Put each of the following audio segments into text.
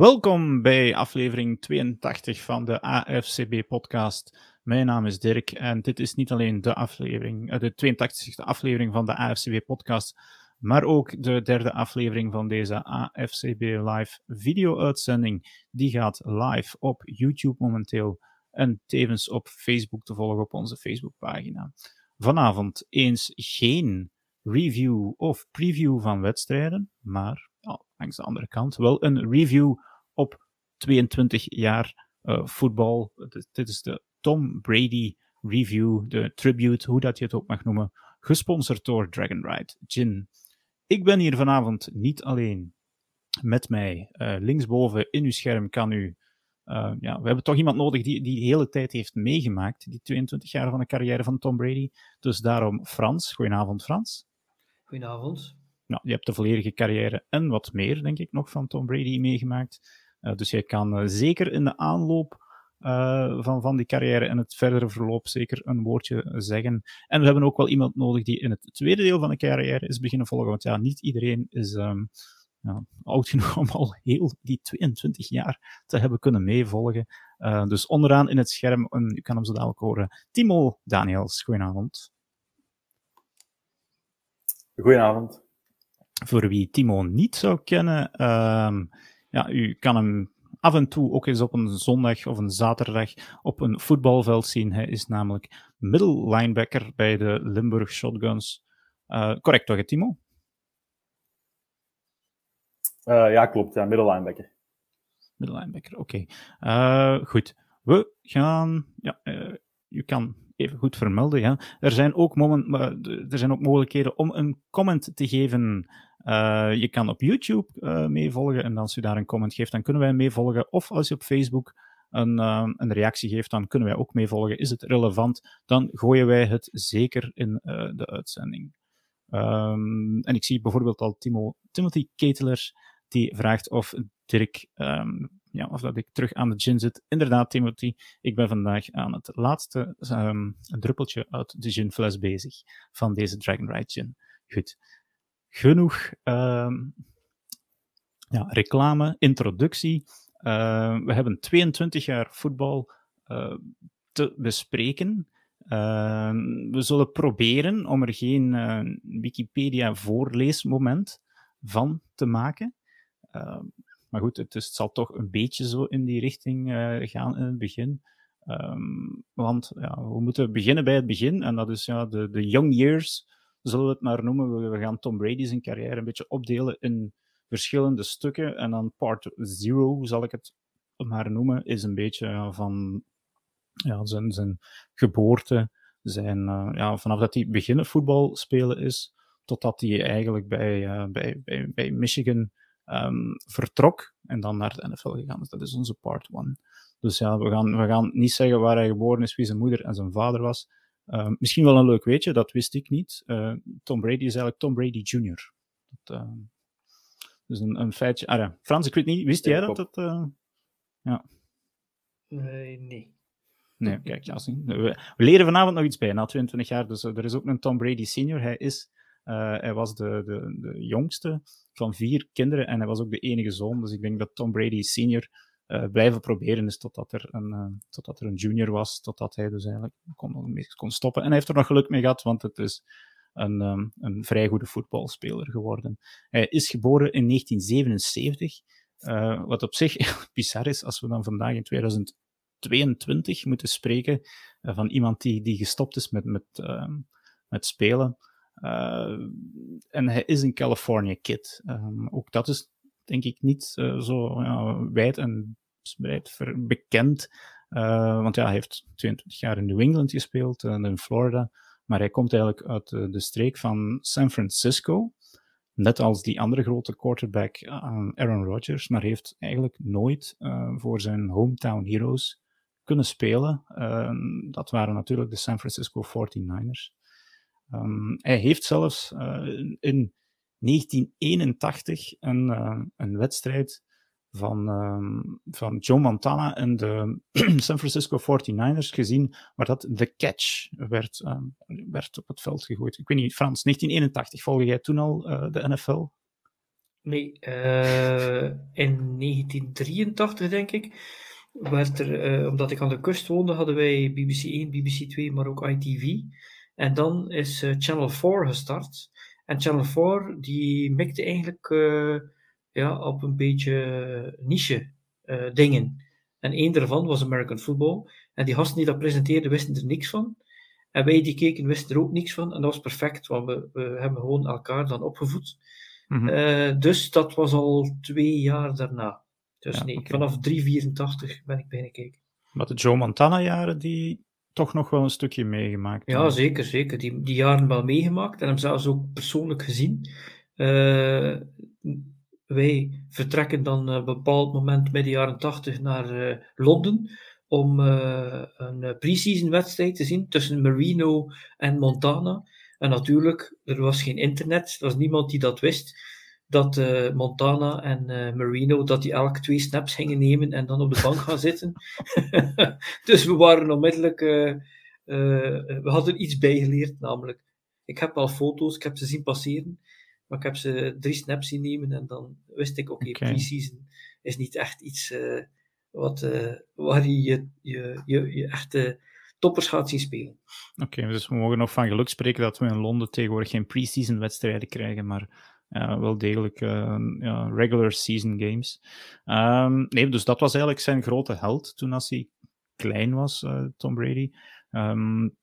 Welkom bij aflevering 82 van de AFCB-podcast. Mijn naam is Dirk en dit is niet alleen de, aflevering, eh, de 82e aflevering van de AFCB-podcast, maar ook de derde aflevering van deze AFCB Live video-uitzending. Die gaat live op YouTube momenteel en tevens op Facebook te volgen op onze Facebookpagina. Vanavond eens geen review of preview van wedstrijden, maar langs de andere kant wel een review op 22 jaar uh, voetbal. Dit is de Tom Brady review, de tribute, hoe dat je het ook mag noemen, gesponsord door Dragon Ride Gin. Ik ben hier vanavond niet alleen. Met mij, uh, linksboven in uw scherm kan u uh, ja, we hebben toch iemand nodig die, die hele tijd heeft meegemaakt, die 22 jaar van de carrière van Tom Brady. Dus daarom Frans. Goedenavond, Frans. Goedenavond. Nou, je hebt de volledige carrière en wat meer, denk ik, nog van Tom Brady meegemaakt. Uh, dus jij kan uh, zeker in de aanloop van, van die carrière en het verdere verloop zeker een woordje zeggen. En we hebben ook wel iemand nodig die in het tweede deel van de carrière is beginnen volgen. Want ja, niet iedereen is. Ja, oud genoeg om al heel die 22 jaar te hebben kunnen meevolgen. Dus onderaan in het scherm, en u kan hem zo dadelijk horen, Timo Daniels. Goedenavond. Goedenavond. Voor wie Timo niet zou kennen, uh, ja, u kan hem af en toe ook eens op een zondag of een zaterdag op een voetbalveld zien. Hij is namelijk middle linebacker bij de Limburg Shotguns. Uh, correct toch, Timo? Uh, ja, klopt. Ja, middellinebacker. Middellinebacker, oké. Okay. Uh, goed. We gaan... Ja, je kan even goed vermelden. Ja. Er, zijn ook moment, er zijn ook mogelijkheden om een comment te geven. Je kan op YouTube meevolgen en als u daar een comment geeft, dan kunnen wij meevolgen. Of als je op Facebook een, een reactie geeft, dan kunnen wij ook meevolgen. Is het relevant, dan gooien wij het zeker in de uitzending. Um, en ik zie bijvoorbeeld al Timo, Timothy Keteler die vraagt of Dirk, um, ja, of dat ik terug aan de gin zit. Inderdaad, Timothy, ik ben vandaag aan het laatste um, druppeltje uit de ginfles bezig van deze Dragon Ride gin. Goed. Genoeg um, ja, reclame, introductie. Uh, we hebben 22 jaar voetbal uh, te bespreken. Uh, we zullen proberen om er geen uh, Wikipedia-voorleesmoment van te maken. Maar goed, het, is, het, zal toch een beetje zo in die richting uh, gaan in het begin. Want ja, we moeten beginnen bij het begin, en dat is ja, de, de young years, zullen we het maar noemen. We, gaan Tom Brady zijn carrière een beetje opdelen in verschillende stukken. En dan part zero, zal ik het maar noemen, is een beetje van ja, zijn, zijn geboorte, zijn, uh, ja, vanaf dat hij beginnen voetbal spelen is, totdat hij eigenlijk bij, uh, bij, bij, Michigan um, vertrok en dan naar de NFL gegaan is. Dat is onze part one. Dus ja, we gaan, we gaan niet zeggen waar hij geboren is, wie zijn moeder en zijn vader was. Uh, misschien wel een leuk weetje, dat wist ik niet. Uh, Tom Brady is eigenlijk Tom Brady Jr. Dat, uh, dus een, een feitje. Ah ja, Frans, ik weet niet, wist jij dat? dat ja. Nee, nee. Nee, kijk, ja, we, we leren vanavond nog iets bij, na 22 jaar. Dus er is ook een Tom Brady senior. Hij is uh, hij was de, de, de, jongste van vier kinderen en hij was ook de enige zoon. Dus ik denk dat Tom Brady senior blijven proberen is totdat er, een, uh, totdat er een junior was, totdat hij dus eigenlijk kon, kon stoppen. En hij heeft er nog geluk mee gehad, want het is een, um, een vrij goede voetbalspeler geworden. Hij is geboren in 1977, wat op zich bizar is als we dan vandaag in 2022 moeten spreken van iemand die, die gestopt is met, met, met spelen. En hij is een California kid. Um, ook dat is denk ik niet zo ja, wijd en bekend. Uh, want ja, hij heeft 22 jaar in New England gespeeld en in Florida. Maar hij komt eigenlijk uit de streek van San Francisco. Net als die andere grote quarterback Aaron Rodgers. Maar heeft eigenlijk nooit voor zijn hometown heroes kunnen spelen. dat waren natuurlijk de San Francisco 49ers. Um, hij heeft zelfs in 1981 een, een wedstrijd van, um, van Joe Montana en de San Francisco 49ers gezien, waar dat The Catch werd, um, werd op het veld gegooid. Ik weet niet, Frans, 1981, volg jij toen al uh, de NFL? Nee, uh, in 1983 denk ik, werd er, uh, omdat ik aan de kust woonde, hadden wij BBC 1, BBC 2, maar ook ITV. En dan is Channel 4 gestart. En Channel 4 die mikte eigenlijk ja, op een beetje niche dingen. En één daarvan was American Football. En die gasten die dat presenteerden wisten er niks van. En wij die keken wisten er ook niks van. En dat was perfect, want we, we hebben gewoon elkaar dan opgevoed. Mm -hmm. dus dat was al twee jaar daarna. Dus ja, nee, okay. vanaf 384 ben ik beginnen kijken. Maar de Joe Montana-jaren, die toch nog wel een stukje meegemaakt. Ja, zeker, zeker. Die, die jaren wel meegemaakt en hem zelfs ook persoonlijk gezien. Uh, wij vertrekken dan op een bepaald moment midden jaren 80 naar uh, Londen om uh, een pre-season wedstrijd te zien tussen Marino en Montana. En natuurlijk, er was geen internet, er was niemand die dat wist. Dat Montana en uh, Marino, dat die elk twee snaps gingen nemen en dan op de bank gaan zitten. dus we waren onmiddellijk, we hadden iets bijgeleerd namelijk. Ik heb al foto's, ik heb ze zien passeren, maar ik heb ze drie snaps zien nemen en dan wist ik, oké, okay, pre-season is niet echt iets wat, waar je je, je, je, je echte toppers gaat zien spelen. Oké, okay, dus we mogen nog van geluk spreken dat we in Londen tegenwoordig geen pre-season wedstrijden krijgen, maar uh, wel degelijk uh, ja, regular season games. Um, nee, dus dat was eigenlijk zijn grote held toen als hij klein was, uh, Tom Brady. Um,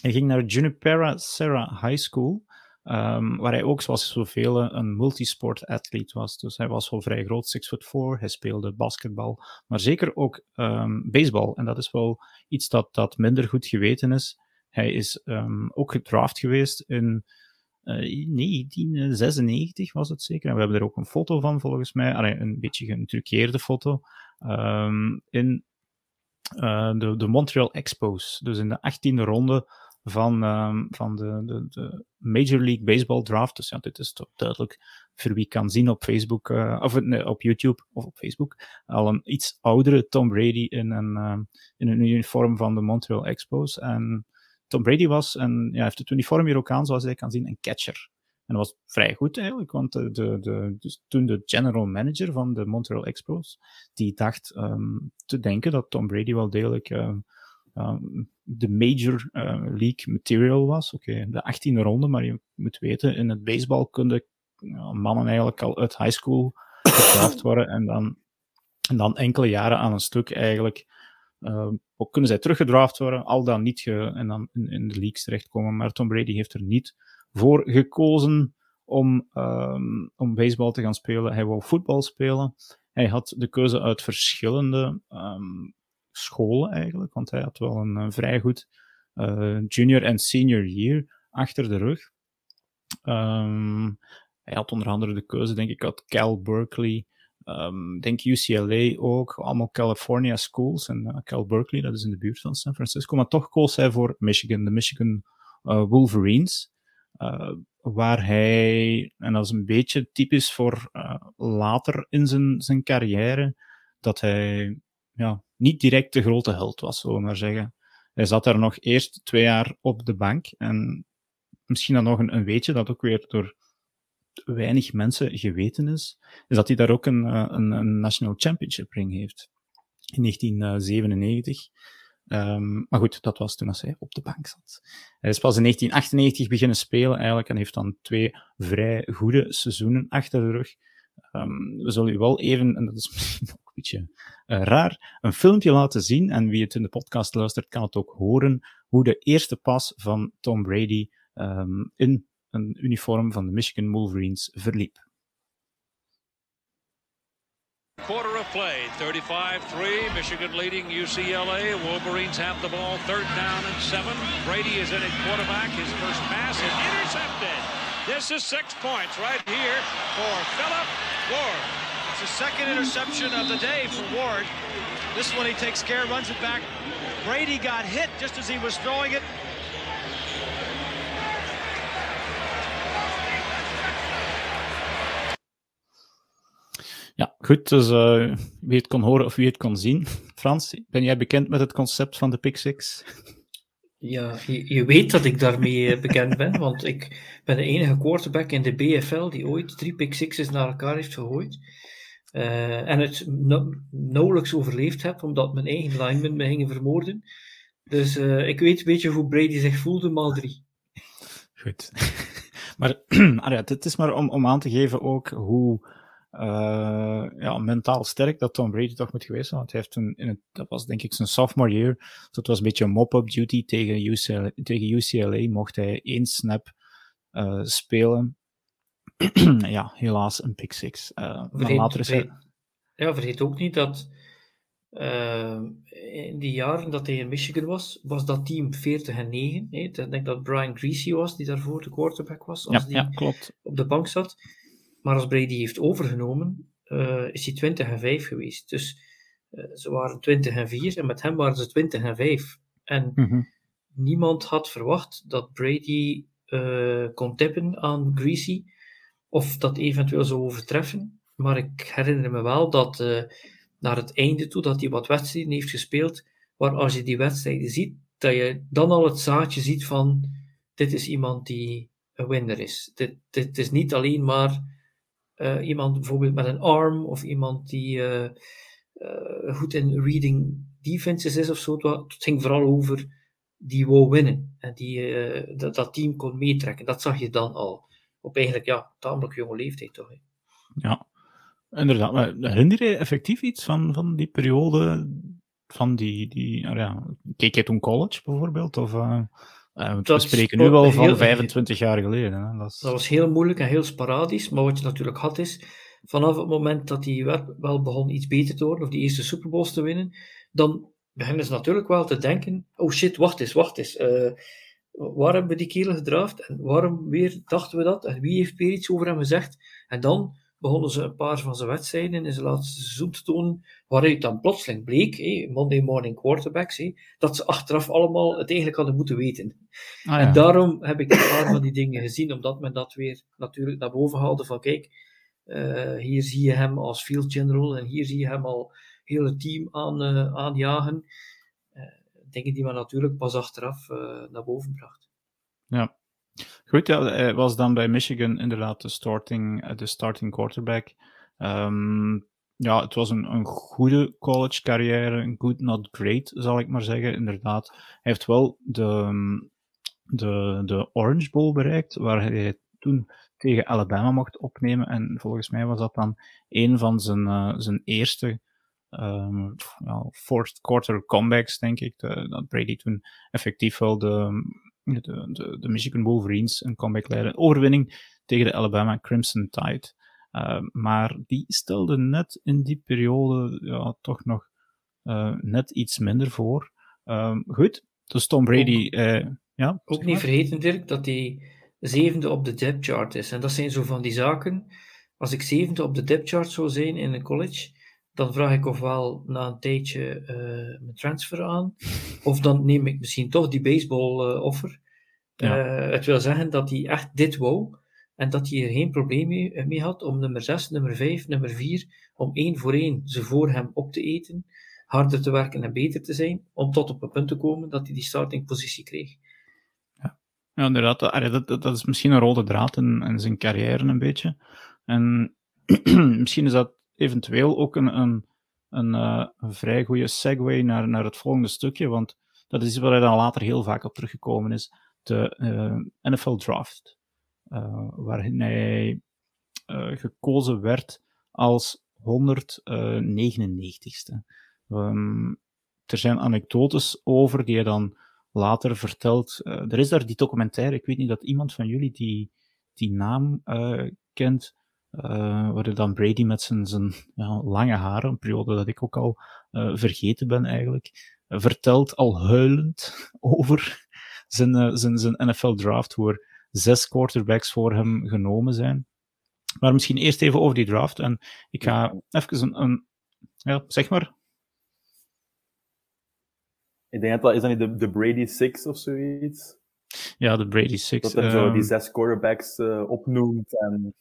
hij ging naar Junipero Serra High School. Um, waar hij ook, zoals zoveel, een multisport atleet was. Dus hij was wel vrij groot, 6 foot 4. Hij speelde basketbal, maar zeker ook um, baseball. En dat is wel iets dat, dat minder goed geweten is. Hij is um, ook gedraft geweest in uh, 1996, was het zeker. En we hebben er ook een foto van, volgens mij. Een beetje getruckeerde foto. in uh, de, de Montreal Expos. Dus in de 18e ronde van, um, van de, de, de, Major League Baseball draft. Dus ja, dit is toch duidelijk voor wie kan zien op Facebook, uh, of op YouTube of op Facebook, al een iets oudere Tom Brady in een, uh, in een uniform van de Montreal Expos. En Tom Brady was, en ja, heeft het uniform hier ook aan, zoals je kan zien, een catcher. En dat was vrij goed eigenlijk, want de, de, dus toen de general manager van de Montreal Expos, die dacht um, te denken dat Tom Brady wel degelijk um, de major uh, league material was. Oké, okay, de 18e ronde, maar je moet weten, in het baseball kunnen mannen eigenlijk al uit high school gedraft worden en dan, en dan enkele jaren aan een stuk eigenlijk uh, ook kunnen zij teruggedraft worden, al dan niet ge, en dan in, in, de leagues terechtkomen. Maar Tom Brady heeft er niet voor gekozen om, um, om baseball te gaan spelen. Hij wou voetbal spelen. Hij had de keuze uit verschillende um, scholen eigenlijk, want hij had wel een, vrij goed uh, junior en senior year achter de rug. Um, hij had onder andere de keuze, denk ik, uit Cal Berkeley, um, denk UCLA ook, allemaal California schools. En uh, Cal Berkeley, dat is in de buurt van San Francisco, maar toch koos hij voor Michigan, de Michigan uh, Wolverines. Waar hij, en dat is een beetje typisch voor later in zijn, zijn carrière, dat hij ja, niet direct de grote held was, zullen we maar zeggen. Hij zat daar nog eerst twee jaar op de bank en misschien dan nog een, weetje dat ook weer door weinig mensen geweten is, is dat hij daar ook een, eh, een, een National Championship ring heeft. In 1997. Um, ehm, maar goed, dat was toen als hij op de bank zat. Hij is pas in 1998 beginnen spelen eigenlijk en heeft dan twee vrij goede seizoenen achter de rug. Um, we zullen u wel even, en dat is misschien ook een beetje uh, raar, een filmpje laten zien. En wie het in de podcast luistert, kan het ook horen hoe de eerste pas van Tom Brady um, in een uniform van de Michigan Wolverines verliep. Quarter of play, 35-3, Michigan leading UCLA. Wolverines have the ball, third down and seven. Brady is in at quarterback, his first pass is intercepted. This is six points right here for Philip Ward. It's the second interception of the day for Ward. This one he takes care, runs it back. Brady got hit just as he was throwing it. Ja, goed. Dus uh, wie het kon horen of wie het kon zien. Frans, ben jij bekend met het concept van de Pick Six? Ja, je, je, weet dat ik daarmee bekend ben, want ik ben de enige quarterback in de BFL die ooit drie pick sixes naar elkaar heeft gegooid. Uh, en het nauwelijks overleefd heb, omdat mijn eigen linemen me gingen vermoorden. Dus uh, ik weet een beetje hoe Brady zich voelde, maal drie. Goed. maar ah het is maar om, om aan te geven ook hoe uh, ja, mentaal sterk dat Tom Brady toch moet geweest zijn. Want hij heeft een, in het, dat was denk ik zijn sophomore year. Dus het was een beetje een mop-up duty tegen UCLA, tegen UCLA. Mocht hij één snap uh, spelen. ja, helaas een pick six. Uh, vergeet, later is vergeet, Ja, vergeet ook niet dat in die jaren dat hij in Michigan was, was dat team 40 en 9. Hè. Ik denk dat Brian Greasy was, die daarvoor de quarterback was, als ja, die ja, klopt. op de bank zat. Maar als Brady heeft overgenomen, uh, is hij 20 en 5 geweest. Dus uh, ze waren 20 en 4 en met hem waren ze 20 en 5. En mm -hmm. niemand had verwacht dat Brady uh, kon tippen aan Greasy of dat eventueel zou overtreffen. Maar ik herinner me wel dat naar het einde toe, dat hij wat wedstrijden heeft gespeeld, waar als je die wedstrijden ziet, dat je dan al het zaadje ziet van dit is iemand die een winner is. Dit, dit is niet alleen maar uh, iemand bijvoorbeeld met een arm of iemand die uh, uh, goed in reading defenses is of zo. Het ging vooral over die wou winnen en die dat, dat, team kon meetrekken. Dat zag je dan al. Op eigenlijk, ja, tamelijk jonge leeftijd toch. Hè? Ja, inderdaad. Maar herinner je effectief iets van, van die periode? Van die, die ja, keek je toen college bijvoorbeeld? Of, uh, we spreken nu wel van 25 jaar geleden. Hè? Dat, is... dat, was heel moeilijk en heel sporadisch. Maar wat je natuurlijk had is, vanaf het moment dat die wel begon iets beter te worden, of die eerste Super Bowls te winnen, dan beginnen ze natuurlijk wel te denken, oh shit, wacht eens, wacht eens. Uh, waar hebben we die kerel gedraafd? En waarom weer dachten we dat? En wie heeft weer iets over hem gezegd? En dan begonnen ze een paar van zijn wedstrijden in zijn laatste seizoen te tonen, waaruit dan plotseling bleek, hé, Monday Morning Quarterbacks, hé, dat ze achteraf allemaal het eigenlijk hadden moeten weten. Ah, ja. En daarom heb ik een paar van die dingen gezien, omdat men dat weer natuurlijk naar boven haalde van, kijk, uh, hier zie je hem als field general en hier zie je hem al heel het team aan, uh, aanjagen. Uh, dingen die men natuurlijk pas achteraf naar boven bracht. Ja, Goed, ja, hij was dan bij Michigan inderdaad de starting, de starting quarterback. Um, ja, het was een, een goede college carrière, een good, not great, zal ik maar zeggen, inderdaad. Hij heeft wel de, de, de Orange Bowl bereikt, waar hij toen tegen Alabama mocht opnemen. En volgens mij was dat dan een van zijn, uh, zijn eerste um, fourth quarter comebacks, denk ik. De, dat Brady toen effectief wel de, de, de, de Michigan Wolverines een comeback leiden. Overwinning tegen de Alabama Crimson Tide. Uh, maar die stelde net in die periode ja, toch nog uh, net iets minder voor. Uh, goed, dus Tom Brady. Ook, ja, ook niet vergeten, Dirk, dat hij zevende op de depth chart is. En dat zijn zo van die zaken. Als ik zevende op de depth chart zou zijn in een college, dan vraag ik ofwel na een tijdje uh, mijn transfer aan, of dan neem ik misschien toch die baseball uh, offer. Ja. Uh, het wil zeggen dat hij echt dit wou, en dat hij er geen probleem mee, mee, had om nummer 6, nummer 5, nummer 4, om één voor één ze voor hem op te eten, harder te werken en beter te zijn, om tot op een punt te komen dat hij die starting positie kreeg. Ja, ja inderdaad. Dat, dat, dat is misschien een rode draad in, in zijn carrière een beetje. En misschien is dat eventueel ook een, een, een, uh, een vrij goede segue naar, naar het volgende stukje, want dat is waar hij dan later heel vaak op teruggekomen is, de uh, NFL Draft, uh, waarin hij gekozen werd als 199ste. Um, er zijn anekdotes over die hij dan later vertelt. er is daar die documentaire, ik weet niet dat iemand van jullie die, die naam kent, uh, waar dan Brady met zijn, zijn ja, lange haren, een periode dat ik ook al uh, vergeten ben eigenlijk, uh, vertelt al huilend over zijn, zijn, zijn NFL draft, hoe er zes quarterbacks voor hem genomen zijn. Maar misschien eerst even over die draft. En ik ga even een, een ja, zeg maar. Ik denk dat dat is dat niet de, de Brady Six of zoiets. Ja, de Brady Six. Dat hij um, zo die zes quarterbacks opnoemt en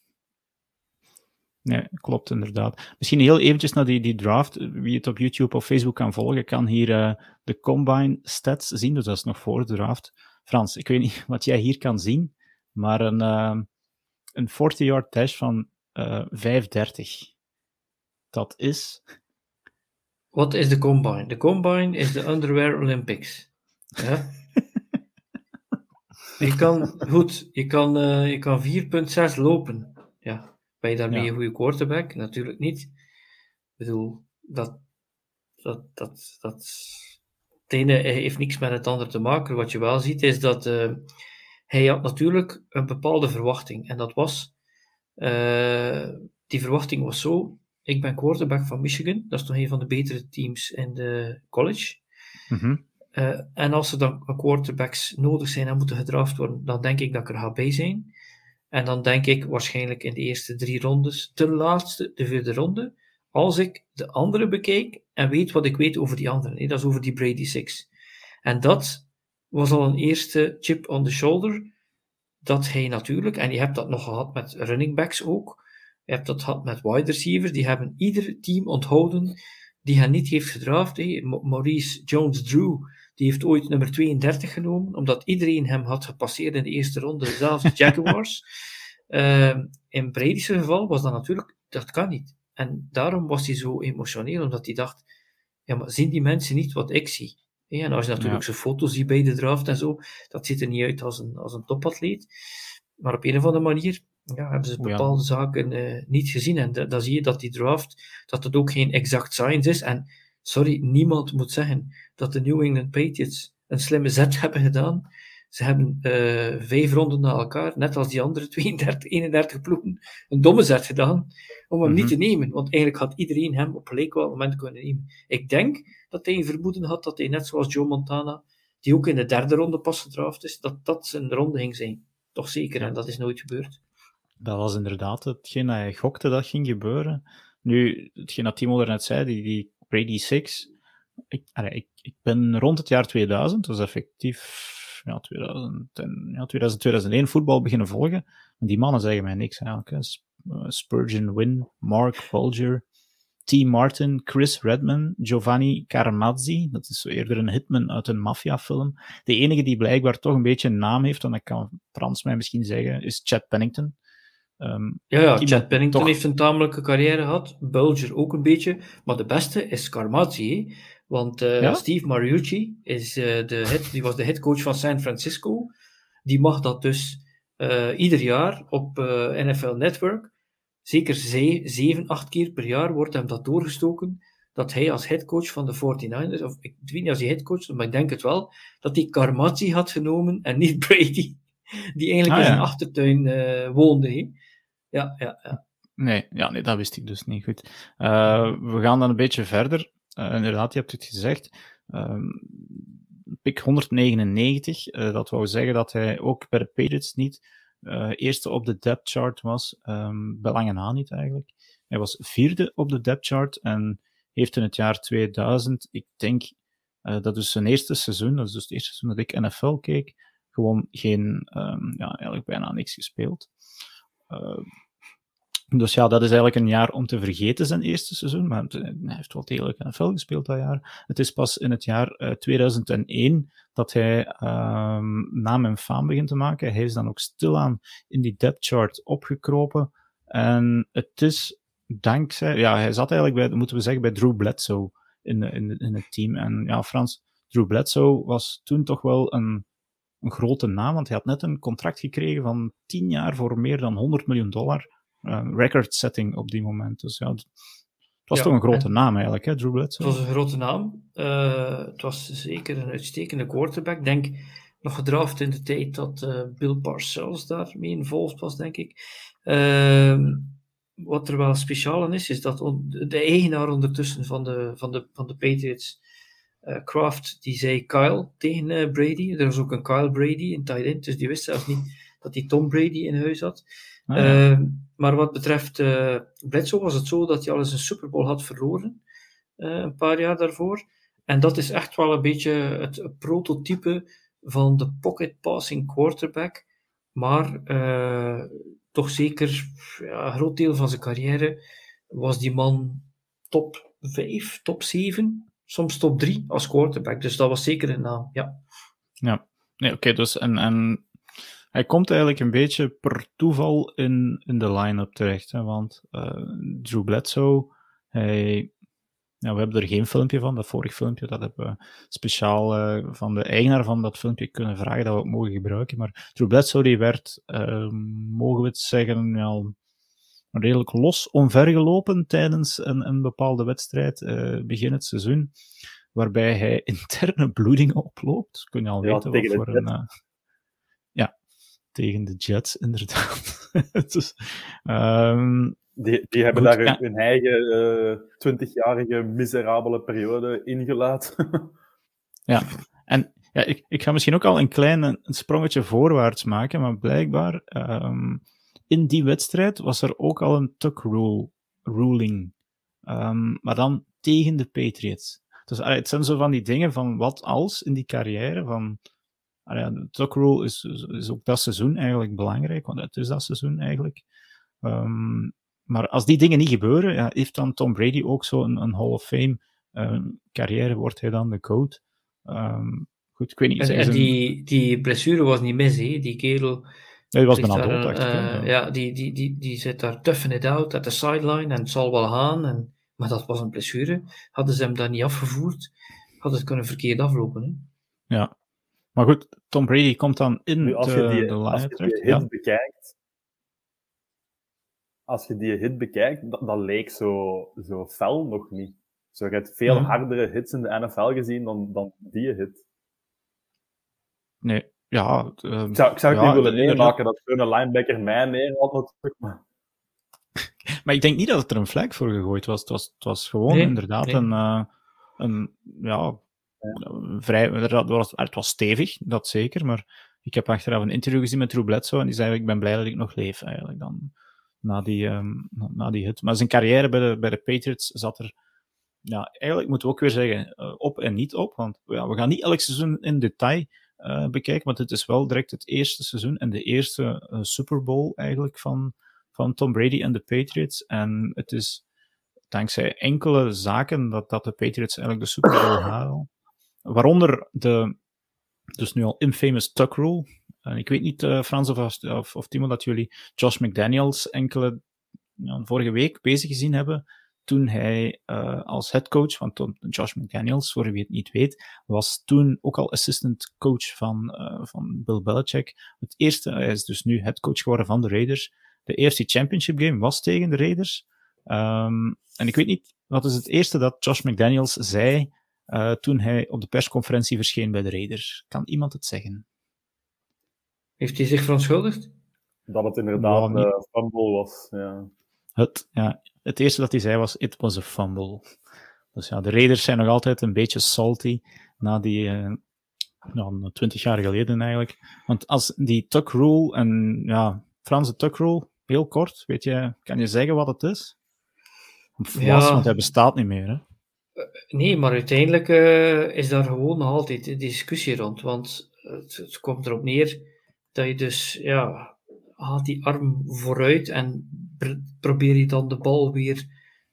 Nee, klopt inderdaad. Misschien heel eventjes naar die, die draft. Wie het op YouTube of Facebook kan volgen, kan hier uh, de combine stats zien. Dus dat is nog voor de draft. Frans, ik weet niet wat jij hier kan zien, maar een, uh, een 40-yard dash van uh, 5.30. Dat is. Wat is de combine? De combine is de Underwear Olympics. Ja? je kan, goed, je kan, je kan 4,6 lopen. Ja. Ben je daarmee ja. een goede quarterback? Natuurlijk niet. Ik bedoel, dat, dat, dat, dat, het ene heeft niks met het andere te maken. Wat je wel ziet is dat uh, hij had natuurlijk een bepaalde verwachting. En dat was, uh, die verwachting was zo, ik ben quarterback van Michigan, dat is toch een van de betere teams in de college. Mm -hmm. uh, en als er dan quarterbacks nodig zijn en moeten gedraft worden, dan denk ik dat ik er ga bij zijn. En dan denk ik waarschijnlijk in de eerste drie rondes, de laatste, de vierde ronde, als ik de andere bekijk en weet wat ik weet over die anderen. Dat is over die Brady Six. En dat was al een eerste chip on the shoulder, dat hij natuurlijk, en je hebt dat nog gehad met running backs ook, je hebt dat gehad met wide receivers, die hebben ieder team onthouden die hij niet heeft gedraft. Maurice Jones-Drew, die heeft ooit nummer 32 genomen, omdat iedereen hem had gepasseerd in de eerste ronde, zelfs de Jaguars. uh, in Brady's geval was dat natuurlijk, dat kan niet. En daarom was hij zo emotioneel, omdat hij dacht, ja, maar zien die mensen niet wat ik zie? En als je natuurlijk ja. zijn foto's ziet bij de draft en zo, dat ziet er niet uit als een, als een topatleet. Maar op een of andere manier ja, hebben ze bepaalde ja. zaken uh, niet gezien. En da, dan zie je dat die draft, dat het ook geen exact science is. En sorry, niemand moet zeggen dat de New England Patriots een slimme zet hebben gedaan. Ze hebben uh, vijf ronden na elkaar, net als die andere 32, 31 ploegen, een domme zet gedaan om hem mm -hmm. niet te nemen. Want eigenlijk had iedereen hem op gelijk wel moment kunnen nemen. Ik denk dat hij een vermoeden had dat hij net zoals Joe Montana, die ook in de derde ronde pas gedraft is, dat dat zijn ronde ging zijn. Toch zeker, en dat is nooit gebeurd. Dat was inderdaad hetgeen dat hij gokte dat ging gebeuren. Nu, hetgeen dat Timo net zei, die, die Brady Six, ik, ik, ik ben rond het jaar 2000, dus effectief ja, 2000 en, ja, 2000, 2001 voetbal beginnen volgen. En die mannen zeggen mij niks eigenlijk. Hè. Spurgeon Win, Mark Bulger, T. Martin, Chris Redman, Giovanni Carmazzi, dat is zo eerder een hitman uit een maffiafilm. De enige die blijkbaar toch een beetje een naam heeft, en dat kan Frans mij misschien zeggen, is Chad Pennington. Um, ja, ja Chad Pennington toch... heeft een tamelijke carrière gehad, Bulger ook een beetje, maar de beste is Carmazzi, want uh, ja? Steve Mariucci is, uh, de head, die was de headcoach van San Francisco. Die mag dat dus uh, ieder jaar op NFL Network, zeker ze, zeven, acht keer per jaar wordt hem dat doorgestoken, dat hij als headcoach van de 49ers, of ik weet niet als hij headcoach, maar ik denk het wel, dat hij Carmazzi had genomen en niet Brady, die eigenlijk ah, in zijn achtertuin woonde. He. Ja, ja, ja. Nee, ja, nee, dat wist ik dus niet. Goed. we gaan dan een beetje verder. Uh, inderdaad, je hebt het gezegd. Um, pick 199, uh, dat wou zeggen dat hij ook bij de Patriots niet eerste op de depth chart was, um, bij lange na niet eigenlijk. Hij was vierde op de depth chart en heeft in het jaar 2000, ik denk, dat is zijn eerste seizoen, dat is dus het eerste seizoen dat ik NFL keek, gewoon geen, um, ja, eigenlijk bijna niks gespeeld. Dus ja, dat is eigenlijk een jaar om te vergeten, zijn eerste seizoen. Maar hij heeft wel degelijk NFL gespeeld dat jaar. Het is pas in het jaar uh, 2001 dat hij um, naam en faam begint te maken. Hij is dan ook stilaan in die depth chart opgekropen. En het is dankzij, ja, hij zat eigenlijk bij, moeten we zeggen, bij Drew Bledsoe in, in, in het team. En ja, Frans, Drew Bledsoe was toen toch wel een, een grote naam, want hij had net een contract gekregen van 10 jaar voor meer dan 100 miljoen dollar uh, record setting op die moment. Dus ja, het was ja, toch een grote naam eigenlijk, hè, Drew Bledsoe? Het was een grote naam. Uh, het was zeker een uitstekende quarterback. Denk nog gedraft in de tijd dat uh, Bill Parcells daarmee involved was, denk ik. Ehm, wat er wel speciaal aan is, is dat de eigenaar ondertussen van de, van de, van de Patriots, Kraft, die zei Kyle tegen Brady. Er was ook een Kyle Brady in tight end, dus die wist zelfs niet dat hij Tom Brady in huis had. Ah, ja. uh, maar wat betreft uh, Bledsoe was het zo dat hij al eens een Super Bowl had verloren, een paar jaar daarvoor. En dat is echt wel een beetje het prototype van de pocket passing quarterback. Maar toch zeker ja, een groot deel van zijn carrière was die man top 5, top 7, soms top 3 als quarterback. Dus dat was zeker een naam, ja. Ja, nee, oké, dus en, en hij komt eigenlijk een beetje per toeval in, in de line-up terecht, hè, want uh, Drew Bledsoe, ja, we hebben er geen filmpje van, dat vorige filmpje, dat hebben we speciaal uh, van de eigenaar van dat filmpje kunnen vragen dat we het mogen gebruiken. Maar Drew Bledsoe die werd, uh, mogen we het zeggen, ja, redelijk los omvergelopen tijdens een, een bepaalde wedstrijd uh, begin het seizoen, waarbij hij interne bloedingen oploopt. Kun je al ja, weten wat voor een... ja, tegen de Jets, inderdaad. dus, um, die, die hebben daar hun, hun eigen twintigjarige uh, miserabele periode ingelaten. ja, en ja, ik, ik ga misschien ook al een klein een sprongetje voorwaarts maken, maar blijkbaar um, in die wedstrijd was er ook al een tuck rule ruling, um, maar dan tegen de Patriots. Dus allee, het zijn zo van die dingen van wat als in die carrière van allee, de tuck rule is, is ook dat seizoen eigenlijk belangrijk, want het is dat seizoen eigenlijk. Um, maar als die dingen niet gebeuren, ja, heeft dan Tom Brady ook zo een, een Hall of Fame uh, carrière, wordt hij dan de coach. Goed, ik weet niet. En, en die, die blessure was niet mis, hè? die kerel. Nee, was bijna dood, uh, Ja, die, die, die, die zit daar toughen it out at the sideline en het zal wel gaan. En, maar dat was een blessure. Hadden ze hem daar niet afgevoerd, had het kunnen verkeerd aflopen. Hè? Ja. Maar goed, Tom Brady komt dan in nu, als de, je die, de als je die hit ja. bekijkt, als je die hit bekijkt, dat, dat leek zo, zo fel nog niet. Zo, je hebt veel hardere hits in de NFL gezien dan, dan die hit. Nee, ja. Um, ik zou, ik zou het ja, niet willen meemaken dat zo'n linebacker mij neerhaalt natuurlijk, maar... maar ik denk niet dat het er een flag voor gegooid was. Het was, het was gewoon nee, inderdaad nee. een, uh, een, ja, ja. vrij, het was, het was stevig, dat zeker, maar ik heb achteraf een interview gezien met Drew Bledsoe en die zei, ik ben blij dat ik nog leef, eigenlijk. Dan, na die, um, na die hit. Maar zijn carrière bij de, bij de Patriots zat er, ja, eigenlijk moeten we ook weer zeggen, uh, op en niet op. Want ja, we gaan niet elk seizoen in detail uh, bekijken, want het is wel direct het eerste seizoen en de eerste uh, Super Bowl eigenlijk van, van Tom Brady en de Patriots. En het is dankzij enkele zaken dat, dat de Patriots eigenlijk de Super Bowl halen. Waaronder de, dus nu al infamous tuck rule, en ik weet niet, uh, Frans of, of, of, Timo, dat jullie Josh McDaniels enkele ja, vorige week bezig gezien hebben. Toen hij uh, als headcoach, want Josh McDaniels, voor wie het niet weet, was toen ook al assistant coach van, uh, van Bill Belichick. Het eerste, hij is dus nu headcoach geworden van de Raiders. De eerste championship game was tegen de Raiders. Um, en ik weet niet, wat is het eerste dat Josh McDaniels zei uh, toen hij op de persconferentie verscheen bij de Raiders? Kan iemand het zeggen? Heeft hij zich verontschuldigd? Dat het inderdaad een uh, fumble was. Ja. Het, ja, het eerste dat hij zei was: It was a fumble. Dus ja, de Raiders zijn nog altijd een beetje salty na die. Uh, nou, twintig jaar geleden eigenlijk. Want als die tuck rule en ja, Franse tuck rule, heel kort, weet je, kan je zeggen wat het is? Ja. want hij bestaat niet meer. Hè? Uh, nee, maar uiteindelijk uh, is daar gewoon nog altijd discussie rond. Want het, het komt erop neer dat je dus, ja, haalt die arm vooruit en probeer je dan de bal weer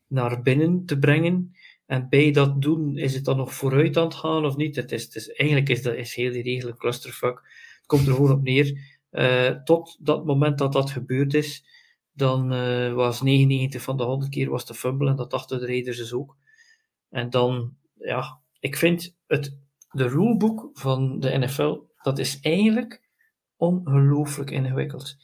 naar binnen te brengen. En bij dat doen, is het dan nog vooruit aan het gaan of niet? Het is, het is, eigenlijk is dat is heel die regel een clusterfuck. Het komt er gewoon op neer. Uh, tot dat moment dat dat gebeurd is, dan uh, was 99 van de 100 keer was de fumble en dat dachten de Raiders dus ook. En dan, ja, ik vind het, de rulebook van de NFL, dat is eigenlijk ongelooflijk ingewikkeld.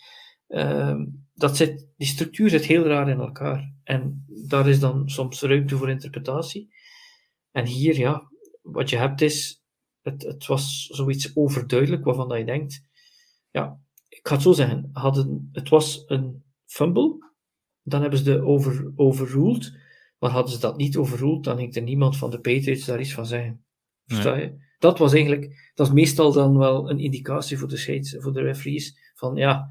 Uh, dat zit, die structuur zit heel raar in elkaar. En daar is dan soms ruimte voor interpretatie. En hier, ja, wat je hebt is, het, het was zoiets overduidelijk waarvan dat je denkt, ja, ik ga het zo zeggen, hadden, het was een fumble, dan hebben ze de over, overruled, maar hadden ze dat niet overruled, dan ging er niemand van de Patriots daar iets van zeggen. Versta je? Dat was eigenlijk, dat is meestal dan wel een indicatie voor de scheids, voor de referees, van ja,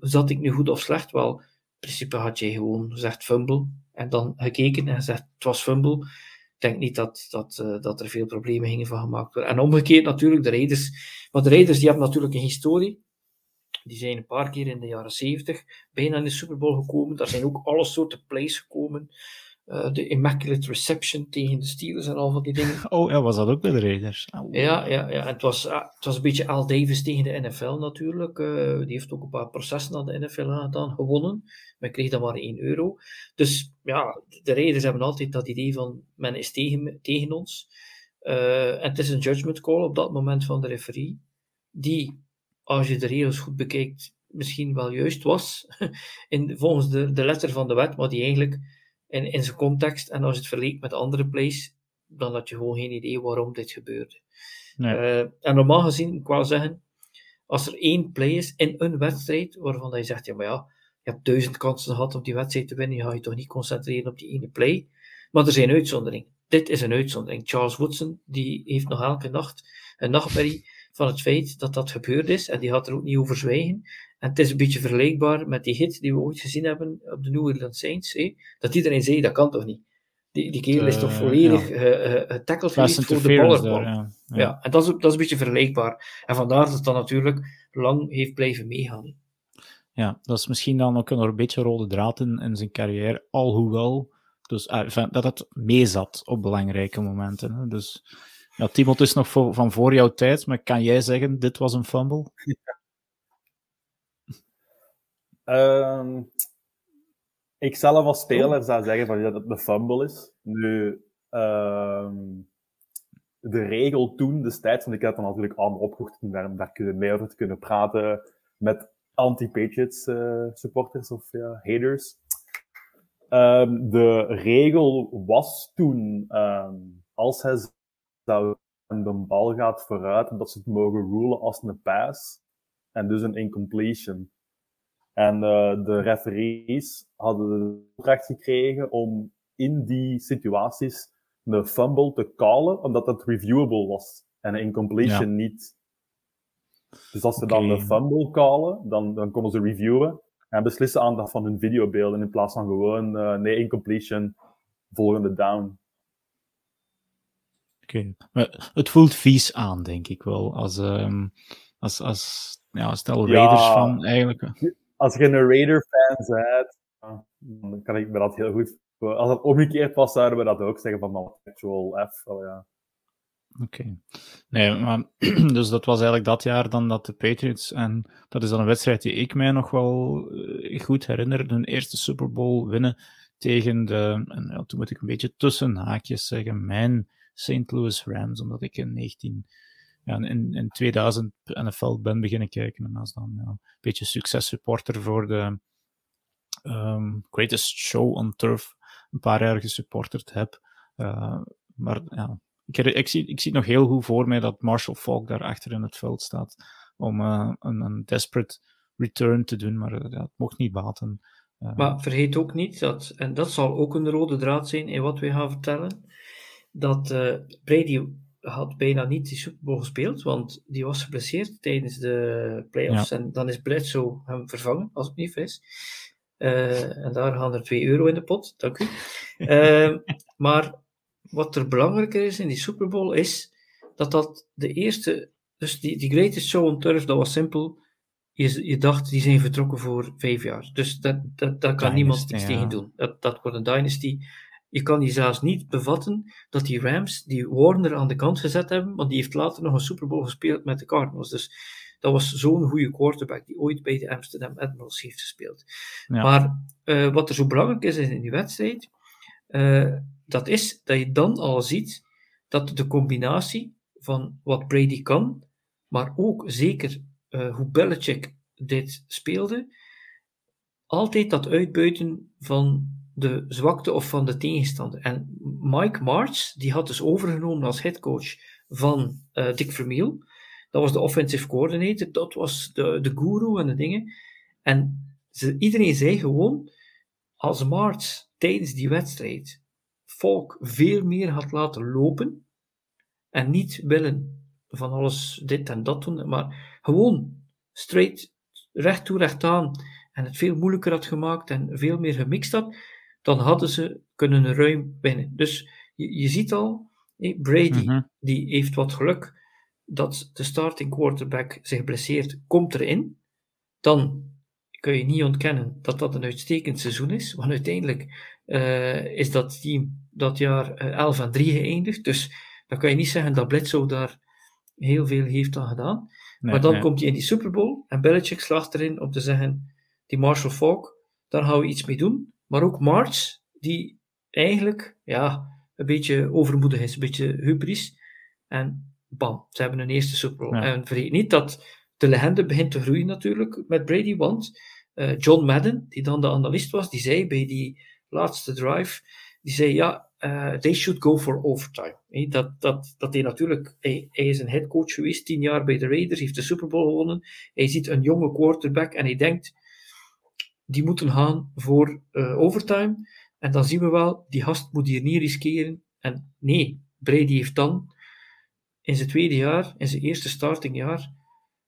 zat ik nu goed of slecht? Wel, in principe had je gewoon gezegd fumble, en dan gekeken en gezegd het was fumble. Ik denk niet dat, dat, uh, dat er veel problemen gingen van gemaakt worden. En omgekeerd natuurlijk, de Raiders, maar de Raiders die hebben natuurlijk een historie. Die zijn een paar keer in de jaren 70 bijna in de Super Bowl gekomen. Daar zijn ook alle soorten plays gekomen. Uh, de Immaculate Reception tegen de Steelers en al van die dingen. Oh, ja, was dat ook bij de Raiders? Oh. Ja, ja, ja. En het, was, uh, het was een beetje Al Davis tegen de NFL natuurlijk. Uh, die heeft ook een paar processen aan de NFL gedaan, gewonnen. Maar kreeg dan maar 1 euro. Dus ja, de Raiders hebben altijd dat idee van men is tegen, tegen ons. en het is een judgment call op dat moment van de referee. Die, als je de regels goed bekijkt, misschien wel juist was. In, volgens de, de letter van de wet, maar die eigenlijk in, in zijn context. En als je het vergelijkt met andere plays, dan had je gewoon geen idee waarom dit gebeurde. Nee. Uh, en normaal gezien, ik wil zeggen, als er één play is in een wedstrijd, waarvan je zegt, ja, maar ja, je hebt duizend kansen gehad om die wedstrijd te winnen, je ga je toch niet concentreren op die ene play. Maar er zijn uitzonderingen. Dit is een uitzondering. Charles Woodson, die heeft nog elke nacht een nachtmerrie van het feit dat dat gebeurd is, en die gaat er ook niet over zwijgen. En het is een beetje vergelijkbaar met die hit die we ooit gezien hebben op de New Orleans Saints. Dat iedereen zei, dat kan toch niet? Die, die kerel is toch volledig ja. uh, geweest voor de ballerbal. Ja. Ja. ja. en dat is, dat is een beetje vergelijkbaar. En vandaar dat het dan natuurlijk lang heeft blijven meegaan. Ja, dat is misschien dan ook nog een beetje rode draad in, in zijn carrière, alhoewel dus, uh, dat het meezat op belangrijke momenten. Hè. Dus ja, Timot is nog voor, van voor jouw tijd, maar kan jij zeggen, dit was een fumble? Um, ik zelf als speler zou zeggen van, dat het een fumble is. Nu, um, de regel toen, destijds, want ik heb dan natuurlijk allemaal opgehoord om daar, daar kunnen meer over te kunnen praten met anti-Patriots uh, supporters of ja, haters. Um, de regel was toen, als hij zou de bal gaat vooruit, dat ze het mogen rulen als een pass en dus een incompletion. En uh, de referees hadden het opdracht gekregen om in die situaties een fumble te callen, omdat dat reviewable was en een incompletion niet. Dus als ze okay. dan een fumble callen, dan, dan konden ze reviewen en beslissen aan dat van hun videobeelden in plaats van gewoon uh, nee, incompletion, volgende down. Oké, okay. het voelt vies aan, denk ik wel. Als, um, als, als ja, stel Raiders ja, van eigenlijk als je een Raider-fan bent, dan kan ik me dat heel goed... Als het omgekeerd was, zouden we dat ook zeggen van nou, actual F. Oh, ja. Oké. Okay. Nee, maar dus dat was eigenlijk dat jaar dan dat de Patriots, en dat is dan een wedstrijd die ik mij nog wel eh, goed herinner, hun eerste Super Bowl winnen tegen de, en ja, toen moet ik een beetje tussen haakjes zeggen, mijn St. Louis Rams, omdat ik in 19 ja, in, in 2000 NFL ben beginnen kijken. En als dan ja, een beetje successupporter voor de um, Greatest Show on Turf een paar jaar gesupporterd heb. Uh, maar ja, ik, ik, zie, ik zie nog heel goed voor mij dat Marshall Falk daar achter in het veld staat om uh, een, een desperate return te doen, maar ja, het mocht niet baten. maar vergeet ook niet dat, en dat zal ook een rode draad zijn in wat we gaan vertellen, dat Brady had bijna niet die Super Bowl gespeeld, want die was geblesseerd tijdens de playoffs. En dan is Bledsoe hem vervangen, als het niet is. Uh, en daar gaan er 2 euro in de pot, dank u. Uh, maar wat er belangrijker is in die Super Bowl is dat dat de eerste, dus die, die greatest show on turf, dat was simpel. Je, je dacht, die zijn vertrokken voor vijf jaar. Dus dat, dat, dat kan niemand iets tegen doen. Dat, dat wordt een dynasty. Je kan die zelfs niet bevatten dat die Rams die Warner aan de kant gezet hebben, want die heeft later nog een Super Bowl gespeeld met de Cardinals. Dus dat was zo'n goede quarterback die ooit bij de Amsterdam Admirals heeft gespeeld. Maar uh, wat er zo belangrijk is in die wedstrijd, uh, dat is dat je dan al ziet dat de combinatie van wat Brady kan, maar ook zeker uh, hoe Belichick dit speelde, altijd dat uitbuiten van de zwakte of van de tegenstander. En Mike March, die had dus overgenomen als headcoach van uh, Dick Vermeil. Dat was de offensive coordinator, dat was de, de guru en de dingen. En ze, iedereen zei gewoon, als March tijdens die wedstrijd Volk veel meer had laten lopen en niet willen van alles dit en dat doen, maar gewoon straight, recht toe, recht aan en het veel moeilijker had gemaakt en veel meer gemixt had, dan hadden ze kunnen ruim winnen. Dus je, je ziet al, Brady, mhm. die heeft wat geluk dat de starting quarterback zich blesseert, komt erin. dan kun je niet ontkennen dat dat een uitstekend seizoen is. Want uiteindelijk uh, is dat team dat jaar 11 en 3 geëindigd. Dus dan kan je niet zeggen dat Bledsoe daar heel veel heeft aan gedaan. maar dan komt hij in die Super Bowl en Belichick slaagt erin om te zeggen: die Marshall Falk, daar gaan we iets mee doen. Maar ook March, die eigenlijk ja, een beetje overmoedig is, een beetje hubris. En bam, ze hebben een eerste Super Bowl. En vergeet niet dat de legende begint te groeien natuurlijk met Brady, want uh, John Madden, die dan de analist was, die zei bij die laatste drive, die zei ja, uh, they should go for overtime. Dat, dat, dat hij natuurlijk, hij, hij is een headcoach geweest, tien jaar bij de Raiders, heeft de Super Bowl gewonnen. Hij ziet een jonge quarterback en hij denkt, die moeten gaan voor uh, overtime. En dan zien we wel, die gast moet hier niet riskeren. En nee, Brady heeft dan in zijn tweede jaar, in zijn eerste startingjaar,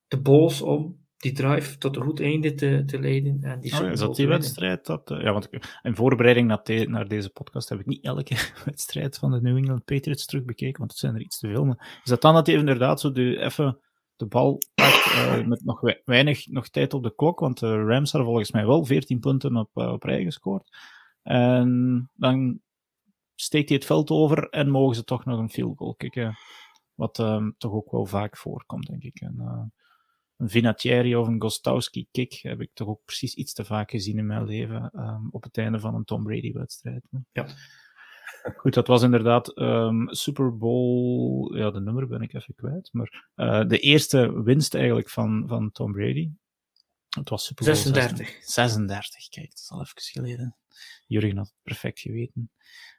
de balls om die drive tot een goed einde te, te leiden. En die oh, is dat die wedstrijd? Dat, uh, ja, want in voorbereiding naar, de, naar, deze podcast heb ik niet elke wedstrijd van de New England Patriots terug bekeken, want het zijn er iets te veel. Maar is dat dan dat hij inderdaad zo de, even de bal uh, met nog weinig nog tijd op de klok? Want de Rams hadden volgens mij wel 14 punten op, uh, op rij gescoord. En dan steekt hij het veld over en mogen ze toch nog een field goal kicken. Wat um, toch ook wel vaak voorkomt, denk ik. En, uh, een Vinatieri of een Gostowski kick heb ik toch ook precies iets te vaak gezien in mijn leven um, op het einde van een Tom Brady wedstrijd. Ja. Goed, dat was inderdaad um, Super Bowl, ja, de nummer ben ik even kwijt, maar uh, de eerste winst eigenlijk van, van Tom Brady. Het was Super Bowl 36. 36, kijk, dat is al even geleden. Jurgen had het perfect geweten.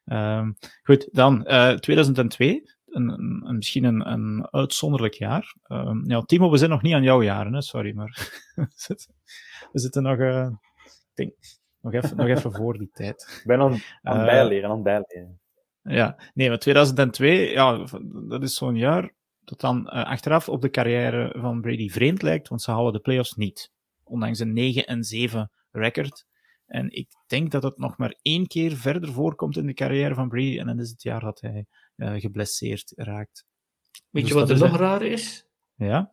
Um, goed, dan uh, 2002 een, een, misschien een, een uitzonderlijk jaar. Um, ja, Timo, we zijn nog niet aan jouw jaren, hè? sorry, maar we zitten nog, uh, denk, nog, even, nog even voor die tijd. Ik ben aan, aan uh, bijleren, aan bijleren. Ja, nee, maar 2002, ja, dat is zo'n jaar dat dan uh, achteraf op de carrière van Brady vreemd lijkt, want ze halen de playoffs niet. Ondanks een 9 en 7 record. En ik denk dat het nog maar één keer verder voorkomt in de carrière van Brady. En dat is het jaar dat hij uh, geblesseerd raakt. Weet dus je wat er nog raar is? Ja?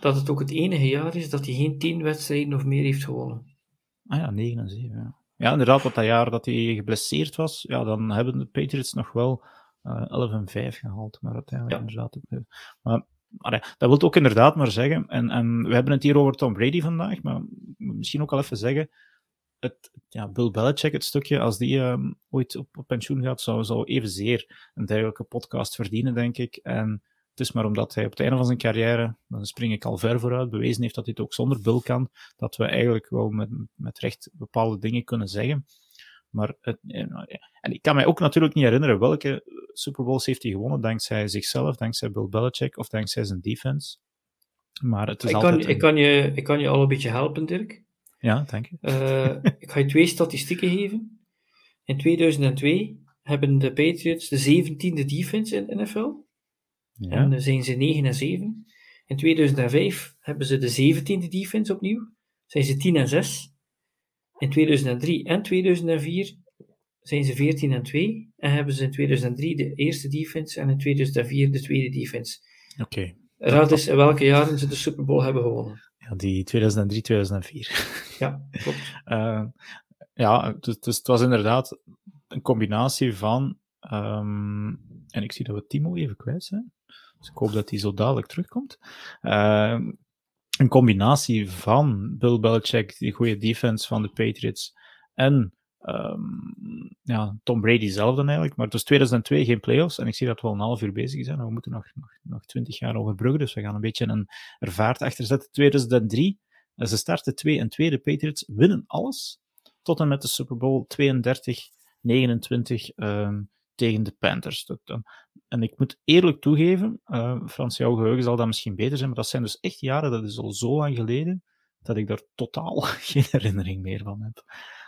Dat het ook het enige jaar is dat hij geen tien wedstrijden of meer heeft gewonnen. Ah ja, 9 en 7. Ja. ja, inderdaad, wat dat jaar dat hij geblesseerd was, ja, dan hebben de Patriots nog wel uh, eh, 11 en 5 gehaald. Maar uiteindelijk ja. inderdaad. Maar, maar, dat wil ook inderdaad maar zeggen. En, en we hebben het hier over Tom Brady vandaag, maar misschien ook al even zeggen het, ja, Bill Belichick, het stukje, als die um, ooit op, op, pensioen gaat, zou, zou evenzeer een dergelijke podcast verdienen, denk ik. En het is maar omdat hij op het einde van zijn carrière, dan spring ik al ver vooruit, bewezen heeft dat hij het ook zonder Bill kan, dat we eigenlijk wel met, met recht bepaalde dingen kunnen zeggen. Maar het, en ik kan mij ook natuurlijk niet herinneren welke Super Bowls heeft hij gewonnen, dankzij zichzelf, dankzij Bill Belichick of dankzij zijn defense. Maar het is ik, altijd kan, een... ik, kan je, ik kan je al een beetje helpen, Dirk. Ja, dank je. Uh, ik ga je twee statistieken geven. In 2002 hebben de Patriots de 17e defense in de NFL. Ja. En dan zijn ze 9 en 7. In 2005 hebben ze de 17e defense opnieuw. Zijn ze 10 en 6. In 2003 en 2004 zijn ze 14 en 2. En hebben ze in 2003 de eerste defense en in 2004 de tweede defense. Oké. Okay. Raad eens in welke jaren ze de Super Bowl hebben gewonnen. Ja, die 2003, 2004. Ja, klopt. uh, ja, dus, dus, het was inderdaad een combinatie van. Um, en ik zie dat we Timo even kwijt zijn. Dus ik hoop dat hij zo dadelijk terugkomt. Uh, een combinatie van Bill Belichick, die goede defense van de Patriots, en Um, ja, Tom Brady zelf dan eigenlijk. Maar was 2002 geen playoffs. En ik zie dat we al een half uur bezig zijn. We moeten nog, nog, nog 20 jaar overbruggen. Dus we gaan een beetje een ervaart achterzetten. 2003. Eh, ze starten 2 en 2. De Patriots winnen alles. Tot en met de Super Bowl 32, 29 um, tegen de Panthers. Dat, en ik moet eerlijk toegeven, uh, Frans, jouw geheugen zal dat misschien beter zijn. Maar dat zijn dus echt jaren, dat is al zo lang geleden, dat ik daar totaal geen herinnering meer van heb.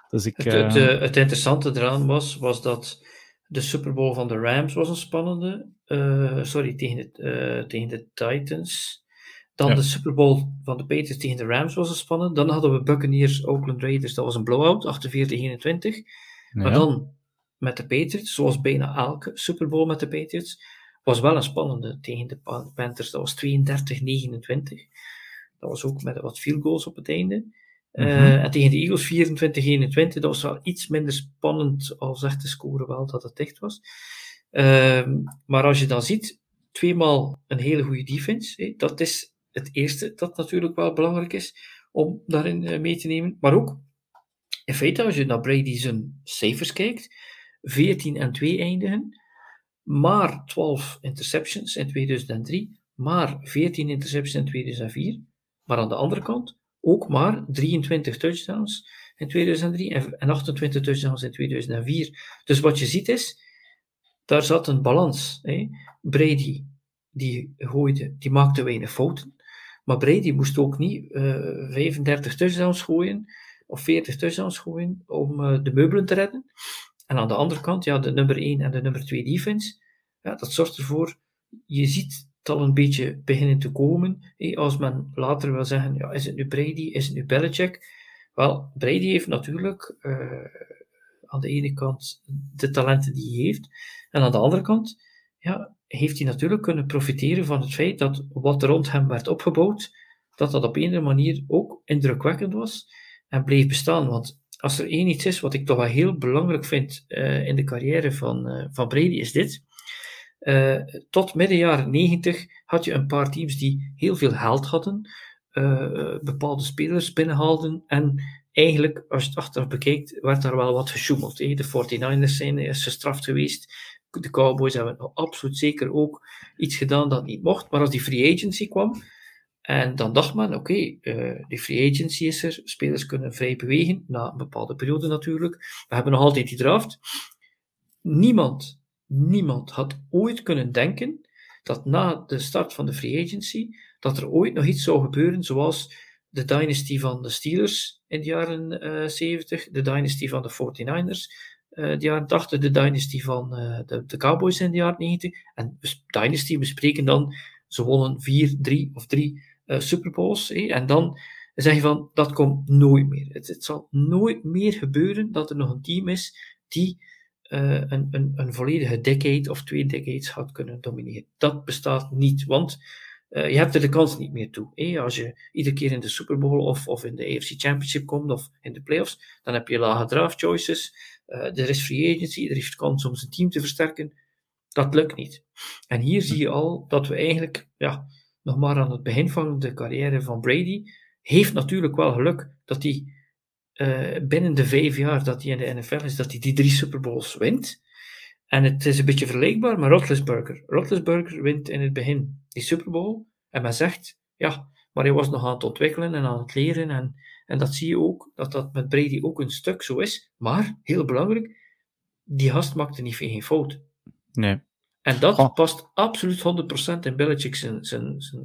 Dus ik, het, het, uh, het, interessante eraan was, was dat de Super Bowl van de Rams was een spannende. Sorry, tegen de, tegen de Titans. Dan ja. de Super Bowl van de Patriots tegen de Rams was een spannende. Dan hadden we Buccaneers, Oakland Raiders, dat was een blowout, 48-21. Ja. Maar dan met de Patriots, zoals bijna elke Super Bowl met de Patriots, was wel een spannende tegen de Panthers. Dat was 32-29. Dat was ook met wat field goals op het einde. Eh, Mhm. En tegen de Eagles 24-21, dat was wel iets minder spannend als echt de score wel dat het dicht was. Ehm, maar als je dan ziet, tweemaal een hele goede defense, dat is het eerste dat natuurlijk wel belangrijk is om daarin eh, mee te nemen. Maar ook, in feite, als je naar Brady zijn cijfers kijkt, 14 en 2 eindigen, maar 12 interceptions in 2003, maar 14 interceptions in 2004. Maar aan de andere kant ook maar 23 touchdowns in 2003 en en 28 touchdowns in 2004. Dus wat je ziet is, daar zat een balans. Hè. Brady, die gooide, die maakte weinig fouten. Maar Brady moest ook niet eh 35 touchdowns gooien of 40 touchdowns gooien om eh, de meubelen te redden. En aan de andere kant, ja, de nummer 1 en de nummer 2 defense, ja, dat zorgt ervoor, je ziet het al een beetje beginnen te komen. Als men later wil zeggen, ja, is het nu Brady, is het nu Belichick? Wel, Brady heeft natuurlijk eh, aan de ene kant de talenten die hij heeft, en aan de andere kant ja, heeft hij natuurlijk kunnen profiteren van het feit dat wat rond hem werd opgebouwd, dat dat op een of andere manier ook indrukwekkend was en bleef bestaan. Want als er één iets is wat ik toch wel heel belangrijk vind eh, in de carrière van, eh, van Brady, is dit. Eh, tot midden jaren 90 had je een paar teams die heel veel geld hadden, bepaalde spelers binnenhaalden en eigenlijk, als je het achteraf bekijkt, werd daar wel wat gesjoemeld. hè. De 49ers zijn gestraft geweest. De Cowboys hebben absoluut zeker ook iets gedaan dat niet mocht. Maar als die free agency kwam, en dan dacht men, oké, eh, die free agency is er, spelers kunnen vrij bewegen, na een bepaalde periode natuurlijk. We hebben nog altijd die draft. Niemand, niemand had ooit kunnen denken dat na de start van de free agency, dat er ooit nog iets zou gebeuren zoals de dynasty van de Steelers in de jaren eh 70, de dynasty van de 49ers, eh de jaren 80, de dynasty van eh, de, de Cowboys in de jaren 90. En dynasty, we spreken dan, ze wonnen 4, 3 of 3 eh Super Bowls. hè, en dan zeg je van, dat komt nooit meer. Het, het zal nooit meer gebeuren dat er nog een team is die eh, een, een, een volledige decade of twee decades had kunnen domineren. Dat bestaat niet, want eh, je hebt er de kans niet meer toe. hè. Als je iedere keer in de Super Bowl of, of in de AFC Championship komt of in de playoffs, dan heb je lage draft choices. er is free agency, er is kans om zijn team te versterken. Dat lukt niet. En hier zie je al dat we eigenlijk, ja, nog maar aan het begin van de carrière van Brady, heeft natuurlijk wel geluk dat hij eh, binnen de vijf jaar dat hij in de NFL is, dat hij die drie Super Bowls wint. En het is een beetje vergelijkbaar met. Roethlisberger wint in het begin die Super Bowl. En men zegt, ja, maar hij was nog aan het ontwikkelen en aan het leren. En, en dat zie je ook, dat dat met Brady ook een stuk zo is. Maar, heel belangrijk, die gast maakte niet geen fout. Nee. En dat Goh. past absoluut 100% in Belichick zijn, zijn, zijn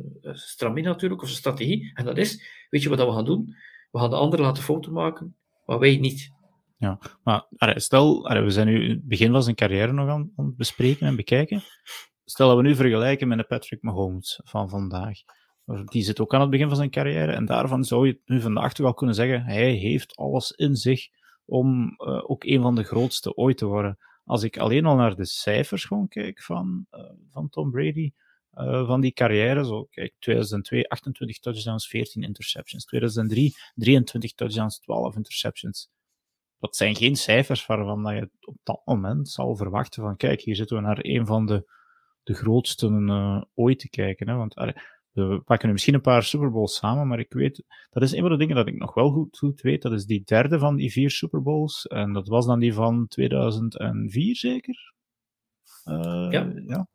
eh, natuurlijk, of zijn strategie. En dat is, weet je wat we gaan doen? We gaan de anderen laten fouten maken, maar wij niet. Maar allee, stel, allee, we zijn nu het begin van zijn carrière nog aan, aan het bespreken en bekijken. Stel dat we nu vergelijken met de Patrick Mahomes van vandaag. Die zit ook aan het begin van zijn carrière. En daarvan zou je nu vandaag toch wel kunnen zeggen: hij heeft alles in zich om eh, ook een van de grootste ooit te worden. Als ik alleen al naar de cijfers gewoon kijk van, eh, van Tom Brady, eh, van die carrière, zo kijk, 2002 28 touchdowns, 14 interceptions. 2003 23 touchdowns, 12 interceptions dat zijn geen cijfers waarvan je op dat moment zal verwachten van kijk, hier zitten we naar een van de, de grootste eh, ooit te kijken. Hè? Want we pakken nu misschien een paar Super Bowls samen, maar ik weet, dat is een van de dingen dat ik nog wel goed, goed weet, dat is die derde van die vier Super Bowls, en dat was dan die van 2004 zeker? Eh, Ja.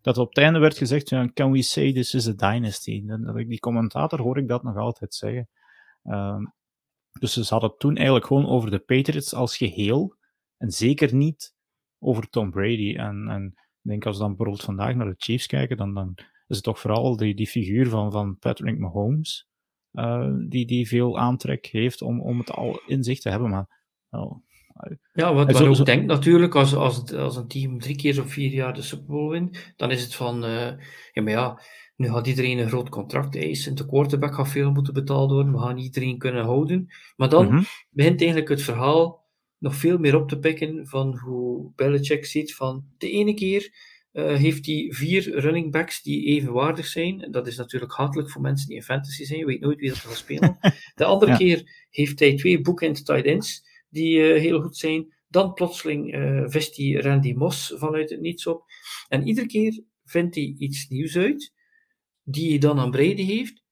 Dat op het einde werd gezegd, ja, can we say this is a dynasty? En dat ik, die commentator hoor ik dat nog altijd zeggen. Ehm, dus ze hadden het toen eigenlijk gewoon over de Patriots als geheel. En zeker niet over Tom Brady. En, en ik denk als we dan bijvoorbeeld vandaag naar de Chiefs kijken, dan, dan is het toch vooral die, die figuur van, van Patrick Mahomes. eh, die, die veel aantrek heeft om, om het al in zich te hebben. Maar wel, Ja, wat zo- ook zo- denkt natuurlijk, als, als, als een team drie keer op vier jaar de Super Bowl wint, dan is het van, eh, ja maar ja, nu gaat iedereen een groot contract eisen, de quarterback gaat veel moeten betaald worden, we gaan iedereen kunnen houden. Maar dan mhm, begint eigenlijk het verhaal nog veel meer op te pikken van hoe Belichick ziet van de ene keer uh, heeft hij vier running backs die evenwaardig zijn. Dat is natuurlijk hartelijk voor mensen die in fantasy zijn. Je weet nooit wie dat gaat spelen. De andere keer heeft hij twee bookend tight ends die uh, heel goed zijn. Dan plotseling uh, vist hij Randy Moss vanuit het niets op. En iedere keer vindt hij iets nieuws uit, die hij dan aan Brady heeft.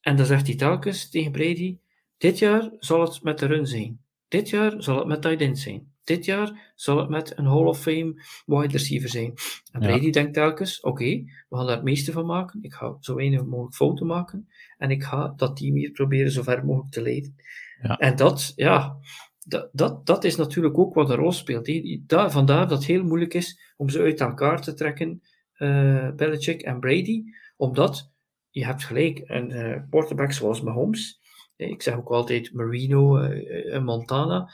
En dan zegt hij telkens tegen Brady, dit jaar zal het met de run zijn. Dit jaar zal het met tight end zijn. Dit jaar zal het met een Hall of Fame wide receiver zijn. En Brady denkt telkens, oké, we gaan daar het meeste van maken. Ik ga zo weinig mogelijk fouten maken. En ik ga dat team hier proberen zo ver mogelijk te leiden. Ja. En dat, ja, dat, dat, dat is natuurlijk ook wat een rol speelt. Daar, vandaar dat het heel moeilijk is om ze uit elkaar te trekken, uh, Belichick en Brady. Omdat, je hebt gelijk, een uh, quarterback zoals Mahomes, ik zeg ook altijd Marino, uh, Montana,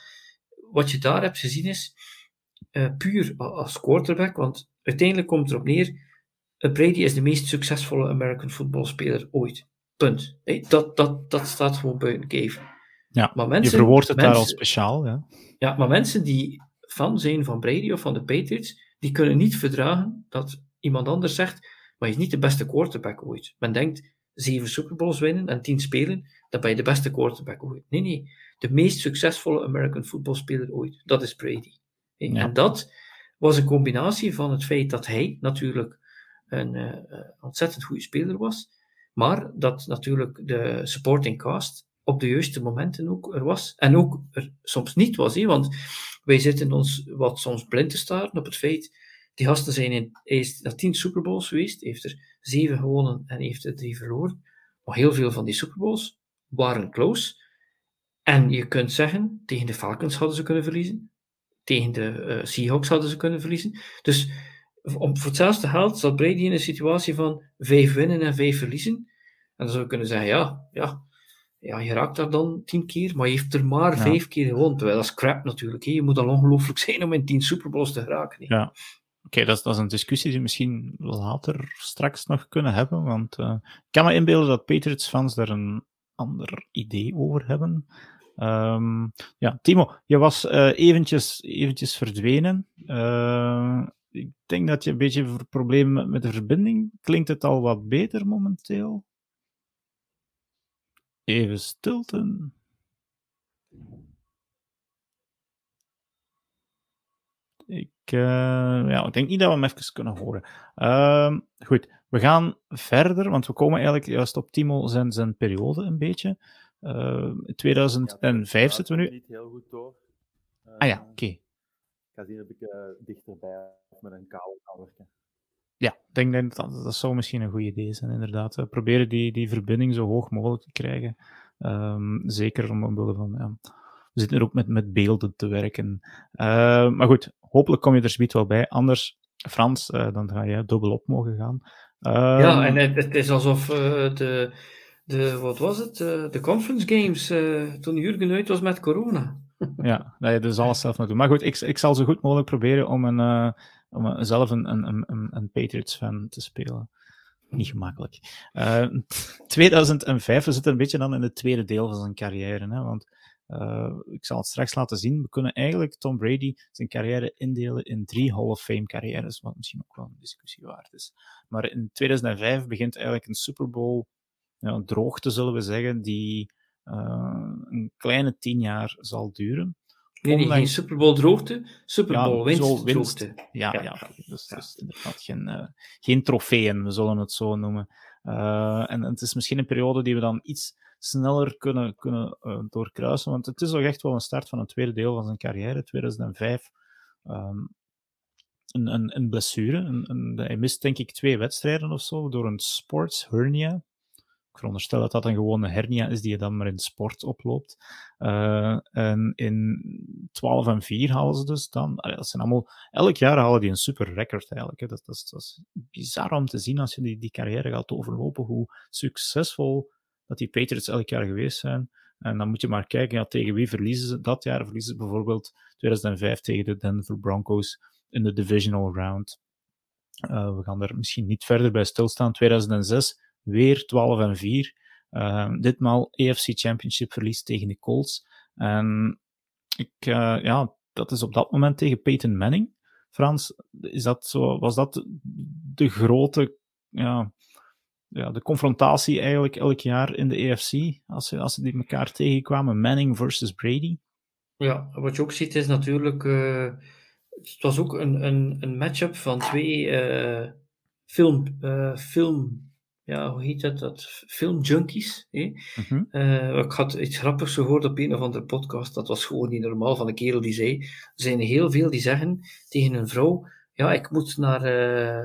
wat je daar hebt gezien is uh, puur als quarterback, want uiteindelijk komt het erop neer, uh, Brady is de meest succesvolle American footballspeler ooit. Punt. Hey, dat, dat, dat staat gewoon buiten kijf. Ja, maar mensen, je verwoordt het mensen, daar al speciaal. Ja. ja, maar mensen die fan zijn van Brady of van de Patriots, die kunnen niet verdragen dat iemand anders zegt, maar je is niet de beste quarterback ooit. Men denkt, zeven Super Bowls winnen en tien spelen, dan ben je de beste quarterback ooit. Nee, nee de meest succesvolle American voetbalspeler ooit. Dat is Brady. En dat was een combinatie van het feit dat hij natuurlijk een uh, ontzettend goede speler was, maar dat natuurlijk de supporting cast op de juiste momenten ook er was. En ook er soms niet was. Hè? Want wij zitten ons wat soms blind te staren op het feit, die gasten zijn in, hij is naar tien Super Bowls geweest, heeft er zeven gewonnen en heeft er drie verloren. Maar heel veel van die Super Bowls waren close. En je kunt zeggen, tegen de Falcons hadden ze kunnen verliezen. Tegen de uh, Seahawks hadden ze kunnen verliezen. Dus om, voor hetzelfde geld zat Brady in een situatie van vijf winnen en vijf verliezen. En dan zou je kunnen zeggen, ja, ja, ja je raakt daar dan tien keer, maar je heeft er maar vijf keer gewonnen. Terwijl dat is crap natuurlijk. Hè. Je moet al ongelooflijk zijn om in tien Superbowls te geraken. Hè. Ja. Oké, dat, dat, is een discussie die we misschien later straks nog kunnen hebben. Want uh, ik kan me inbeelden dat Patriots-fans daar een ander idee over hebben. Um, ja, Timo, je was uh, eventjes, eventjes verdwenen. Uh, ik denk dat je een beetje problemen met, met de verbinding. Klinkt het al wat beter momenteel? Even stilte. Ik, uh, ja, ik denk niet dat we hem even kunnen horen. Uh, goed, we gaan verder, want we komen eigenlijk juist op Timo zijn, zijn periode een beetje. Uh, 2005 zitten we nu. niet heel goed door. Uh, ah ja, oké. Okay. Ik ga zien of ik uh, dichterbij met een kabel kan werken. Ja, ik denk dat, dat dat zou misschien een goed idee zijn, inderdaad. We proberen die, die verbinding zo hoog mogelijk te krijgen. Um, zeker omwille van, ja, we zitten er ook met, met beelden te werken. Uh, maar goed, hopelijk kom je er zoiets wel bij. Anders, Frans, uh, dan ga je dubbel op mogen gaan. Uh, ja, en het, het is alsof de de, wat was het? Uh, de conference games uh, toen Jurgen uit was met corona. ja, dat je dus alles zelf moet doen. Maar goed, ik, ik zal zo goed mogelijk proberen om, een, uh, om zelf een, een, een, een Patriots-fan te spelen. Niet gemakkelijk. 2005, we zitten een beetje dan in het tweede deel van zijn carrière. Hè, want ik zal het straks laten zien. We kunnen eigenlijk Tom Brady zijn carrière indelen in drie Hall of Fame carrières, wat misschien ook wel een discussie waard is. Maar in 2005 begint eigenlijk een Super Bowl ja, droogte, zullen we zeggen, die uh, een kleine tien jaar zal duren. Nee, nee geen Super Bowl droogte, Super Bowl winst, winst, droogte. Ja, ja. ja dus, dus inderdaad geen, uh, geen trofeeën, we zullen het zo noemen. Uh, en, en, het is misschien een periode die we dan iets sneller kunnen, kunnen doorkruisen, want het is ook echt wel een start van een tweede deel van zijn carrière, 2005. Um, een, een, een blessure. Een, een, hij mist denk ik twee wedstrijden of zo door een sports hernia veronderstel dat dat een gewone hernia is die je dan maar in sport oploopt. Uh, en in 12 en 4 halen ze dus dan. Dat zijn allemaal, elk jaar halen die een super record eigenlijk. Dat, is, dat is bizar om te zien als je die, die carrière gaat overlopen, hoe succesvol dat die Patriots elk jaar geweest zijn. En dan moet je maar kijken, ja, tegen wie verliezen ze. Dat jaar verliezen ze bijvoorbeeld 2005 tegen de Denver Broncos in de divisional round. Uh, we gaan er misschien niet verder bij stilstaan. 2006 Weer 12 en 4. Uh, ehm, ditmaal AFC Championship verlies tegen de Colts. En ik, uh, ja, dat is op dat moment tegen Peyton Manning. Frans, is dat zo, was dat de grote, ja, ja, de confrontatie eigenlijk elk jaar in de EFC, als ze, als ze die elkaar tegenkwamen, Manning versus Brady? Ja, wat je ook ziet is natuurlijk, uh, het was ook een, een, een matchup van twee uh, film, film ja, hoe heet dat, dat filmjunkies. Hè? Mm ik had iets grappigs gehoord op een of andere podcast, dat was gewoon niet normaal, van een kerel die zei, er zijn heel veel die zeggen tegen een vrouw, ja, ik moet naar, uh,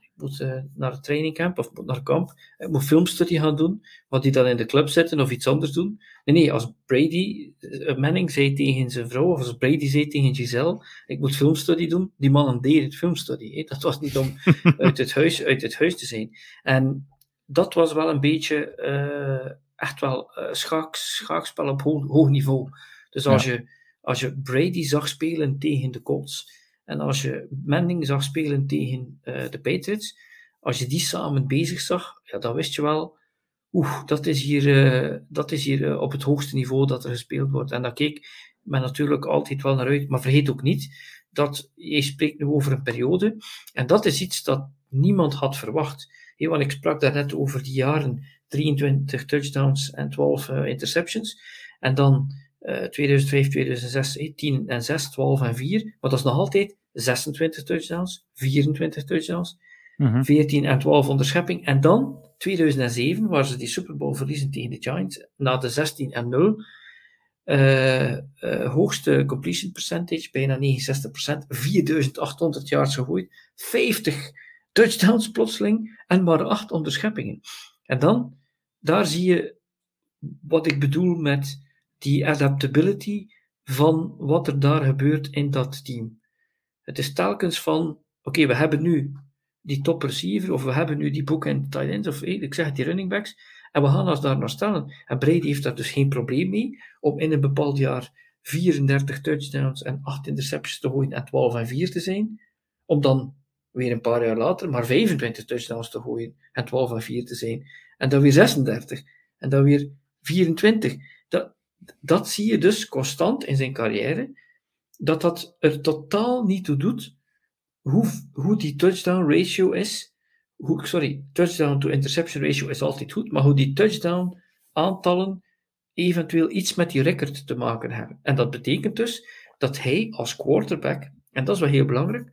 ik moet, uh, naar het trainingcamp of naar kamp, ik moet filmstudie gaan doen, wat die dan in de club zitten of iets anders doen. Nee, nee, als Brady, Manning zei tegen zijn vrouw, of als Brady zei tegen Giselle, ik moet filmstudie doen, die mannen deden het filmstudie. Hè? Dat was niet om uit, het huis, uit het huis te zijn. En dat was wel een beetje uh, echt wel uh, schaak, schaakspel op hoog, hoog niveau. Dus als, je, als je Brady zag spelen tegen de Colts en als je Manning zag spelen tegen uh, de Patriots, als je die samen bezig zag, ja, dan wist je wel, oeh, dat is hier, dat is hier op het hoogste niveau dat er gespeeld wordt. En daar keek men natuurlijk altijd wel naar uit. Maar vergeet ook niet dat je spreekt nu over een periode. En dat is iets dat niemand had verwacht. Hey, want ik sprak daarnet over die jaren 23 touchdowns en 12 uh, interceptions. En dan uh, 2005, 2006, hey, 10 en 6, 12 en 4. Maar dat is nog altijd 26 touchdowns, 24 touchdowns, mm -hmm. 14 en 12 onderschepping. En dan 2007, waar ze die Super Bowl verliezen tegen de Giants, na de 16 en 0. Uh, uh, hoogste completion percentage, bijna 69%, 4800 yards gegooid, 50 touchdowns plotseling en maar acht onderscheppingen. En dan, daar zie je wat ik bedoel met die adaptability van wat er daar gebeurt in dat team. Het is telkens van, oké, we hebben nu die top receiver, of we hebben nu die bookend tight ends, of ik zeg die running backs, en we gaan ons daar naar stellen. En Brady heeft daar dus geen probleem mee om in een bepaald jaar 34 touchdowns en 8 interceptions te gooien en 12 en 4 te zijn, om dan weer een paar jaar later maar 25 touchdowns te gooien en 12 en 4 te zijn. En dan weer 36 en dan weer 24. Dat, zie je dus constant in zijn carrière, dat dat er totaal niet toe doet hoe, hoe die touchdown ratio is. Hoe, sorry, touchdown to interception ratio is altijd goed, maar hoe die touchdown aantallen eventueel iets met die record te maken hebben. En dat betekent dus dat hij als quarterback, en dat is wel heel belangrijk,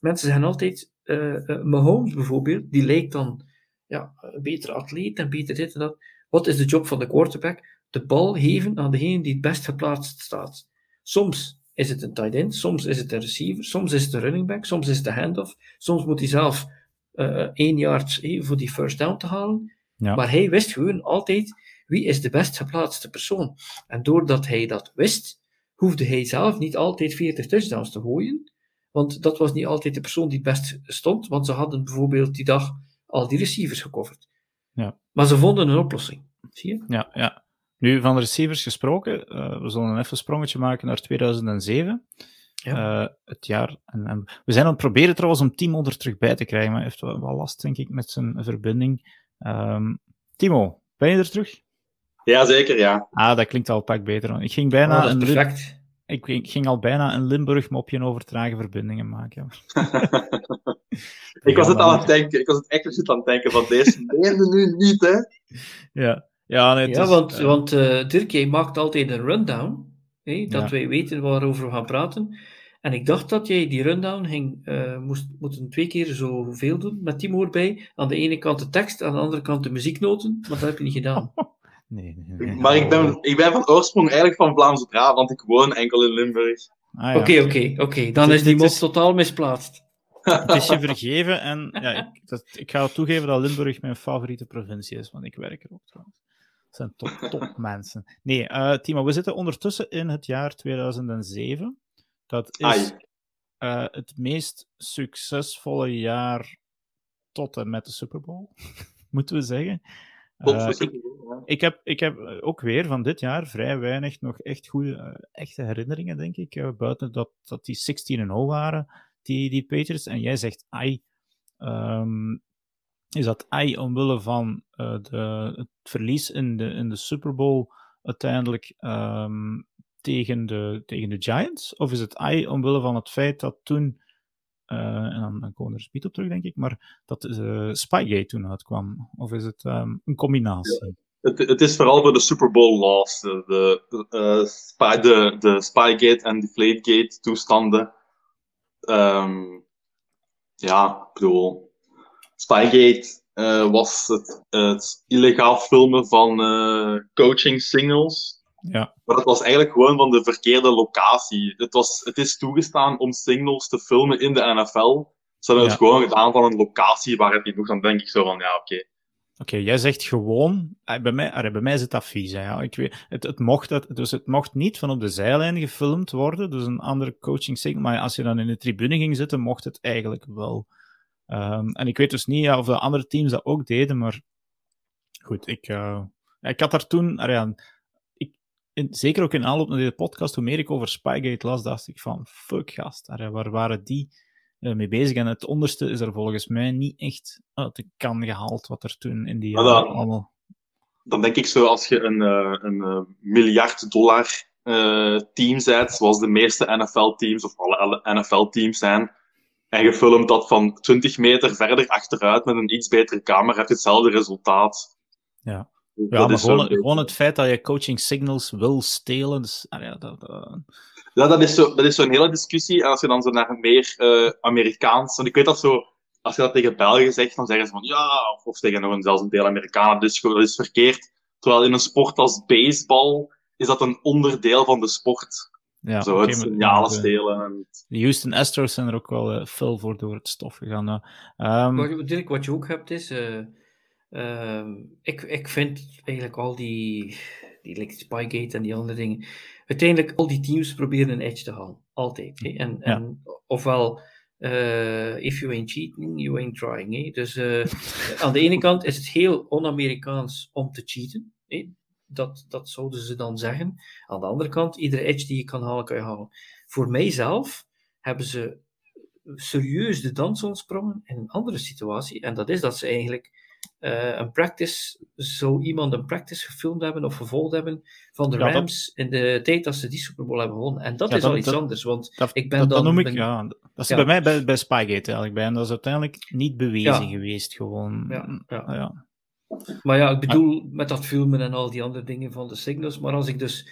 mensen zeggen altijd, uh, Mahomes bijvoorbeeld, die lijkt dan ja, een betere atleet en beter dit en dat. Wat is de job van de quarterback? De bal geven aan degene die het best geplaatst staat. Soms is het een tight end, soms is het een receiver, soms is het een running back, soms is het de handoff, soms moet hij zelf uh, één yard hey, voor die first down te halen. Ja. Maar hij wist gewoon altijd wie is de best geplaatste persoon. En doordat hij dat wist, hoefde hij zelf niet altijd 40 touchdowns te gooien, want dat was niet altijd de persoon die het best stond, want ze hadden bijvoorbeeld die dag al die receivers gecoverd. Ja. Maar ze vonden een oplossing. Zie je? Ja, ja. Nu, van de receivers gesproken, uh, we zullen even een sprongetje maken naar 2007. Ja. Uh, het jaar. En, en, we zijn aan het proberen trouwens om Timo er terug bij te krijgen, maar hij heeft wel, wel last, denk ik, met zijn verbinding. Um, Timo, ben je er terug? Ja, zeker, ja. Ah, dat klinkt al een pak beter. Ik ging bijna... Oh, een perfect ik, ik, ging al bijna een Limburg-mopje over trage verbindingen maken. ik was het aan het denken, ik was het echt aan het denken van deze meende nu niet, hè? Ja, ja, nee, ja is, want, uh, want uh, Dirk, jij maakt altijd een rundown, hè, dat ja. wij weten waarover we gaan praten. En ik dacht dat jij die rundown ging, uh, moest moeten twee keer zoveel doen, met Timo erbij. Aan de ene kant de tekst, aan de andere kant de muzieknoten, maar dat heb je niet gedaan. Nee, nee, nee. Maar ik ben, ik ben van oorsprong eigenlijk van Vlaamse Draaf, want ik woon enkel in Limburg. Oké, oké, oké. Dan is die mop is... totaal misplaatst. Het is je vergeven en ja, ik, dat, ik ga toegeven dat Limburg mijn favoriete provincie is, want ik werk er ook trouwens. Het zijn top, top mensen. Nee, uh, Timo, we zitten ondertussen in het jaar 2007. Dat is uh, het meest succesvolle jaar tot en met de Super Bowl, moeten we zeggen. Uh, ik, ik, heb, ik heb ook weer van dit jaar vrij weinig nog echt goede, echte herinneringen, denk ik. Buiten dat, dat die 16-0 waren, die, die Patriots. En jij zegt, ai, um, is dat ai omwille van de, het verlies in de, in de Super Bowl uiteindelijk um, tegen, de, tegen de Giants? Of is het ai omwille van het feit dat toen eh, en dan, dan komen er speed op terug, denk ik, maar dat uh, Spygate toen uitkwam. Of is het um, een combinatie? Het, het, is vooral voor de Super Bowl laws, de, de, spy, de, de Spygate en Deflategate toestanden. Um, ja, ik bedoel, Spygate uh, was het, het, illegaal filmen van uh, coaching signals. Ja. Maar dat was eigenlijk gewoon van de verkeerde locatie. Het, was, het is toegestaan om signals te filmen in de NFL. Ze hebben ja. het gewoon gedaan van een locatie waar het niet nog dan denk ik zo van, ja, oké. Okay. Oké, okay, jij zegt gewoon, bij mij, bij mij is het advies. Hè, ja. ik weet, het, het, mocht dat, dus het mocht niet van op de zijlijn gefilmd worden, dus een andere coaching signal. Maar als je dan in de tribune ging zitten, mocht het eigenlijk wel. Um, en ik weet dus niet ja, of de andere teams dat ook deden, maar goed, ik, uh, ik had daar toen, ja, ik, in, zeker ook in aanloop naar deze podcast, hoe meer ik over Spygate las, dacht ik van, fuck gast, ja, waar waren die uh, mee bezig? En het onderste is er volgens mij niet echt uit de kan gehaald, wat er toen in die jaren allemaal... Dan denk ik zo, als je een, uh, een miljard dollar team bent, zoals de meeste NFL-teams, of alle NFL-teams zijn, en je filmt dat van 20 meter verder achteruit met een iets betere camera, heb je hetzelfde resultaat. Ja, ja maar gewoon, gewoon, het feit dat je coaching signals wil stelen. Dus, ah ja, dat, uh... ja, dat is zo'n zo hele discussie. En als je dan zo naar een meer uh, Amerikaans. Want ik weet dat zo. Als je dat tegen Belgen zegt, dan zeggen ze van ja, of, of tegen nog een, zelfs een deel Amerikanen, dus dat is verkeerd. Terwijl in een sport als baseball is dat een onderdeel van de sport. Ja, Zo het signalen stelen. En... De Houston Astros zijn er ook wel uh, fel voor door het stof gegaan. Uh. Um... Wat, Dirk, wat je ook hebt is... Uh, ik, ik vind eigenlijk al die, die like Spygate en die andere dingen... Uiteindelijk, al die teams proberen een edge te halen. Altijd. Hè? En, Ja. en, ofwel... if you ain't cheating, you ain't trying. Hè? Dus aan de ene kant is het heel on-Amerikaans om te cheaten. Hè? Dat, dat zouden ze dan zeggen. Aan de andere kant, iedere edge die je kan halen, kan je halen. Voor mijzelf hebben ze serieus de dans ontsprongen in een andere situatie. En dat is dat ze eigenlijk uh, een practice, zo iemand een practice gefilmd hebben of gevolgd hebben van de Ja, dat- Rams in de tijd dat ze die Super Bowl hebben gewonnen. En dat Ja, is dat- al iets dat- anders, want Dat, ik ben dan... dat noem ik, ben- ja. Dat is bij mij bij, bij Spygate eigenlijk bij. En dat is uiteindelijk niet bewezen geweest, gewoon. Ja, ja. Maar ja, ik bedoel met dat filmen en al die andere dingen van de signals. Maar als ik dus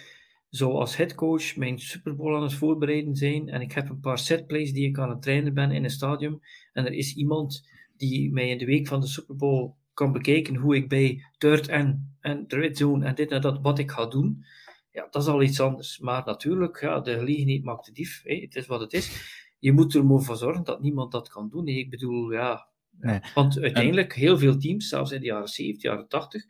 zo als headcoach mijn Super Bowl aan het voorbereiden zijn en ik heb een paar setplays die ik aan het trainen ben in een stadion en er is iemand die mij in de week van de Super Bowl kan bekijken hoe ik bij third en, en red zone en dit en dat wat ik ga doen. Ja, dat is al iets anders. Maar natuurlijk, ja, de gelegenheid maakt de dief. Het is wat het is. Je moet er maar voor zorgen dat niemand dat kan doen. Ik bedoel, ja, Nee. want uiteindelijk, heel veel teams, zelfs in de jaren 70, jaren 80,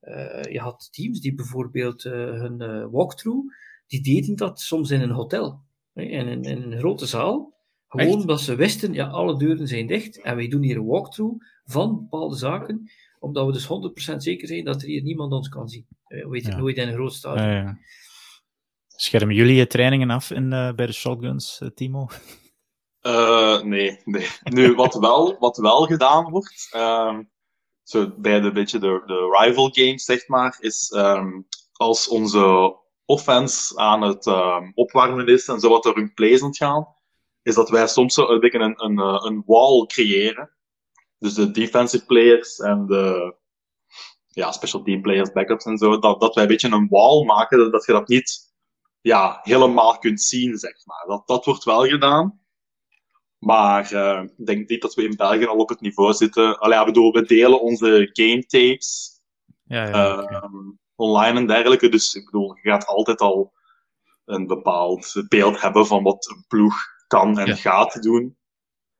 eh, je had teams die bijvoorbeeld eh, hun eh, walkthrough, die deden dat soms in een hotel. hè, In, een- in een grote zaal. Gewoon Echt? omdat ze wisten, ja, alle deuren zijn dicht en wij doen hier een walkthrough van bepaalde zaken, omdat we dus 100% zeker zijn dat er hier niemand ons kan zien. We weten Ja. nooit in een groot stadion. Ah, ja. Schermen jullie je trainingen af in, bij de shotguns, Timo? Eh, nee, nee. Nu, wat wel, wat wel gedaan wordt, ehm, zo bij de, beetje de, de rival games, zeg maar, is ehm, als onze offense aan het ehm, opwarmen is en zo wat er hun plays gaan, is dat wij soms zo een een, een, eh, een wall creëren. Dus de defensive players en de ja, special team players, backups en zo, dat, dat wij een beetje een wall maken, dat, dat je dat niet ja, helemaal kunt zien, zeg maar. Dat, dat wordt wel gedaan. Maar eh, ik denk niet dat we in België al op het niveau zitten. Allee, ja, bedoel, we delen onze game tapes Ja, ja. eh, oké. online en dergelijke. Dus ik bedoel, je gaat altijd al een bepaald beeld hebben van wat een ploeg kan en gaat doen.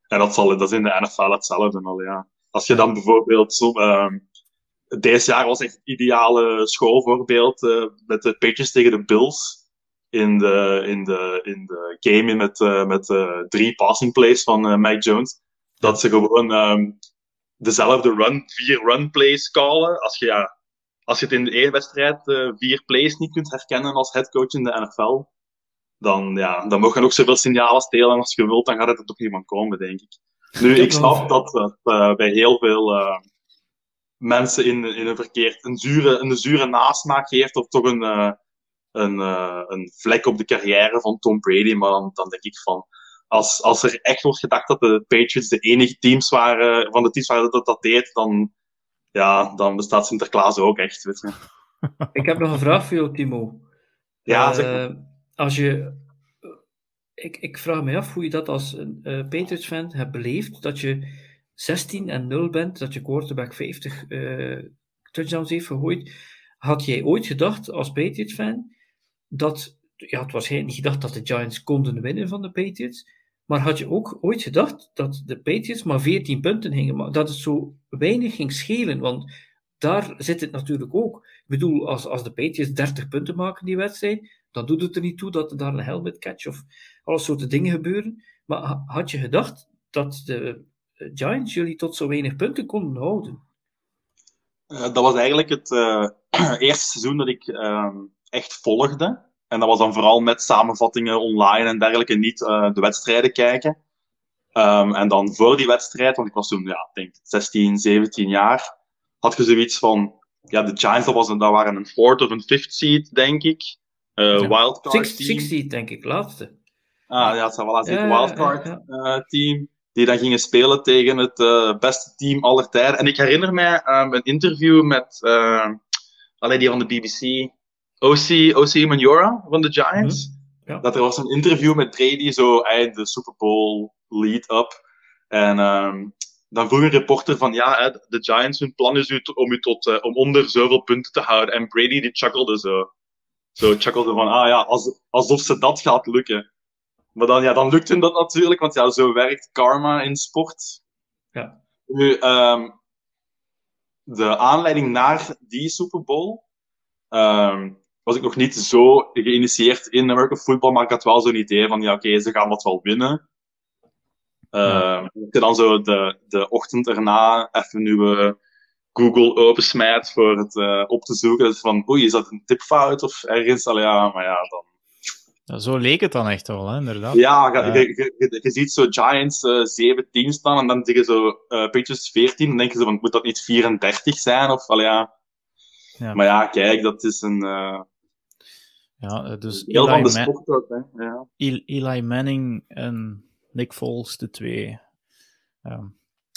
En dat, zal, dat is in de NFL hetzelfde al, ja. Als je dan bijvoorbeeld zo, ehm, deze jaar was echt het ideale schoolvoorbeeld eh, met de Patriots tegen de Bills in de, in de, in de game met, eh, met eh, drie passing plays van eh Mike Jones. Dat ze gewoon ehm, dezelfde run, vier run plays callen. Als je, ja, als je het in de één wedstrijd vier plays niet kunt herkennen als headcoach in de NFL, dan, ja, dan mogen nog zoveel signalen stelen als je wilt, dan gaat het er toch niemand komen, denk ik. Nu, ik snap dat dat bij heel veel mensen in, in een verkeerd een zure, een zure nasmaak geeft, of toch een, een, eh, een vlek op de carrière van Tom Brady, maar dan, dan denk ik van, als, als er echt wordt gedacht dat de Patriots de enige teams waren, van de teams waar dat dat deed, dan, ja, dan bestaat Sinterklaas ook echt, weet je. Ik heb nog een vraag voor jou, Timo. Ja, Eh, zeg maar. Als je... Ik, ik vraag me af hoe je dat als een eh, Patriots-fan hebt beleefd, dat je 16 en 0 bent, dat je quarterback 50 eh, touchdowns heeft gegooid. Had jij ooit gedacht, als Patriots-fan, dat... Ja, het was niet gedacht dat de Giants konden winnen van de Patriots, maar had je ook ooit gedacht dat de Patriots maar 14 punten gingen? Dat het zo weinig ging schelen, want daar zit het natuurlijk ook. Ik bedoel, als, als de Patriots 30 punten maken die wedstrijd, dan doet het er niet toe dat er daar een helmet catch of alle soorten dingen gebeuren. Maar ha- had je gedacht dat de eh, Giants jullie tot zo weinig punten konden houden? Eh, dat was eigenlijk het eh, eerste seizoen dat ik ehm, echt volgde. En dat was dan vooral met samenvattingen online en dergelijke, niet eh, de wedstrijden kijken. Ehm, en dan voor die wedstrijd, want ik was toen, ja, denk 16, 17 jaar, had je zoiets van, ja, de Giants, dat, was een, dat waren een fourth of een fifth seed, denk ik. Eh Ja. Wildcard Six- team. 60, denk ik, laatste. Ah, ja, het zou wel eens een wildcard eh, team. Die dan gingen spelen tegen het beste team aller tijden. En ik herinner mij ehm, een interview met, uh, alleen die van de BBC, OC, OC Manjora van de Giants. Ja. Dat er was een interview met Brady, zo eind de Super Bowl lead-up. En ehm, dan vroeg een reporter van, ja, hè, de Giants, hun plan is u om u tot, eh, om onder zoveel punten te houden. En Brady die chuckelde zo. Zo chuckelde van, ah ja, als, alsof ze dat gaat lukken. Maar dan, ja, dan lukt hem dat natuurlijk, want ja, zo werkt karma in sport. Ja. Nu, ehm, de aanleiding naar die Super Bowl ehm, was ik nog niet zo geïnitieerd in American football, maar ik had wel zo'n idee van, ja, oké, ze gaan dat wel winnen. Ehm, Ik heb dan zo de, de ochtend erna even nu Google opensmijt voor het eh, op te zoeken. Dus van, oei, is dat een tipfout of ergens? Al ja, maar ja, dan Ja, zo leek het dan echt wel, hè, inderdaad. ja, je, Ja. je, je, ziet zo Giants eh 17 staan en dan zeggen zo eh Patriots 14. Dan denken ze van, moet dat niet 34 zijn? Of, al ja. Ja. Maar ja, kijk, dat is een eh Ja, eh, dus deel Eli, van de ook. Hè. Ja. El- Eli Manning en Nick Foles, de twee ehm,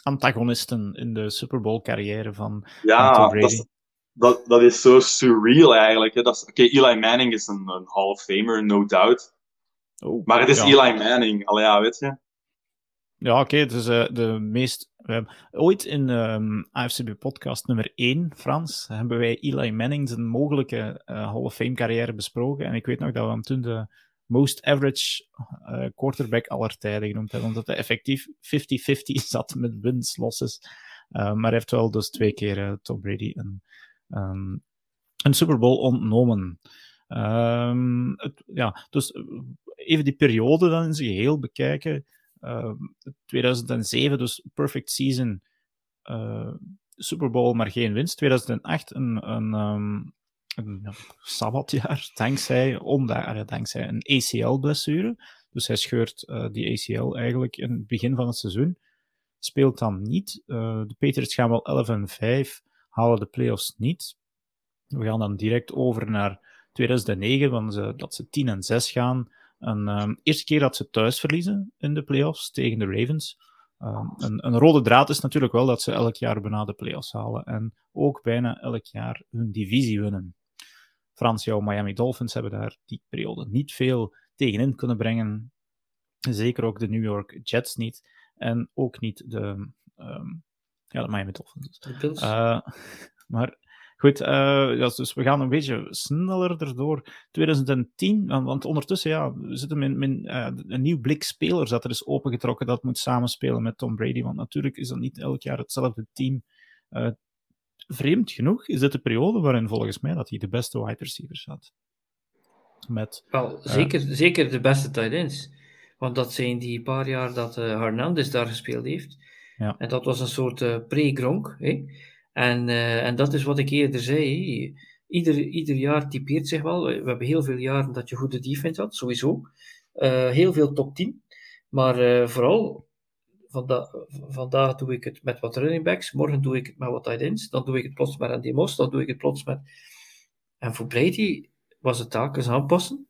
antagonisten in de Super Bowl carrière van, Ja, Tom dat Brady. is, dat, dat is zo surreal eigenlijk. Dat Oké, Eli Manning is een, een Hall of Famer, no doubt. Oh, Maar het is ja. Eli Manning. Al ja, weet je. Ja, oké, het is eh, de meest... ooit in ehm AFCB podcast nummer 1, Frans, hebben wij Eli Manning zijn mogelijke eh, Hall of Fame carrière besproken. En ik weet nog dat we hem toen de most average eh, quarterback aller tijden genoemd hebben, omdat hij effectief 50-50 zat met wins, losses. Maar hij heeft wel dus twee keer Tom Brady een, een, een Super Bowl ontnomen. Ehm, het, ja, dus even die periode dan in zijn geheel bekijken. Ehm, 2007, dus perfect season, eh, Super Bowl, maar geen winst. 2008, een, een, ehm, een ja, sabbatjaar, dankzij, onda, eh, dankzij een ACL-blessure. Dus hij scheurt eh, die ACL eigenlijk in het begin van het seizoen. Speelt dan niet. Eh, de Patriots gaan wel 11 en 5, halen de playoffs niet. We gaan dan direct over naar 2009, want ze, dat ze 10 en 6 gaan. Een ehm, eerste keer dat ze thuis verliezen in de playoffs tegen de Ravens. Ehm, een, een rode draad is natuurlijk wel dat ze elk jaar bijna de playoffs halen. En ook bijna elk jaar hun divisie winnen. Frans, jouw Miami Dolphins hebben daar die periode niet veel tegenin kunnen brengen. Zeker ook de New York Jets niet. En ook niet de, ehm, ja, de Miami Dolphins. Eh, maar goed, eh, ja, dus we gaan een beetje sneller erdoor. 2010, want, want ondertussen, ja, we zitten met, met eh, een nieuw blik spelers dat er is opengetrokken dat moet samenspelen met Tom Brady. Want natuurlijk is dat niet elk jaar hetzelfde team. Eh, vreemd genoeg is dit de periode waarin volgens mij dat hij de beste wide receivers had. Met, Wel, zeker, zeker de beste tight ends. Want dat zijn die paar jaar dat eh Hernandez daar gespeeld heeft. Ja. En dat was een soort pre-gronk. En, eh, en dat is wat ik eerder zei. Ieder, ieder jaar typeert zich wel. We hebben heel veel jaren dat je goede defense had, sowieso. Eh, heel veel top 10. Maar eh, vooral, vanda vandaag doe ik het met wat running backs. Morgen doe ik het met wat tight ends. Dan doe ik het plots met Andy Moss. Dan doe ik het plots met... En voor Brady was het telkens aanpassen.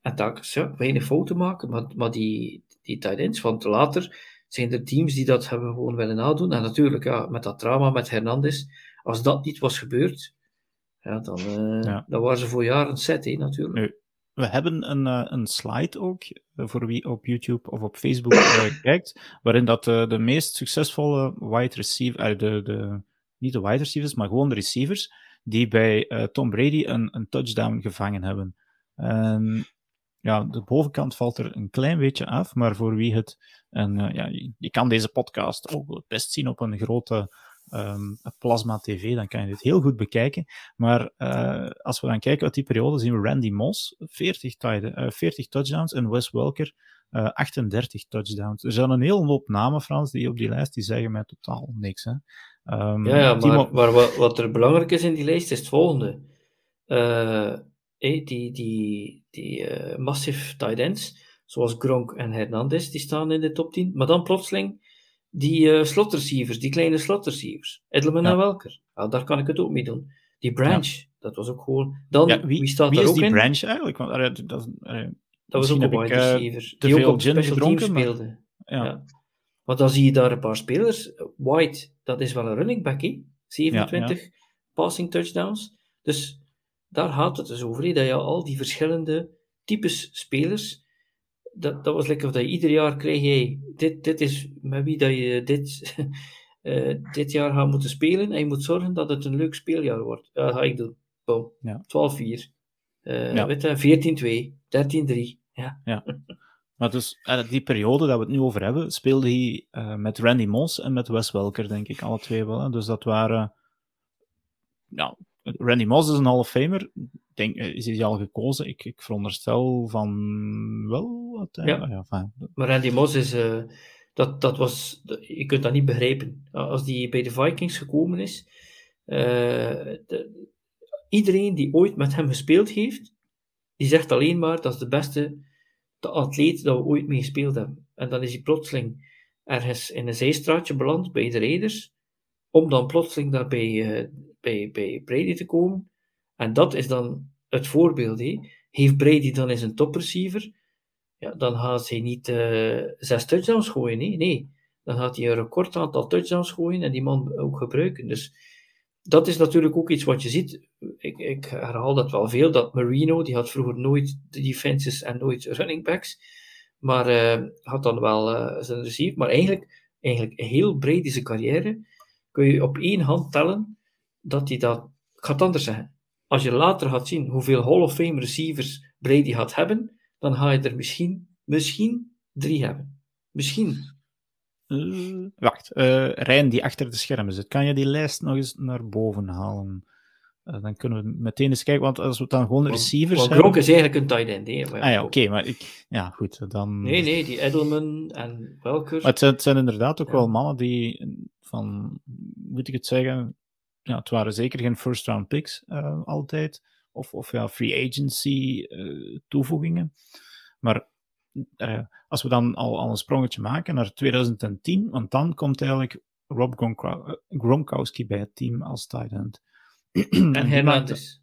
en telkens ja, weinig fouten maken, maar, maar die, die tight ends, want later zijn er teams die dat hebben gewoon willen nadoen. En natuurlijk, ja, met dat drama met Hernandez, als dat niet was gebeurd, ja, dan, uh, ja. dan waren ze voor jaren set, hè, natuurlijk. Nu, we hebben een, uh, een slide ook, uh, voor wie op YouTube of op Facebook kijkt, waarin dat de meest succesvolle wide receiver, de, de, niet de wide receivers, maar gewoon de receivers, die bij Tom Brady een, een touchdown gevangen hebben. Um, ja, de bovenkant valt er een klein beetje af, maar voor wie het. En, uh, ja, je, je, kan deze podcast ook het best zien op een grote um, plasma TV, dan kan je dit heel goed bekijken. Maar uh, als we dan kijken uit die periode, zien we Randy Moss, 40, uh, 40 touchdowns, en Wes Welker, 38 touchdowns. Er zijn een hele hoop namen, Frans, die op die lijst, die zeggen mij totaal niks. Hè. Um, ja, ja, maar, maar wat, wat, er belangrijk is in die lijst is het volgende. Hey, die die, die uh, massive tight ends, zoals Gronk en Hernandez, die staan in de top 10. Maar dan plotseling die uh, slot receivers, die kleine slot receivers. Edelman ja. en Welker. Daar kan ik het ook mee doen. Die branch, ja. dat was ook gewoon... Dan, ja, wie, wie, staat wie daar is ook die in? branch eigenlijk? Want, uh, dat, uh, dat was ook een wide receiver. te die veel ook op gin gedronken, speelde. ja. Ja. Want dan zie je daar een paar spelers. White, dat is wel een running back, hè? 27 passing touchdowns. Dus daar gaat het dus over, hè, dat je al die verschillende types spelers, dat, dat was lekker of dat je ieder jaar krijg je, dit, dit is met wie dat je dit, eh, dit jaar gaat moeten spelen, en je moet zorgen dat het een leuk speeljaar wordt. Ja, dat ga ik doen. Boom. Ja. 12-4. Eh, Ja. weet je, 14-2, 13-3. Ja. Maar dus, eh, die periode dat we het nu over hebben, speelde hij met Randy Moss en met Wes Welker, denk ik, alle twee wel. Hè. Dus dat waren... Ja, Randy Moss is een Hall of Famer. Denk, eh, is hij al gekozen? Ik, ik veronderstel van wel. uiteindelijk. Ja. enfin, Maar Randy Moss is, eh, dat, dat was, je kunt dat niet begrijpen. Als die bij de Vikings gekomen is, eh, de- iedereen die ooit met hem gespeeld heeft, die zegt alleen maar dat is de beste de atleet dat we ooit mee gespeeld hebben. En dan is hij plotseling ergens in een zijstraatje beland bij de Raiders, om dan plotseling daar bij, eh, bij, bij Brady te komen. En dat is dan het voorbeeld. Heeft Brady dan eens een topreceiver, ja, dan gaat hij niet eh, zes touchdowns gooien. Nee, nee. Dan gaat hij een record aantal touchdowns gooien en die man ook gebruiken. Dus dat is natuurlijk ook iets wat je ziet. Ik, ik herhaal dat wel veel, dat Marino, die had vroeger nooit de defenses en nooit running backs, maar eh, had dan wel eh, zijn receiver. Maar eigenlijk, eigenlijk heel breed carrière kun je op één hand tellen dat hij dat... Ik ga het anders zeggen. Als je later gaat zien hoeveel Hall of Fame receivers Brady gaat hebben, dan ga je er misschien, misschien drie hebben. Misschien. eh, wacht, eh Rijn die achter de schermen zit. Kan je die lijst nog eens naar boven halen? Eh, dan kunnen we meteen eens kijken, want als we het dan gewoon receivers Want hebben... Gronk is eigenlijk een tight end. hè. Maar Ah ja, oké, maar ik... Ja, goed, dan... Nee, nee, die Edelman en Welker. Maar het zijn, het zijn inderdaad ook Ja. wel mannen die van, moet ik het zeggen, ja, het waren zeker geen first round picks eh, altijd, of, of ja, free agency eh, toevoegingen. Maar eh, als we dan al, al een sprongetje maken naar 2010, want dan komt eigenlijk Rob Gronkowski bij het team als tight end. en Hernandez.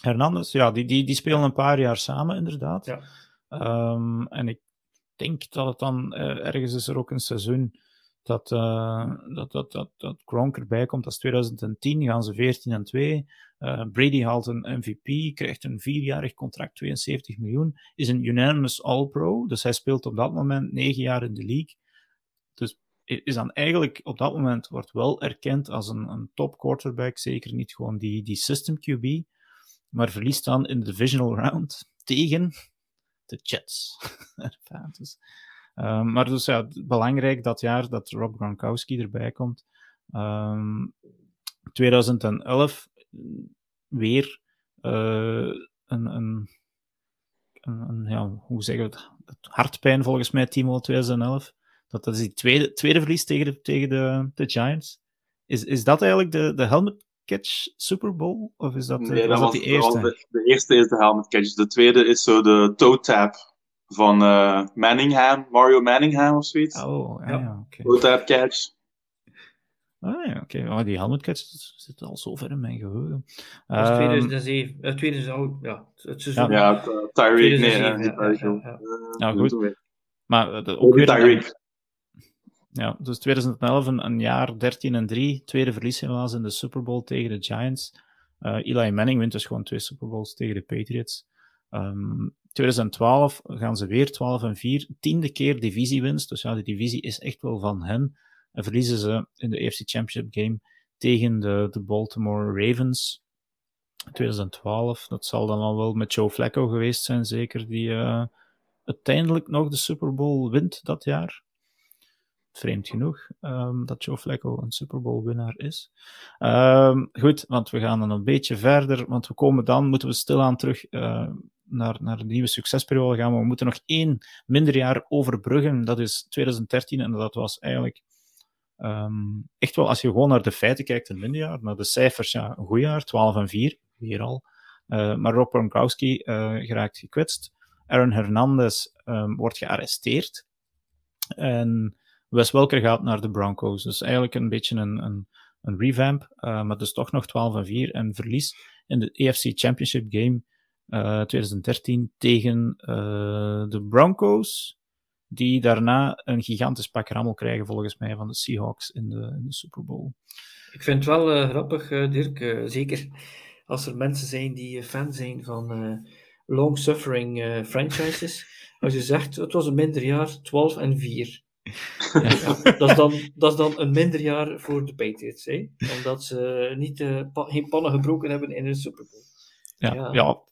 Hernandez, ja, die, die, die spelen een paar jaar samen, inderdaad. Ja. Ehm, en ik denk dat het dan ergens is er ook een seizoen dat, eh, dat, dat, dat, Gronk erbij komt. Dat is 2010, gaan ze 14 en 2. Eh, Brady haalt een MVP, krijgt een vierjarig contract, 72 miljoen. Is een unanimous All-Pro, dus hij speelt op dat moment negen jaar in de league. Dus is dan eigenlijk op dat moment wordt wel erkend als een, een top quarterback, zeker niet gewoon die, die system QB, maar verliest dan in de divisional round tegen de Jets. Dus, ehm, maar dus ja, belangrijk dat jaar dat Rob Gronkowski erbij komt. Ehm, 2011 weer eh, een, een, een, ja, hoe zeggen we het, het hartpijn volgens mij, Timo 2011. Dat, dat is die tweede, tweede verlies tegen de, tegen de, de Giants. Is, is dat eigenlijk de, de helmet catch Super Bowl? Of is dat, Nee, was dat was, die dat eerste? de, de eerste is de helmet catch. De tweede is zo de toe tap van eh, Manningham, Mario Manningham of zoiets. Oh, ja, oké. Toe tap catch. Ah ja, oké. Oh, die helmet catch zit al zo ver in mijn geheugen. Dat is Ehm, 2007. eh, 2000, ja, het seizoen. Ja, T- Tyreek, nee, 2007, eh, ja, Tyreek. ja, ja. eh, Ja, hoe goed. maar eh, de, ook weer Tyreek. Ja, dus 2011 een, een jaar 13 en 3. Tweede verlies helaas in de Super Bowl tegen de Giants. Eh, Eli Manning wint dus gewoon twee Super Bowls tegen de Patriots. Ehm 2012 gaan ze weer 12 en 4. Tiende keer divisiewinst. Dus ja, de divisie is echt wel van hen. En verliezen ze in de AFC Championship game tegen de, de Baltimore Ravens. 2012, dat zal dan al wel met Joe Flacco geweest zijn, zeker, die eh, uiteindelijk nog de Super Bowl wint dat jaar vreemd genoeg ehm, dat Joe Flacco een Super Bowl winnaar is. Ehm, goed, want we gaan dan een beetje verder, want we komen dan, moeten we stilaan terug eh, naar, naar de nieuwe succesperiode gaan, maar we moeten nog één minder jaar overbruggen, dat is 2013, en dat was eigenlijk ehm, echt wel, als je gewoon naar de feiten kijkt, een minder jaar, naar de cijfers, ja, een goed jaar, 12 en 4, weer al. Eh, maar Rob Gronkowski eh, geraakt gekwetst. Aaron Hernandez ehm, wordt gearresteerd. En Wes Welker gaat naar de Broncos. Dus eigenlijk een beetje een, een, een revamp, uh, maar dus toch nog 12 en 4 en verlies in de AFC Championship game 2013 tegen uh, de Broncos, die daarna een gigantisch pak rammel krijgen volgens mij van de Seahawks in de, in de Super Bowl. Ik vind het wel uh, grappig, Dirk, zeker als er mensen zijn die fan zijn van long-suffering franchises. Als je zegt, het was een minder jaar, 12 en 4. Ja. Ja, dat, is dan, dat is dan een minder jaar voor de Patriots, hè? omdat ze niet, uh, pa geen pannen gebroken hebben in de Super Bowl. Ja, ja. ja,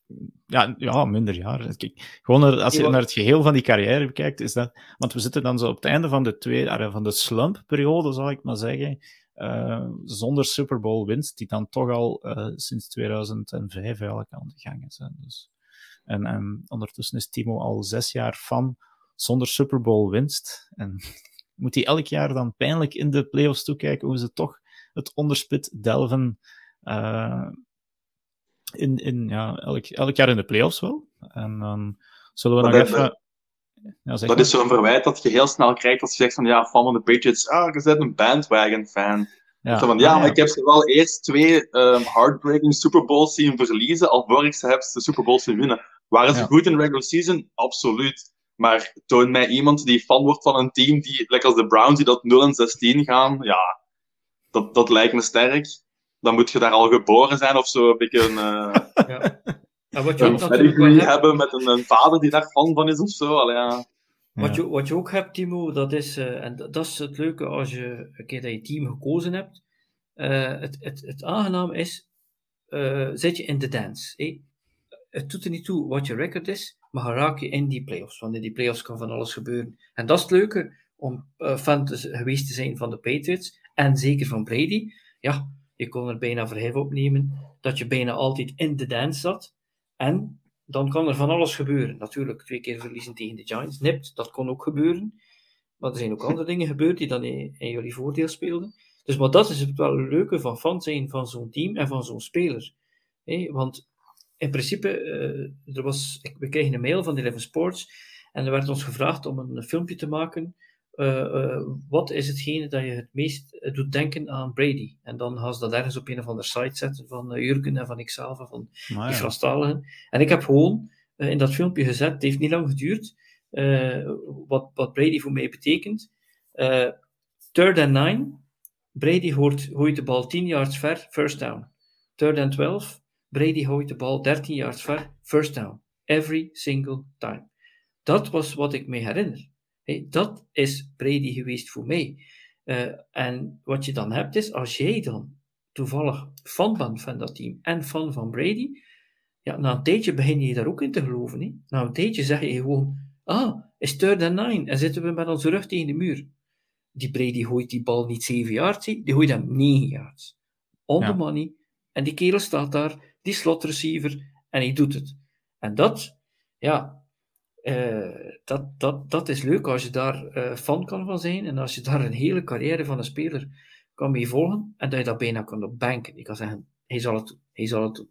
ja, ja minder jaar. Kijk, gewoon als je naar het geheel van die carrière kijkt, is dat. Want we zitten dan zo op het einde van de, twee, van de slump-periode, zal ik maar zeggen. Uh, zonder Super Bowl winst, die dan toch al uh, sinds 2005 eigenlijk aan de gang is. Hè. Dus, en um, ondertussen is Timo al zes jaar fan zonder Super Bowl winst. En moet hij elk jaar dan pijnlijk in de playoffs toekijken hoe ze toch het onderspit delven. Uh, in, in, ja, elk, elk jaar in de playoffs wel. En dan zullen we maar nog even. Ja, dat is zo'n verwijt dat je heel snel krijgt als je zegt van ja, fan van de Patriots, ah, je bent een bandwagon fan. Ja, van, ja, maar ik heb ze wel eerst twee um, heartbreaking Super Bowls zien verliezen, alvorens ik ze heb de Super Bowls zien winnen. Waren ze ja. goed in regular season? Absoluut. Maar toon mij iemand die fan wordt van een team die, lekker als de Browns, die dat 0 en 16 gaan, ja, dat, dat lijkt me sterk. Dan moet je daar al geboren zijn of zo, een beetje een, uh, ja. En wat je een ook natuurlijk pedigree hebt, hebben met een, een, vader die daar fan van is of zo. Allee, ja. Wat, je, wat je ook hebt, Timo, dat is, uh, en dat is het leuke als je een keer dat je team gekozen hebt. Uh, het, het, het aangenaam is, uh, zit je in de dance. Hey? Het doet er niet toe wat je record is, maar raak je in die playoffs. Want in die playoffs kan van alles gebeuren. En dat is het leuke om uh, fan te, geweest te zijn van de Patriots. En zeker van Brady. Ja, je kon er bijna verhef opnemen dat je bijna altijd in de dance zat. En dan kan er van alles gebeuren. Natuurlijk, twee keer verliezen tegen de Giants. Nipt, dat kon ook gebeuren. Maar er zijn ook andere dingen gebeurd die dan in, jullie voordeel speelden. Dus maar dat is het wel leuke van fan zijn van zo'n team en van zo'n speler. Want in principe, uh, er was, ik, we kregen een mail van Eleven Sports en er werd ons gevraagd om een filmpje te maken. Uh, uh, wat is hetgene dat je het meest doet denken aan Brady? En dan gaan ze dat ergens op een of andere site zetten van Jurgen en van ikzelf, van Maar die ja. Franstaligen. En ik heb gewoon in dat filmpje gezet, het heeft niet lang geduurd, wat, wat Brady voor mij betekent. third and nine, Brady hoort, gooit de bal 10 yards ver, first down. Third and 12, Brady gooit de bal 13 yards ver, first down. Every single time. Dat was wat ik me herinner. Hey, dat is Brady geweest voor mij. Uh, en wat je dan hebt is, als jij dan toevallig fan bent van dat team en fan van Brady, ja, na een tijdje begin je daar ook in te geloven. Hè? Na een tijdje zeg je gewoon, ah, is third and nine en zitten we met onze rug tegen de muur. Die Brady gooit die bal niet 7 yards, die gooit hem 9 yards. On Ja. the money. En die kerel staat daar, die slot receiver, en hij doet het. En dat, ja, eh, dat, dat, dat is leuk als je daar eh, fan kan van zijn en als je daar een hele carrière van een speler kan mee volgen en dat je dat bijna kan op banken. Ik kan zeggen, hij zal het doen, hij zal het doen.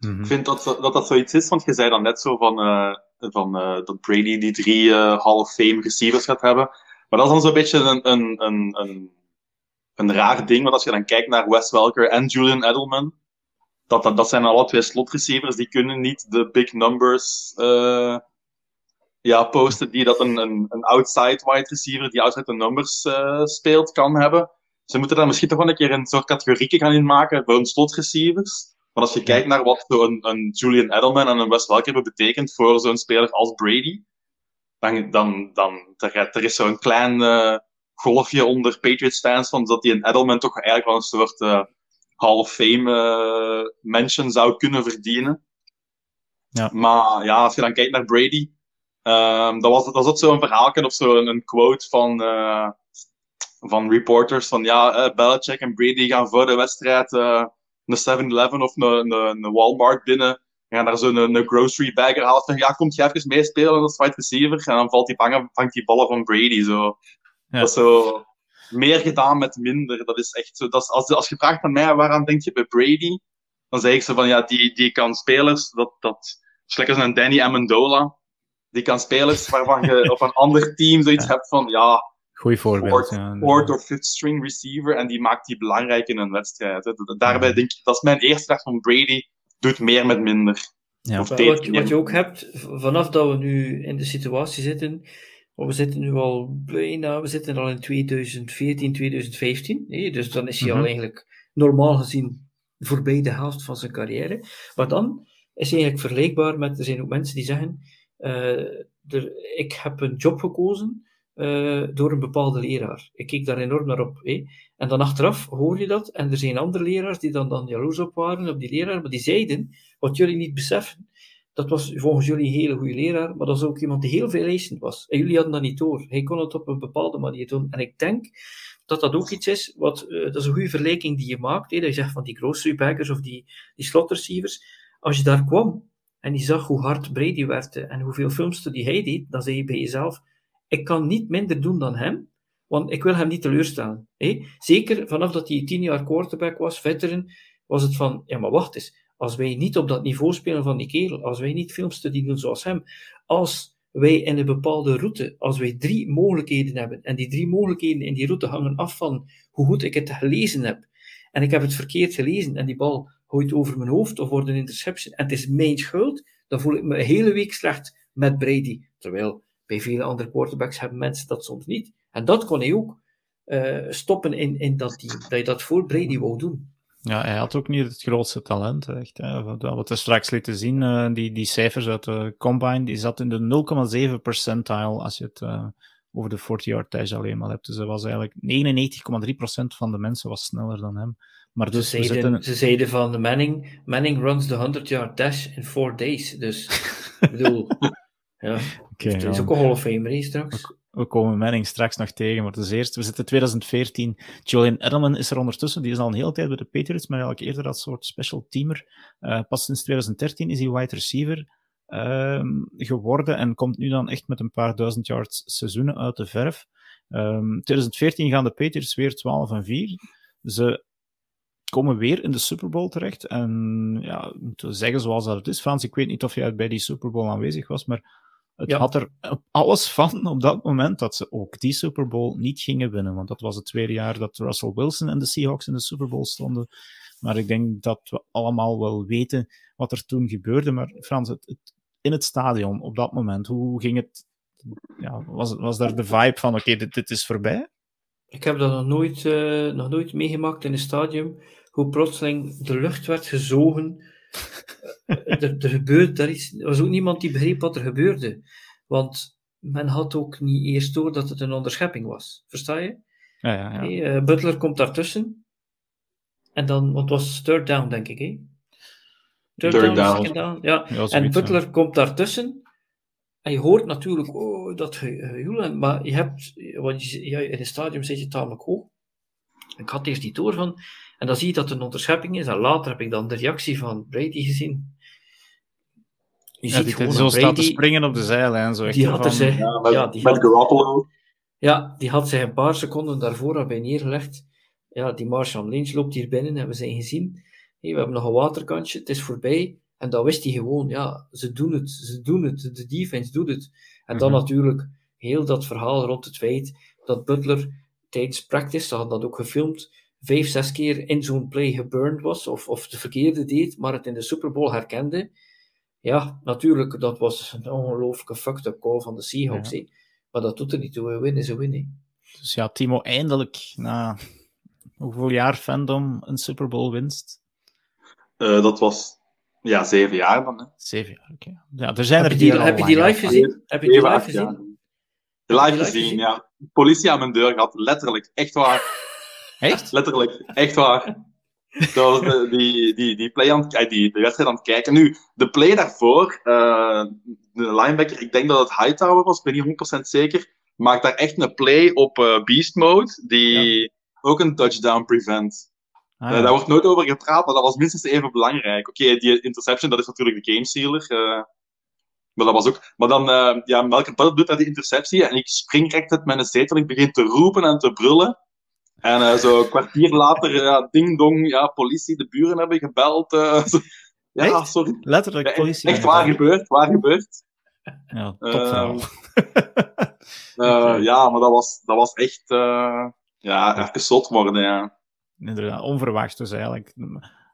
Mhm. Ik vind dat, dat dat zoiets is, want je zei dan net zo van, eh, van eh, dat Brady die drie eh, Hall of Fame receivers gaat hebben. Maar dat is dan zo'n beetje een, een, een, een een raar ding, want als je dan kijkt naar Wes Welker en Julian Edelman, dat, dat, dat zijn alle twee slotreceivers, die kunnen niet de big numbers uh, ja, posten die dat een, een, een outside wide receiver die outside the numbers uh, speelt kan hebben. Ze moeten daar misschien toch wel een keer een soort categorieken gaan inmaken voor hun slotreceivers. Want als je kijkt naar wat zo'n een Julian Edelman en een Wes Welker hebben betekend voor zo'n speler als Brady, dan, dan, dan er, er is zo'n klein uh, golfje onder Patriots fans van dat die een Edelman toch eigenlijk wel een soort Hall of Fame uh, mention zou kunnen verdienen. Ja. Maar ja, als je dan kijkt naar Brady, um, dat was, dat zo'n verhaalje of zo'n een quote van, van reporters van ja, Belichick en Brady gaan voor de wedstrijd een 7-Eleven of een, een, een Walmart binnen gaan daar zo'n een, een grocery bagger halen van ja, komt je even meespelen als wide receiver en dan valt die vangen, vangt die ballen van Brady zo. Ja. Dat is zo meer gedaan met minder. Dat is echt zo. Dat is, als, als je vraagt aan mij waaraan denk je bij Brady, dan zeg ik zo van ja, die, die kan spelers, dat, dat slechts een Danny Amendola, die kan spelers waarvan je op een ander team zoiets hebt van ja, Goeie voorbeeld. fourth, ja. of fifth string receiver en die maakt die belangrijk in een wedstrijd. hè. Daarbij denk ik, dat is mijn eerste dag van Brady, doet meer met minder. Ja. Of wat, je- meer wat je ook hebt, vanaf dat we nu in de situatie zitten, we zitten nu al bijna, we zitten al in 2014, 2015, hè, dus dan is hij Mhm. al eigenlijk normaal gezien voorbij de helft van zijn carrière. Maar dan is hij eigenlijk vergelijkbaar met, er zijn ook mensen die zeggen, eh, er, ik heb een job gekozen eh, door een bepaalde leraar. Ik keek daar enorm naar op. En dan achteraf hoor je dat, en er zijn andere leraars die dan, dan jaloers op waren op die leraar, maar die zeiden, wat jullie niet beseffen, dat was volgens jullie een hele goede leraar, maar dat was ook iemand die heel veel eisend was. En jullie hadden dat niet door. Hij kon het op een bepaalde manier doen. En ik denk dat dat ook iets is, wat, eh, dat is een goede vergelijking die je maakt, hè, dat je zegt van die grocery baggers of die, die slot receivers. Als je daar kwam en je zag hoe hard Brady werkte en hoeveel filmstudie hij deed, dan zei je bij jezelf, ik kan niet minder doen dan hem, want ik wil hem niet teleurstellen. Hè? Zeker vanaf dat hij tien jaar quarterback was, veteran, was het van, ja maar wacht eens, als wij niet op dat niveau spelen van die kerel, als wij niet filmstudie doen zoals hem, als wij in een bepaalde route, als wij drie mogelijkheden hebben, en die drie mogelijkheden in die route hangen af van hoe goed ik het gelezen heb, en ik heb het verkeerd gelezen, en die bal gooit over mijn hoofd, of wordt een interception, en het is mijn schuld, dan voel ik me een hele week slecht met Brady. Terwijl bij vele andere quarterbacks hebben mensen dat soms niet. En dat kon hij ook eh, stoppen in, in dat team, dat je dat voor Brady wou doen. Ja, hij had ook niet het grootste talent. Echt, hè. Wat we straks lieten zien, eh, die, die cijfers uit de Combine, die zat in de 0,7 percentile als je het eh, over de 40-yard dash alleen maar hebt. Dus dat was eigenlijk 99,3% van de mensen was sneller dan hem. Maar dus ze, zeiden, zitten... ze zeiden van Manning, Manning runs the 100 yard dash in 4 days. Dus, ik bedoel, ja, Oké, er is ook een Hall of Famer straks. We komen Manning straks nog tegen, maar dus eerst, we zitten 2014. Julian Edelman is er ondertussen, die is al een hele tijd bij de Patriots, maar eigenlijk eerder als soort special teamer. Eh, pas sinds 2013 is hij wide receiver ehm, geworden en komt nu dan echt met een paar duizend yards seizoenen uit de verf. Ehm 2014 gaan de Patriots weer 12 en 4. Ze komen weer in de Super Bowl terecht. En ja, moeten zeggen zoals dat het is. Frans, ik weet niet of jij bij die Super Bowl aanwezig was, maar het Ja. had er alles van op dat moment dat ze ook die Super Bowl niet gingen winnen. Want dat was het tweede jaar dat Russell Wilson en de Seahawks in de Super Bowl stonden. Maar ik denk dat we allemaal wel weten wat er toen gebeurde. Maar Frans, het, het- in het stadion op dat moment, hoe ging het? Ja, was, was daar de vibe van: oké, dit, dit is voorbij? Ik heb dat nog nooit, eh, nog nooit meegemaakt in een stadium, hoe plotseling de lucht werd gezogen. Eh, er, er gebeurt daar iets. Er was ook niemand die begreep wat er gebeurde. Want men had ook niet eerst door dat het een onderschepping was. Versta je? Ja, ja, ja. Hey, eh, Butler komt daartussen. En dan, want het was third down, denk ik. Hè? Third, Third down, down. second down. Ja. Ja, En ja. Butler komt daartussen. En je hoort natuurlijk oh, dat ge- gejoel. en- Maar je hebt, want je, ja, in een stadium zit je tamelijk hoog. Ik had eerst niet door van. En dan zie je dat het een onderschepping is. En later heb ik dan de reactie van Brady gezien. Je Ja, ziet die gewoon zo dat staat te Brady, springen op de zijlijn. Zo echt die zo had er Ja, met, ja, die met had, Garoppolo. ja, die had zich een paar seconden daarvoor al bij neergelegd. Ja, die Marshall Lynch loopt hier binnen en we zijn gezien. Hey, we hebben nog een waterkantje, het is voorbij. En dan wist hij gewoon, ja, ze doen het, ze doen het, de defense doet het. En dan Mhm. natuurlijk heel dat verhaal rond het feit dat Butler tijdens practice, ze hadden dat ook gefilmd, vijf, zes keer in zo'n play geburned was, of, of de verkeerde deed, maar het in de Super Bowl herkende. Ja, natuurlijk, dat was een ongelooflijke fucked-up call van de Seahawks. Ja. Maar dat doet er niet toe. We winnen, ze winnen. Dus ja, Timo, eindelijk na hoeveel jaar fandom een Super Bowl winst? Uh, dat was ja, zeven jaar dan. Hè. Zeven jaar, oké. Okay. Ja, er zijn heb er je die, heb je die live gezien? Heb je die live gezien? Live, live gezien, ja. Politie aan mijn deur gehad, letterlijk, echt waar. Echt? Letterlijk, echt waar. Dat was de, die, die, die, play aan, die, de wedstrijd aan het kijken. Nu, de play daarvoor, uh, de linebacker, ik denk dat het Hightower was, ik ben niet 100% zeker, maakt daar echt een play op uh, Beast Mode, die ja. ook een touchdown prevent. Ah, ja. uh, daar wordt nooit over gepraat, maar dat was minstens even belangrijk. Oké, okay, die interception, dat is natuurlijk de game sealer. maar dat was ook... Maar dan, ja, Malcolm Butler doet naar die interceptie en ik spring recht uit mijn zetel, ik begin te roepen en te brullen. En uh, zo een kwartier later, ja, ding dong, ja, politie, de buren hebben gebeld. Uh, zo. Ja, echt? sorry. Letterlijk, ja, politie. Echt, waar gebeurd, waar gebeurd. Ja, top uh, ja, maar dat was, dat was echt, ja, even zot worden, ja. Inderdaad, onverwacht dus eigenlijk.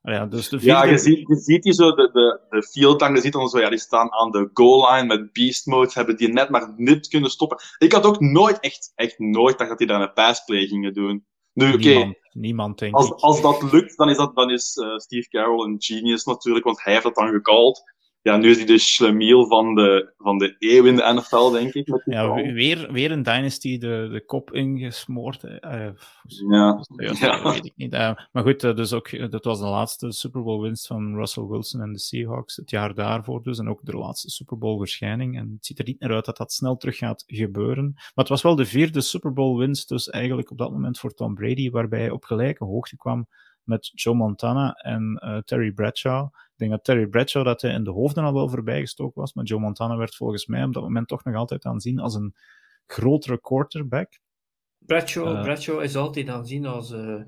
Ja, dus de ja je, ziet, je ziet die zo, de, de, de field dan, je ziet dan zo, ja, die staan aan de goal line met beast mode, hebben die net maar niet kunnen stoppen. Ik had ook nooit, echt, echt nooit gedacht dat die daar een passplay gingen doen. Oké. Niemand, niemand denk als, ik. als dat lukt, dan is, dat, dan is uh, Steve Carroll een genius natuurlijk, want hij heeft dat dan gecalled. Ja, nu is hij de schlemiel van de, van de eeuw in de NFL, denk ik. Met ja, weer, weer een Dynasty de, de kop ingesmoord. Uh, ja. ja. Dat weet ik niet. Uh, maar goed, dus ook, dat was de laatste Super Bowl winst van Russell Wilson en de Seahawks. Het jaar daarvoor dus. En ook de laatste Super Bowl verschijning. En het ziet er niet naar uit dat dat snel terug gaat gebeuren. Maar het was wel de vierde Super Bowl winst, dus eigenlijk op dat moment voor Tom Brady, waarbij hij op gelijke hoogte kwam met Joe Montana en uh, Terry Bradshaw. Ik denk dat Terry Bradshaw dat hij in de hoofden al wel voorbij gestoken was, maar Joe Montana werd volgens mij op dat moment toch nog altijd aanzien als een grotere quarterback. Bradshaw, uh, Bradshaw is altijd aanzien als uh,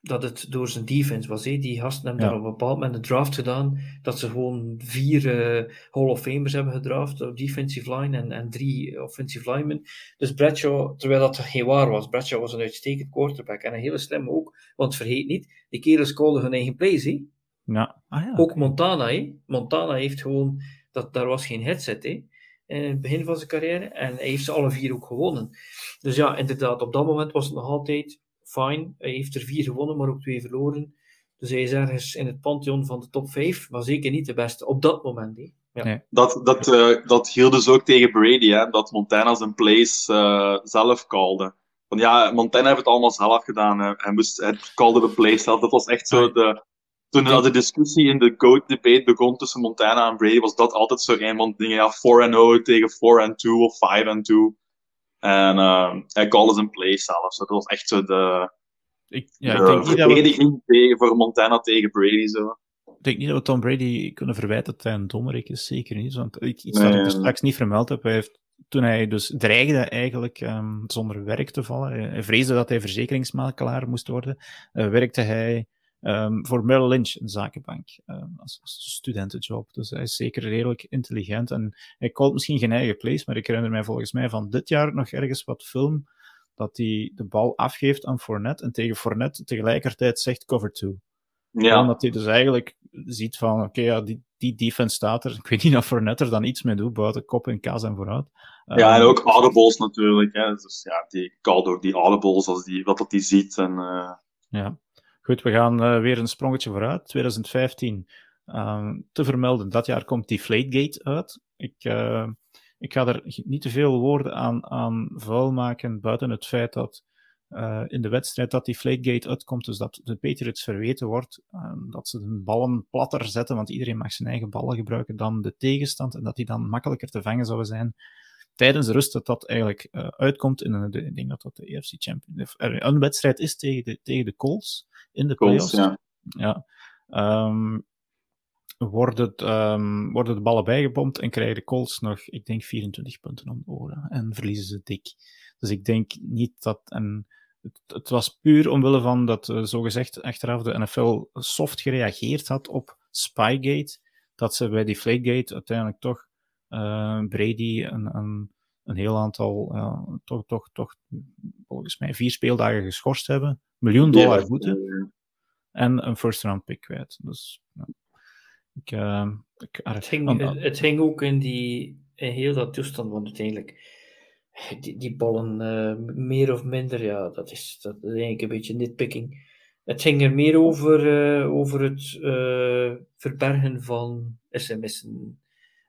dat het door zijn defense was. Hè. Die gasten hebben ja. daar op een bepaald moment een draft gedaan, dat ze gewoon vier uh, Hall of Famers hebben gedraft op defensive line en, en drie offensive linemen. Dus Bradshaw, terwijl dat geen waar was, Bradshaw was een uitstekend quarterback en een hele slimme ook, want vergeet niet, die kerels callen hun eigen plays. Ja. Ah, ja. Ook Montana, hè. Montana heeft gewoon, dat, daar was geen headset, hè in het begin van zijn carrière. En hij heeft ze alle vier ook gewonnen. Dus ja, inderdaad, op dat moment was het nog altijd fijn. Hij heeft er vier gewonnen, maar ook twee verloren. Dus hij is ergens in het pantheon van de top vijf, maar zeker niet de beste op dat moment. Hè. Ja. Nee. Dat, dat, uh, dat hield dus ook tegen Brady, hè, dat Montana zijn plays uh, zelf calde. Want ja, Montana heeft het allemaal zelf gedaan. Hè. Hij, moest, hij calde de plays zelf. Dat was echt zo de, toen de discussie in de GOAT-debate begon tussen Montana en Brady, was dat altijd zo een van dingen, ja, 4-0 tegen 4-2 of 5-2. En uh, hij calde zijn play zelf. So, dat was echt zo de, ik, ja, de ik denk niet verdediging we... tegen, voor Montana tegen Brady. Zo. Ik denk niet dat we Tom Brady kunnen verwijten dat hij een dommerik is. Zeker niet. Want iets nee, dat ik dus straks niet vermeld heb. Hij heeft, toen hij dus dreigde eigenlijk um, zonder werk te vallen. Hij vreesde dat hij verzekeringsmakelaar moest worden. Uh, werkte hij Um, voor Merrill Lynch, een zakenbank, um, als, als, studentenjob. Dus hij is zeker redelijk intelligent en hij called misschien geen eigen plays, maar ik herinner mij volgens mij van dit jaar nog ergens wat film dat hij de bal afgeeft aan Fournette en tegen Fournette tegelijkertijd zegt cover two. Ja. Omdat hij dus eigenlijk ziet van, oké, okay, ja, die, die defense staat er. Ik weet niet of Fournette er dan iets mee doet, buiten kop en kaas en vooruit. Ja, en ook audibles natuurlijk. Hè. Dus ja, die called ook die audibles als die, wat dat die ziet. En, uh... Ja. Goed, we gaan uh, weer een sprongetje vooruit. 2015. Uh, te vermelden, dat jaar komt die Flategate uit. Ik, uh, ik ga er niet te veel woorden aan, aan vuil maken, buiten het feit dat uh, in de wedstrijd dat die Flategate uitkomt, dus dat de Patriots verweten wordt, dat ze de ballen platter zetten, want iedereen mag zijn eigen ballen gebruiken dan de tegenstand, en dat die dan makkelijker te vangen zouden zijn tijdens de rust dat dat eigenlijk uitkomt in een, dat dat de EFC Champion, een wedstrijd is tegen de, tegen de Colts in de playoffs. Ja. ja. Um, worden, um, worden de ballen bijgepompt en krijgen de Colts nog, ik denk, 24 punten om de oren. En verliezen ze dik. Dus ik denk niet dat. En het, het was puur omwille van dat, uh, zogezegd, achteraf de NFL soft gereageerd had op Spygate. Dat ze bij die Flakegate uiteindelijk toch uh, Brady een, een, een heel aantal, uh, toch, toch, toch volgens mij vier speeldagen geschorst hebben, miljoen dollar boete en een first round pick kwijt. Dus ja. ik, eh, ik, Het ging, want- het, het ging ook in, die, in heel dat toestand, want uiteindelijk, die, die ballen, eh, meer of minder, ja, dat is, dat is eigenlijk een beetje nitpicking. Het ging er meer over, eh, over het eh, verbergen van sms'en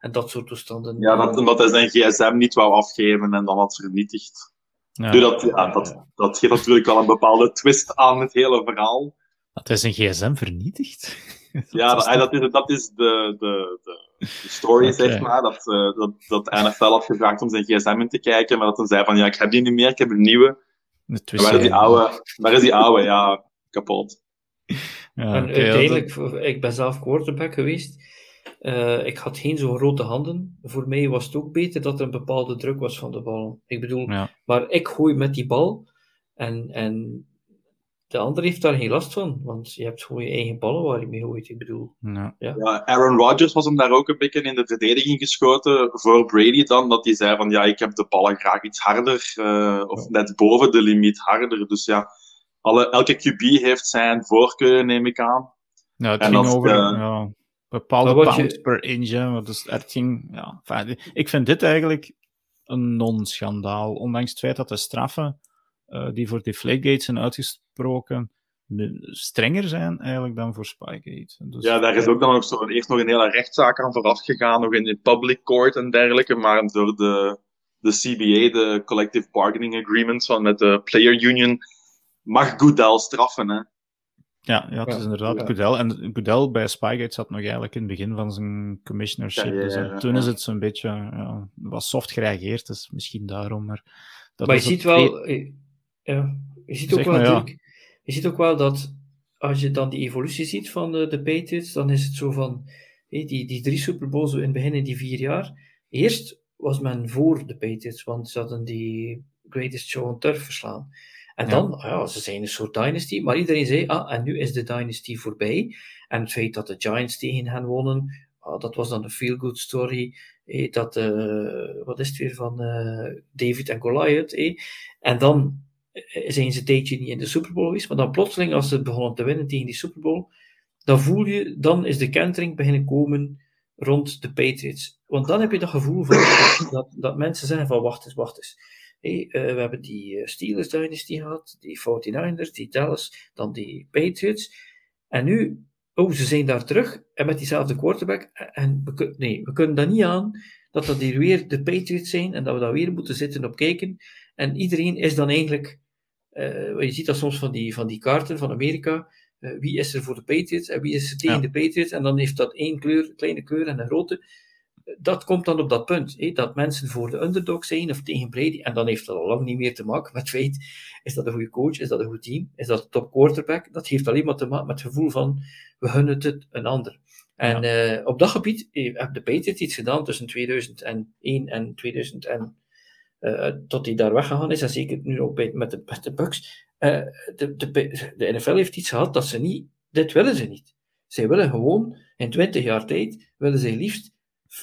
en dat soort toestanden. ja, dat, omdat hij zijn gsm niet wou afgeven en dan had vernietigd. ja, Dus dat, ja, dat, dat geeft natuurlijk wel een bepaalde twist aan het hele verhaal. dat is een gsm vernietigd. Ja, dat, dat is, dat is de, de, de, story, zeg maar. Dat, eh, dat, dat NFL had gevraagd om zijn gsm in te kijken, maar dat hij zei van, ja, ik heb die niet meer, ik heb een nieuwe. De En waar is die oude? Waar is die oude? Ja, kapot. Ja, En uiteindelijk, ik ben zelf quarterback geweest. Eh, ik had geen zo'n grote handen. Voor mij was het ook beter dat er een bepaalde druk was van de bal. Ik bedoel, ja. maar ik gooi met die bal en, en de ander heeft daar geen last van, want je hebt gewoon je eigen ballen waar je mee gooit. Ik bedoel, Ja. Ja, Aaron Rodgers was hem daar ook een beetje in de verdediging geschoten voor Brady dan, dat hij zei van, ja, ik heb de ballen graag iets harder, eh, of net boven de limiet harder. Dus ja, alle, elke QB heeft zijn voorkeur, neem ik aan. Ja, het En ging dat, over ja, bepaalde wat je- pounds per inch. hè, want Dus het ging, ja, enfin, ik vind dit eigenlijk een non-schandaal. Ondanks het feit dat de straffen eh, die voor Deflategate zijn uitgesproken strenger zijn eigenlijk dan voor Spygate. Dus, Ja, daar is ook dan nog zo, eerst nog een hele rechtszaak aan vooraf gegaan, nog in de public court en dergelijke, maar door de, de CBA, de Collective Bargaining Agreement van met de Player Union, mag Goodell straffen, hè. Ja, ja, het is inderdaad ja. Goodell. En Goodell bij Spygate zat nog eigenlijk in het begin van zijn commissionership. Ja, ja, dus, ja, eh, toen is het zo'n beetje ja, was soft gereageerd, dus misschien daarom. Maar, dat maar je ziet wel, eh, ja, je ziet ook wel, maar, ja. natuurlijk- je ziet ook wel dat als je dan die evolutie ziet van de, de Patriots, dan is het zo van die, die drie Super Bowls in het begin in die vier jaar. Eerst was men voor de Patriots, want ze hadden die Greatest Show on Turf verslaan. En Ja. dan, ja, ze zijn een soort dynasty, maar iedereen zei, ah, en nu is de dynasty voorbij. En het feit dat de Giants tegen hen wonnen, ah, dat was dan een feel-good story. eh, dat, eh, wat is het weer van eh, David en Goliath. eh. En dan eh, zijn ze een tijdje niet in de Super Bowl geweest, maar dan plotseling, als ze begonnen te winnen tegen die Super Bowl, dan voel je, dan is de kentering beginnen komen rond de Patriots. Want dan heb je dat gevoel van, dat, dat, dat mensen zeggen van, wacht eens, wacht eens. Eh, we hebben die eh, Steelers Dynasty gehad, die 49ers, die Dallas, dan die Patriots. En nu, oh, ze zijn daar terug, en met diezelfde quarterback. En we, nee, we kunnen dat niet aan, dat dat hier weer de Patriots zijn, en dat we daar weer moeten zitten op kijken. En iedereen is dan eigenlijk, eh, je ziet dat soms van die, van die kaarten van Amerika, wie is er voor de Patriots en wie is er tegen Ja. de Patriots, en dan heeft dat één kleur, kleine kleur en een grote. Dat komt dan op dat punt, dat mensen voor de underdog zijn of tegen Brady, en dan heeft dat al lang niet meer te maken met feit, is dat een goede coach, is dat een goed team, is dat een top quarterback, dat heeft alleen maar te maken met het gevoel van, we gunnen het een ander. En eh, op dat gebied eh, hebben de Patriots iets gedaan tussen 2001 en 2000 en, eh, tot hij daar weggegaan is, en zeker nu ook bij, met, de, met de Bucks. De, de, de NFL heeft iets gehad dat ze niet, dit willen ze niet. Zij willen gewoon in 20 jaar tijd, willen zij liefst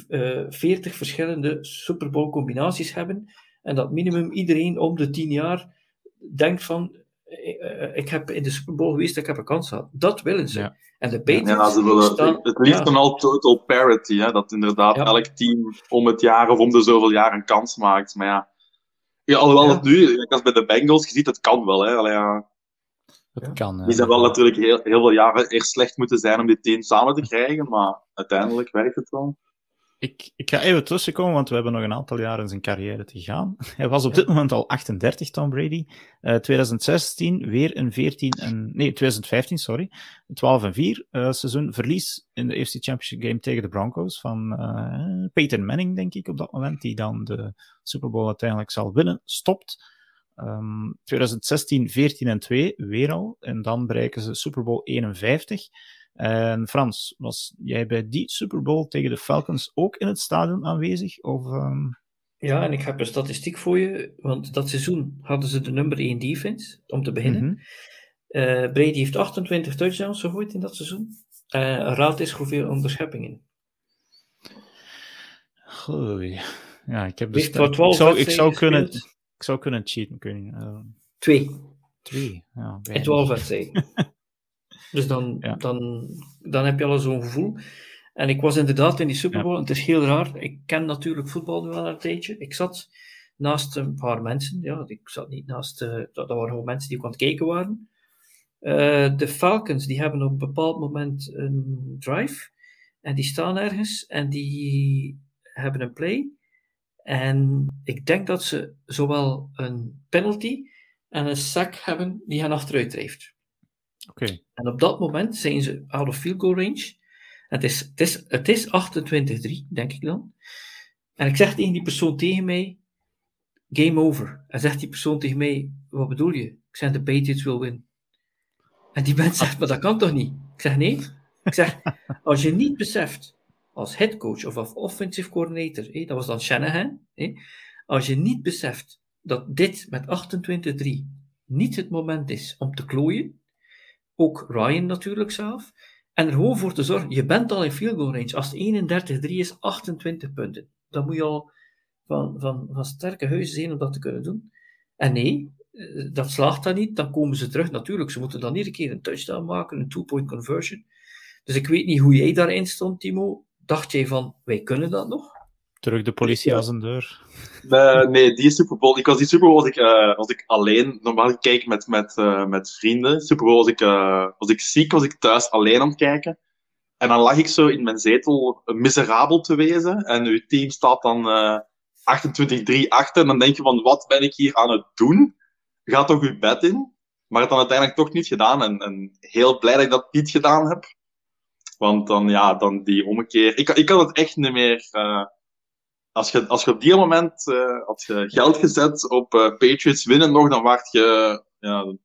eh 40 verschillende Super Bowl combinaties hebben. En dat minimum iedereen om de 10 jaar denkt van, eh, eh, ik heb in de Super Bowl geweest, ik heb een kans gehad. Dat willen ze. Ja. En de Patriots Ja, ze willen staan... het liefst ja. dan al total parity, hè, dat inderdaad Ja. elk team om het jaar of om de zoveel jaar een kans maakt. Maar ja, ja alhoewel Ja. het nu, als bij de Bengals, je ziet het kan wel. Hè. Allee, ja. Dat Ja. kan. Die zijn wel natuurlijk heel, heel veel jaren eerst slecht moeten zijn om dit team samen te krijgen, maar uiteindelijk werkt het wel. Ik, ik ga even tussenkomen, want we hebben nog een aantal jaar in zijn carrière te gaan. Hij was op dit moment al 38, Tom Brady. Eh 2016 weer een 14 en... Nee, 2015, sorry. Een 12 en 4 eh, seizoen. Verlies in de AFC Championship game tegen de Broncos van eh Peyton Manning, denk ik, op dat moment, die dan de Super Bowl uiteindelijk zal winnen. Stopt. Ehm 2016 14 en 2, weer al. En dan bereiken ze Super Bowl 51. En Frans, was jij bij die Super Bowl tegen de Falcons ook in het stadion aanwezig? Of, ehm, Ja, en ik heb een statistiek voor je, want dat seizoen hadden ze de nummer 1 defense, om te beginnen. Eh, Brady heeft 28 touchdowns gegooid in dat seizoen. Eh raad is hoeveel onderscheppingen. Goeie. Ja, ik heb dus Heeft voor ik 12 zou, ik zou kunnen, ik zou kunnen cheaten, kun je. eh, Twee. Twee. Ja, weinig. 12 wedstrijden. dus dan, Ja. dan, dan heb je al zo'n gevoel. En ik was inderdaad in die Super Bowl. Het is heel raar. Ik ken natuurlijk voetbal nu al een tijdje. Ik zat naast een paar mensen. Ja, ik zat niet naast. eh, dat, waren gewoon mensen die ook aan het kijken waren. Eh, de Falcons die hebben op een bepaald moment een drive. En die staan ergens. En die hebben een play. En ik denk dat ze zowel een penalty en een sack hebben die hen achteruit drijft. Oké. En op dat moment zijn ze out of field goal range. Het is, het is, het is 28-3, denk ik dan. En ik zeg tegen die persoon tegen mij, game over. En zegt die persoon tegen mij, wat bedoel je? Ik zeg, de Patriots will win. En die mens zegt, maar dat kan toch niet? Ik zeg, nee. Ik zeg, als je niet beseft, als headcoach of als offensive coordinator, hé, dat was dan Shanahan, hé, als je niet beseft dat dit met 28-3 niet het moment is om te klooien, ook Ryan natuurlijk zelf, en er gewoon voor te zorgen, je bent al in field goal range. Als het 31-3 is, 28 punten. Dan moet je al van, van, van sterke huizen zijn om dat te kunnen doen. En nee, eh, dat slaagt dan niet. Dan komen ze terug. Natuurlijk, ze moeten dan iedere keer een touchdown maken, een two-point conversion. Dus ik weet niet hoe jij daarin stond, Timo. Dacht jij van, wij kunnen dat nog? Terug de politie aan zijn deur. Eh, nee, die Super Bowl. Ik was die Super Bowl was ik, eh, was ik alleen. Normaal kijk met, met, eh, met vrienden. Super Bowl was ik, eh, was ik ziek, was ik thuis alleen aan het kijken. En dan lag ik zo in mijn zetel miserabel te wezen. En uw team staat dan eh 28-3 achter. En dan denk je van, wat ben ik hier aan het doen? Gaat toch uw bed in? Maar het dan uiteindelijk toch niet gedaan. En, en heel blij dat ik dat niet gedaan heb. Want dan, ja, dan die ommekeer. Ik, ik kan het echt niet meer... als je, als je op die moment eh, had je geld gezet op eh, Patriots winnen nog, dan wacht je. Ja,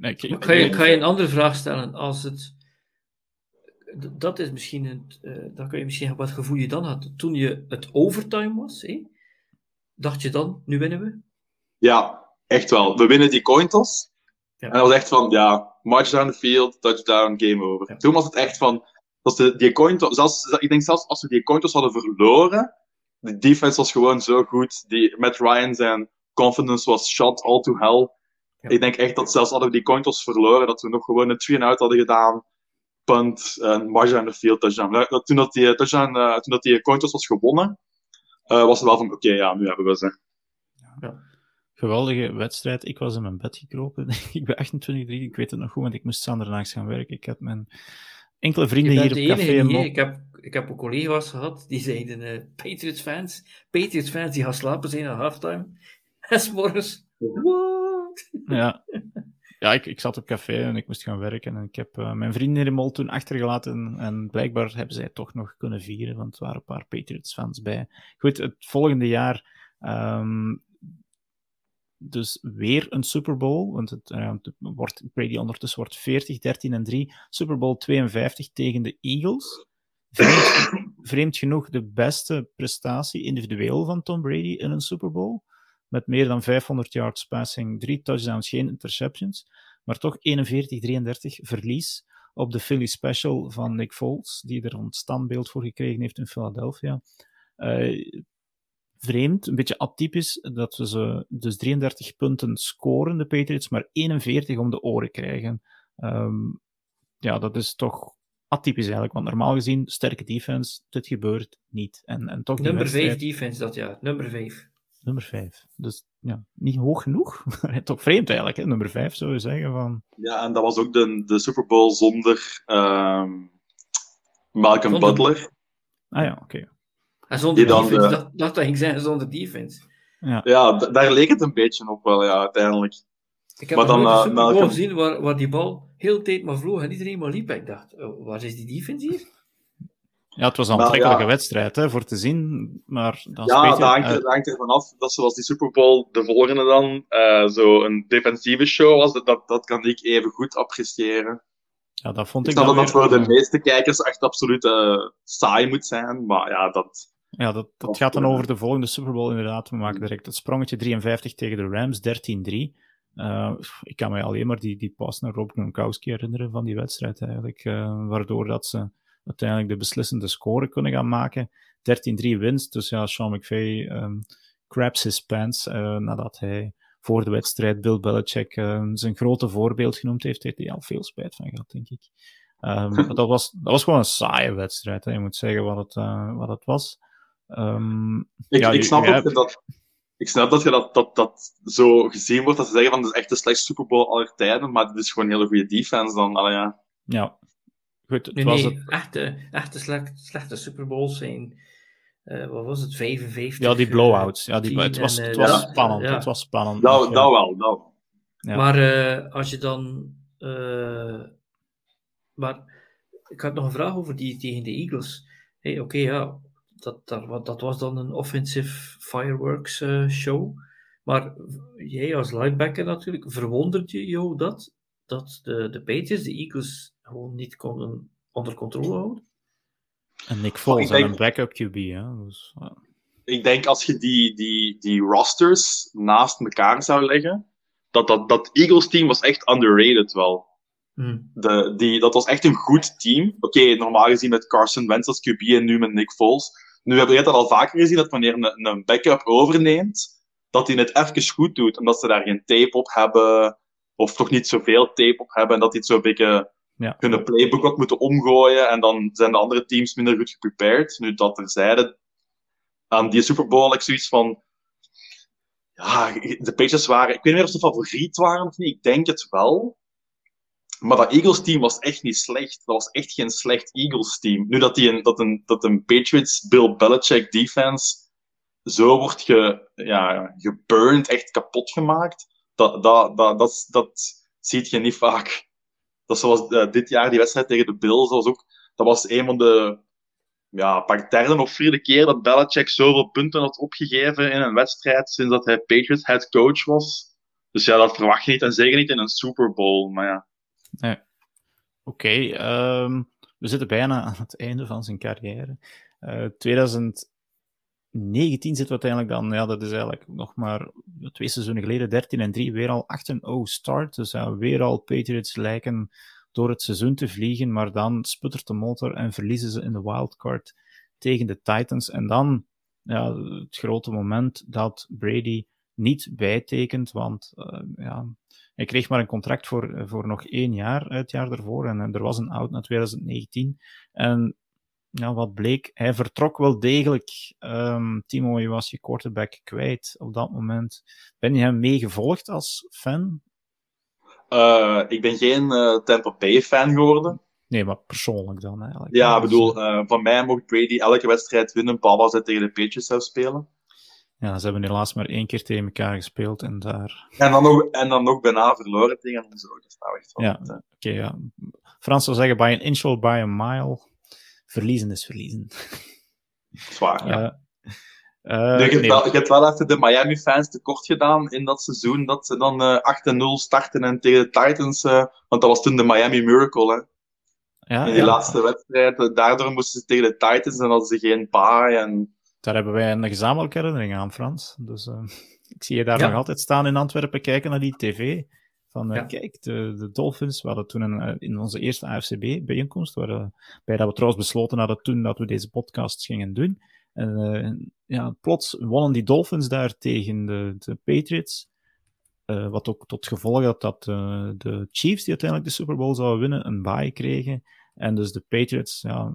Nee, ik, Ik ga, je, ga je een andere vraag stellen. Als het, dat is misschien het, eh, dan kun je misschien wat gevoel je dan had. Toen je het overtime was, hè, dacht je dan, nu winnen we? ja, echt wel. We winnen die coin toss. Ja. En dat was echt van, ja, march down the field, touchdown, game over. Ja. Toen was het echt van, als de, die coin toss, zelfs, ik denk zelfs als we die coin toss hadden verloren, de defense was gewoon zo goed. Die, Matt Ryan zijn confidence was shot all to hell. Ja. Ik denk echt dat zelfs hadden we die coin toss verloren, dat we nog gewoon een 3-and-out hadden gedaan. Punt, en down the field, touchdown. Dat- Toen dat die, touchdown, eh, toen dat die coin toss was gewonnen, eh, was het wel van, oké, ja, nu hebben we ze. Geweldige wedstrijd. Ik was in mijn bed gekropen. ik ben 28 Ik weet het nog goed, want ik moest zandernachts gaan werken. Ik had mijn enkele vrienden hier op café. niet, ik, heb, ik heb ook collega's gehad die zeiden: eh, Patriots fans, Patriots fans die gaan slapen zijn aan halftime. En 's morgens, what? Ja, ja ik, ik zat op café en ik moest gaan werken. En ik heb eh, mijn vrienden in Mol toen achtergelaten. En, blijkbaar hebben zij toch nog kunnen vieren, want er waren een paar Patriots-fans bij. Goed, het volgende jaar. ehm, dus weer een Super Bowl. Want het, eh, wordt, Brady ondertussen wordt 40, 13 en 3. Super Bowl 52 tegen de Eagles. Vreemd, vreemd genoeg de beste prestatie individueel van Tom Brady in een Super Bowl. Met meer dan 500 yards passing, drie touchdowns, geen interceptions. Maar toch 41-33 verlies op de Philly Special van Nick Foles, die er een standbeeld voor gekregen heeft in Philadelphia. Eh, vreemd, een beetje atypisch, dat we ze dus 33 punten scoren, de Patriots, maar 41 om de oren krijgen. Ehm, ja, dat is toch atypisch eigenlijk, want normaal gezien, sterke defense, dit gebeurt niet. En, en toch Nummer 5 wedstrijd- defense dat jaar, nummer 5. Nummer 5. Dus ja, niet hoog genoeg. maar toch vreemd eigenlijk, hè? nummer 5 zou je zeggen. Van... Ja, en dat was ook de, de Super Bowl zonder ehm, Malcolm Zonder- Butler. Ah ja, oké. En zonder Die dan, defense, eh, dat, dat ging zijn zonder defense. Ja, d- daar leek het een beetje op wel, ja, uiteindelijk. Ik heb Maar nog dan, een eh, Super Bowl gezien waar, waar die bal heel de tijd maar vloog en iedereen maar liep. Ik dacht, oh, waar is die defense hier? Ja, het was een Maar aantrekkelijke ja. wedstrijd hè, voor te zien. Maar dan Ja, dat hangt, eh, er, dat hangt er vanaf dat zoals die Super Bowl de volgende dan eh, zo een defensieve show was, dat, dat, dat kan ik even goed appreciëren. ja, dat vond Ik ik snap dat dat voor de meeste kijkers echt absoluut eh, saai moet zijn, maar ja, dat... Ja, dat, dat gaat dan eh, over de volgende Super Bowl inderdaad. We maken direct het sprongetje 53 tegen de Rams, 13-3. Eh, ik kan mij alleen maar die, die pas naar Rob Gronkowski herinneren van die wedstrijd eigenlijk. eh, waardoor dat ze uiteindelijk de beslissende score kunnen gaan maken. 13-3 winst, dus ja, Sean McVay ehm, grabs his pants nadat hij voor de wedstrijd Bill Belichick uh, zijn grote voorbeeld genoemd heeft, heeft hij al veel spijt van gehad, denk ik. Um, dat, was, dat was gewoon een saaie wedstrijd, hè. je moet zeggen wat het, wat het was. Um, ik, ja, ik, snap je, dat, dat, ik snap dat je dat, dat, dat zo gezien wordt, dat ze zeggen van het is echt de slechtste Super Bowl aller tijden, maar het is gewoon een hele goede defense dan. Allee, ja. ja, goed. Het nee, was nee, het... echte, echte slechte, slechte Super Bowls zijn uh, wat was het, 55? Ja, die blowouts. Ja, die, het was, en, het was ja, spannend. Ja. Het was spannend. Nou, ja. nou wel, nou. Ja. Maar uh, als je dan... Uh, maar ik had nog een vraag over die tegen de Eagles. Hey, Oké, okay, ja, dat, dat, dat, was dan een offensive fireworks show. Maar jij als linebacker natuurlijk, verwondert je jou dat? Dat de, de Patriots de Eagles gewoon niet konden onder controle houden? En Nick Foles denk, een backup QB, hè? Dus, ja. Ik denk als je die, die, die rosters naast elkaar zou leggen, dat dat, dat Eagles team was echt underrated wel. Hmm. De, die, dat was echt een goed team. Oké, okay, normaal gezien met Carson Wentz als QB en nu met Nick Foles. Nu hebben we dat al vaker gezien, dat wanneer een, een backup overneemt, dat hij het even goed doet, omdat ze daar geen tape op hebben, of toch niet zoveel tape op hebben, en dat hij het zo'n beetje ja. kunnen playbook wat moeten omgooien en dan zijn de andere teams minder goed geprepared. Nu dat terzijde, aan die Super Bowl ik zoiets van, ja, de Patriots waren, ik weet niet meer of ze favoriet waren of niet, ik denk het wel. Maar dat Eagles team was echt niet slecht. Dat was echt geen slecht Eagles team. Nu dat, die een, dat, een, dat een Patriots Bill Belichick defense zo wordt ge, ja, geburned, echt kapot gemaakt, dat, dat, dat, dat, dat ziet je niet vaak. Dat zoals uh, dit jaar die wedstrijd tegen de Bills, was ook, dat was een van de ja, pak derde of vierde keer dat Belichick zoveel punten had opgegeven in een wedstrijd sinds dat hij Patriots head coach was. Dus ja, dat verwacht je niet en zeker niet in een Super Bowl, maar ja. Nee. Oké, um, we zitten bijna aan het einde van zijn carrière. Uh, 2000 19 zitten we uiteindelijk dan, ja, dat is eigenlijk nog maar twee seizoenen geleden, 13 en 3, weer al 8 0 start. Dus weer al Patriots lijken door het seizoen te vliegen, maar dan sputtert de motor en verliezen ze in de wildcard tegen de Titans. En dan ja, het grote moment dat Brady niet bijtekent, want uh, ja, hij kreeg maar een contract voor, voor nog één jaar, het jaar daarvoor, en, er was een out naar 2019. En ja, wat bleek, hij vertrok wel degelijk. Um, Timo, je was je quarterback kwijt op dat moment. Ben je hem meegevolgd als fan? Uh, ik ben geen uh, Tampa Bay fan geworden. Nee, maar persoonlijk dan eigenlijk. Ja, ik bedoel, uh, van mij mocht Brady elke wedstrijd winnen, behalve als hij tegen de Patriots zou spelen. Ja, ze hebben helaas maar één keer tegen elkaar gespeeld en daar... En dan nog, en dan nog bijna verloren tegen ons ook. Dat is nou echt Ja, oké, okay, ja. Frans zou zeggen, by an inch or by a mile verliezen is verliezen. Zwaar, ja. Uh, nee, je, hebt wel, je hebt wel even de Miami-fans tekort gedaan in dat seizoen dat ze dan uh, 8-0 starten en tegen de Titans, uh, want dat was toen de Miami Miracle, hè. Ja, in die ja. laatste wedstrijd, daardoor moesten ze tegen de Titans en hadden ze geen paai. En... Daar hebben wij een gezamenlijke herinnering aan, Frans. Dus ik zie je daar ja. nog altijd staan in Antwerpen kijken naar die tv. Van, ja. kijk, de, de Dolphins, we hadden toen een, in onze eerste AFCB-bijeenkomst, waarbij dat we trouwens besloten hadden toen dat we deze podcast gingen doen. En uh, ja, plots wonnen die Dolphins daar tegen de, de Patriots. Uh, wat ook tot gevolg had dat uh, de Chiefs, die uiteindelijk de Super Bowl zouden winnen, een bye kregen. En dus de Patriots ja,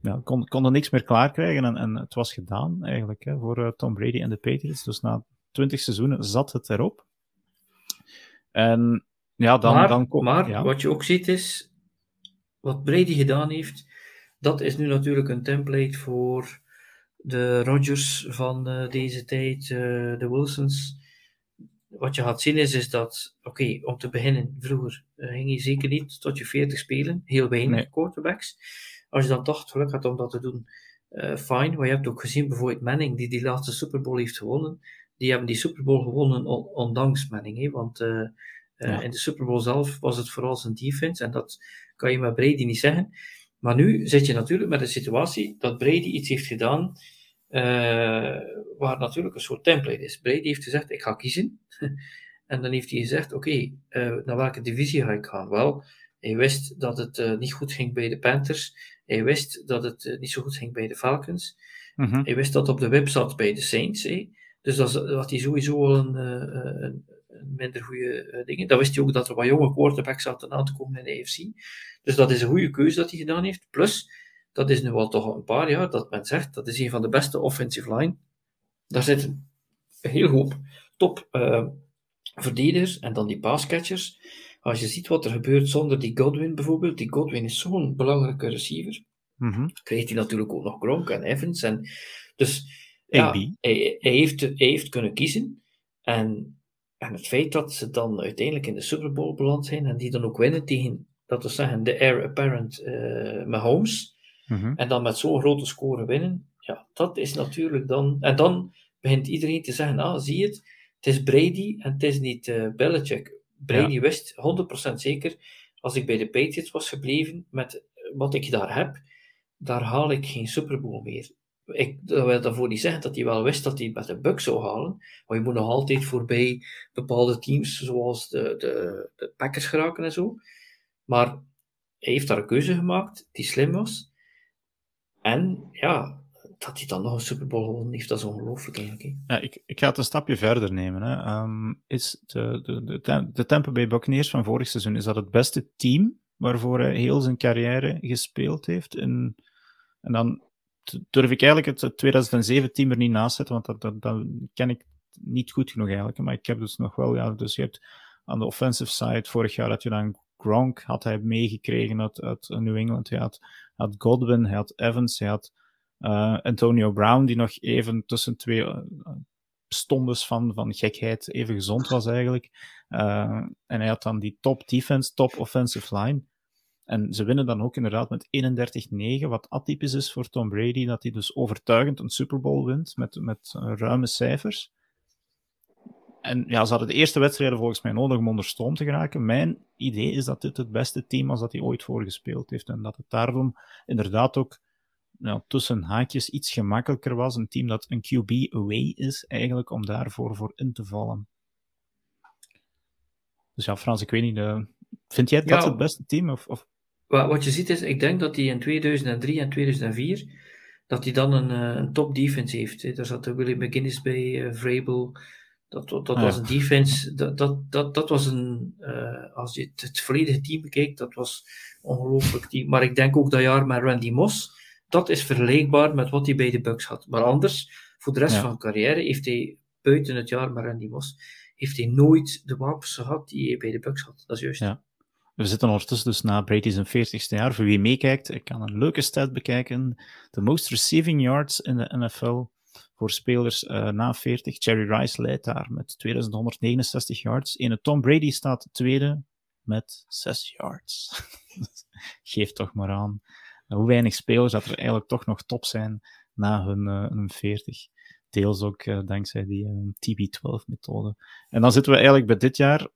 ja, kon, konden niks meer klaarkrijgen. En, en het was gedaan eigenlijk hè, voor Tom Brady en de Patriots. Dus na 20 seizoenen zat het erop. En ja, dan, maar, dan. Maar ja. wat je ook ziet is, wat Brady gedaan heeft, dat is nu natuurlijk een template voor de Rodgers van uh, deze tijd, uh, de Wilsons. Wat je gaat zien is, is dat, oké, okay, om te beginnen, vroeger uh, ging je zeker niet tot je 40 spelen, heel weinig nee. quarterbacks. Als je dan toch geluk had om dat te doen, fine. Maar je hebt ook gezien, bijvoorbeeld Manning, die die laatste Super Bowl heeft gewonnen die hebben die Super Bowl gewonnen on, ondanks Manning. Hè? Want uh, uh, ja. in de Super Bowl zelf was het vooral zijn defense. En dat kan je met Brady niet zeggen. Maar nu zit je natuurlijk met een situatie dat Brady iets heeft gedaan. Uh, waar natuurlijk een soort template is. Brady heeft gezegd: Ik ga kiezen. en dan heeft hij gezegd: Oké, okay, naar welke divisie ga ik gaan? Wel, hij wist dat het niet goed ging bij de Panthers. Hij wist dat het niet zo goed ging bij de Falcons. Mm -hmm. Hij wist dat op de web zat bij de Saints. Dus dat, had hij sowieso al een, een, een minder goede dingen. Dan wist hij ook dat er wat jonge quarterbacks zaten aan te komen in de AFC. Dus dat is een goede keuze dat hij gedaan heeft. Plus, dat is nu al toch een paar jaar dat men zegt, dat is een van de beste offensive line. Daar zitten een heel hoop top uh, verdedigers en dan die passcatchers. Als je ziet wat er gebeurt zonder die Godwin bijvoorbeeld, die Godwin is zo'n belangrijke receiver. Mm -hmm. Krijgt hij natuurlijk ook nog Gronk en Evans. En, dus ja, hij, hij, heeft, hij heeft kunnen kiezen. En, en het feit dat ze dan uiteindelijk in de Super Bowl beland zijn en die dan ook winnen tegen, dat we zeggen, de heir apparent uh, Mahomes. Mm -hmm. En dan met zo'n grote score winnen. Ja, dat is natuurlijk dan. En dan begint iedereen te zeggen: ah, zie je het, het is Brady en het is niet uh, Belichick. Brady ja. wist 100% zeker, als ik bij de Patriots was gebleven met wat ik daar heb, daar haal ik geen Super Bowl meer. Ik dat wil daarvoor niet zeggen dat hij wel wist dat hij met de Bucks zou halen, maar je moet nog altijd voorbij bepaalde teams, zoals de, de, de Packers geraken en zo. Maar hij heeft daar een keuze gemaakt die slim was. En ja, dat hij dan nog een Super gewonnen heeft, dat is ongelooflijk eigenlijk. Ja, ik, ik ga het een stapje verder nemen. Hè. Um, is de, de, de, de Tampa Bay Buccaneers van vorig seizoen, is dat het beste team waarvoor hij heel zijn carrière gespeeld heeft? En, en dan durf ik eigenlijk het 2007 team er niet naast zetten, want dat, dat, dat ken ik niet goed genoeg eigenlijk. Maar ik heb dus nog wel, ja, dus je hebt aan de offensive side, vorig jaar had je dan Gronk, had hij meegekregen uit, uit New England. Hij had, had Godwin, hij had Evans, hij had uh, Antonio Brown, die nog even tussen twee uh, stondes van, van gekheid even gezond was eigenlijk. Uh, en hij had dan die top defense, top offensive line. En ze winnen dan ook inderdaad met 31-9, wat atypisch is voor Tom Brady, dat hij dus overtuigend een Super Bowl wint met, met ruime cijfers. En ja, ze hadden de eerste wedstrijden volgens mij nodig om onder stoom te geraken. Mijn idee is dat dit het beste team was dat hij ooit voorgespeeld heeft. En dat het daarom inderdaad ook ja, tussen haakjes iets gemakkelijker was. Een team dat een QB away is, eigenlijk, om daarvoor voor in te vallen. Dus ja, Frans, ik weet niet, uh, vind jij dat het beste team? Of, of? Wat je ziet is, ik denk dat hij in 2003 en 2004, dat hij dan een, uh, een top defense heeft. Hè. Daar zat Willie McGinnis bij, uh, Vrabel. Dat, dat, dat ah, was een defense, dat, dat, dat, dat was een, als je het, het volledige team bekijkt, dat was ongelooflijk team. Maar ik denk ook dat jaar met Randy Moss, dat is vergelijkbaar met wat hij bij de Bucks had. Maar anders, voor de rest van zijn carrière, heeft hij buiten het jaar met Randy Moss, heeft hij nooit de wapens gehad die hij bij de Bucks had. Dat is juist. Ja. We zitten ondertussen dus na Brady's 40ste jaar. Voor wie meekijkt, ik kan een leuke stat bekijken. De most receiving yards in de NFL voor spelers uh, na 40. Jerry Rice leidt daar met 2169 yards. Ene Tom Brady staat tweede met 6 yards. Geef toch maar aan hoe weinig spelers dat er eigenlijk toch nog top zijn na hun, uh, hun 40. Deels ook uh, dankzij die uh, TB12-methode. En dan zitten we eigenlijk bij dit jaar.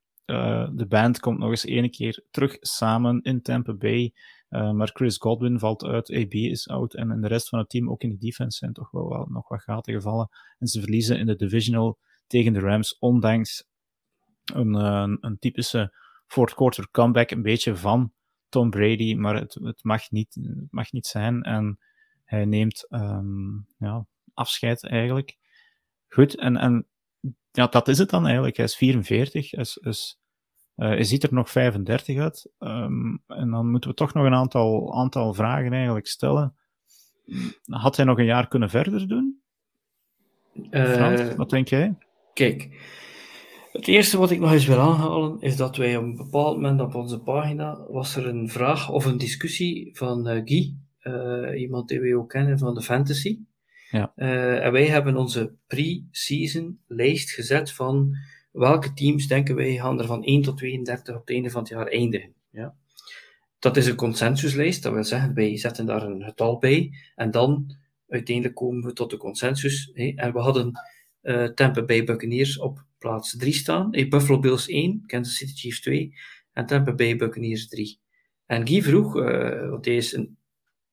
de band komt nog eens ene keer terug samen in Tampa Bay. maar Chris Godwin valt uit, AB is out. En, de rest van het team, ook in de defense, zijn toch wel, wel nog wat gaten gevallen. En ze verliezen in de divisional tegen de Rams, ondanks een typische fourth quarter comeback, een beetje van Tom Brady, maar het, het, mag, niet, het mag niet zijn. En hij neemt um, ja, afscheid eigenlijk. Goed, en, en ja, dat is het dan eigenlijk. Hij is 44, is, is, uh, hij ziet er nog 35 uit. Um, en dan moeten we toch nog een aantal, aantal vragen eigenlijk stellen. Had hij nog een jaar kunnen verder doen? Uh, wat denk jij? Kijk, het eerste wat ik nog eens wil aanhalen is dat wij op een bepaald moment op onze pagina was er een vraag of een discussie van uh, Guy, uh, iemand die wij ook kennen van de fantasy. Ja. Uh, en wij hebben onze pre-season lijst gezet van welke teams denken wij gaan er van 1 tot 32 op het einde van het jaar eindigen. Ja. Dat is een consensuslijst, dat wil zeggen wij zetten daar een getal bij en dan uiteindelijk komen we tot de consensus. Hè. En we hadden Tampa Bay Buccaneers op plaats 3 staan. Hey, Buffalo Bills 1, Kansas City Chiefs 2 en Tampa Bay Buccaneers 3. En Guy vroeg, uh, want hij is een,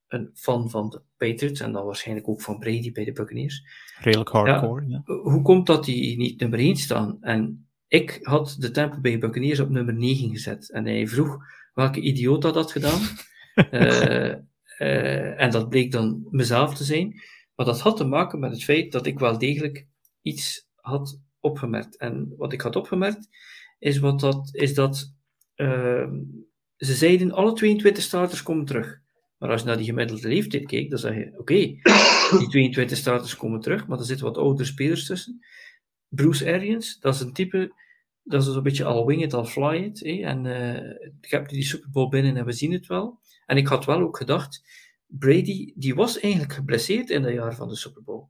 een fan van de Patriots en dan waarschijnlijk ook van Brady bij de Buccaneers. Redelijk hardcore, ja. Hoe komt dat die niet nummer 1 staan? En ik had de Tampa Bay Buccaneers op nummer 9 gezet. En hij vroeg welke idioot dat had gedaan. uh, uh, en dat bleek dan mezelf te zijn. Maar dat had te maken met het feit dat ik wel degelijk iets had opgemerkt. En wat ik had opgemerkt, is, wat dat, is dat uh, ze zeiden alle 22 starters komen terug. Maar als je naar die gemiddelde leeftijd keek, dan zeg je, oké, die 22 starters komen terug, maar er zitten wat oudere spelers tussen. Bruce Arians, dat is een type, dat is een beetje al wing it, al fly it. En uh, ik heb die Super Bowl binnen en we zien het wel. En ik had wel ook gedacht, Brady, die was eigenlijk geblesseerd in dat jaar van de Super Bowl.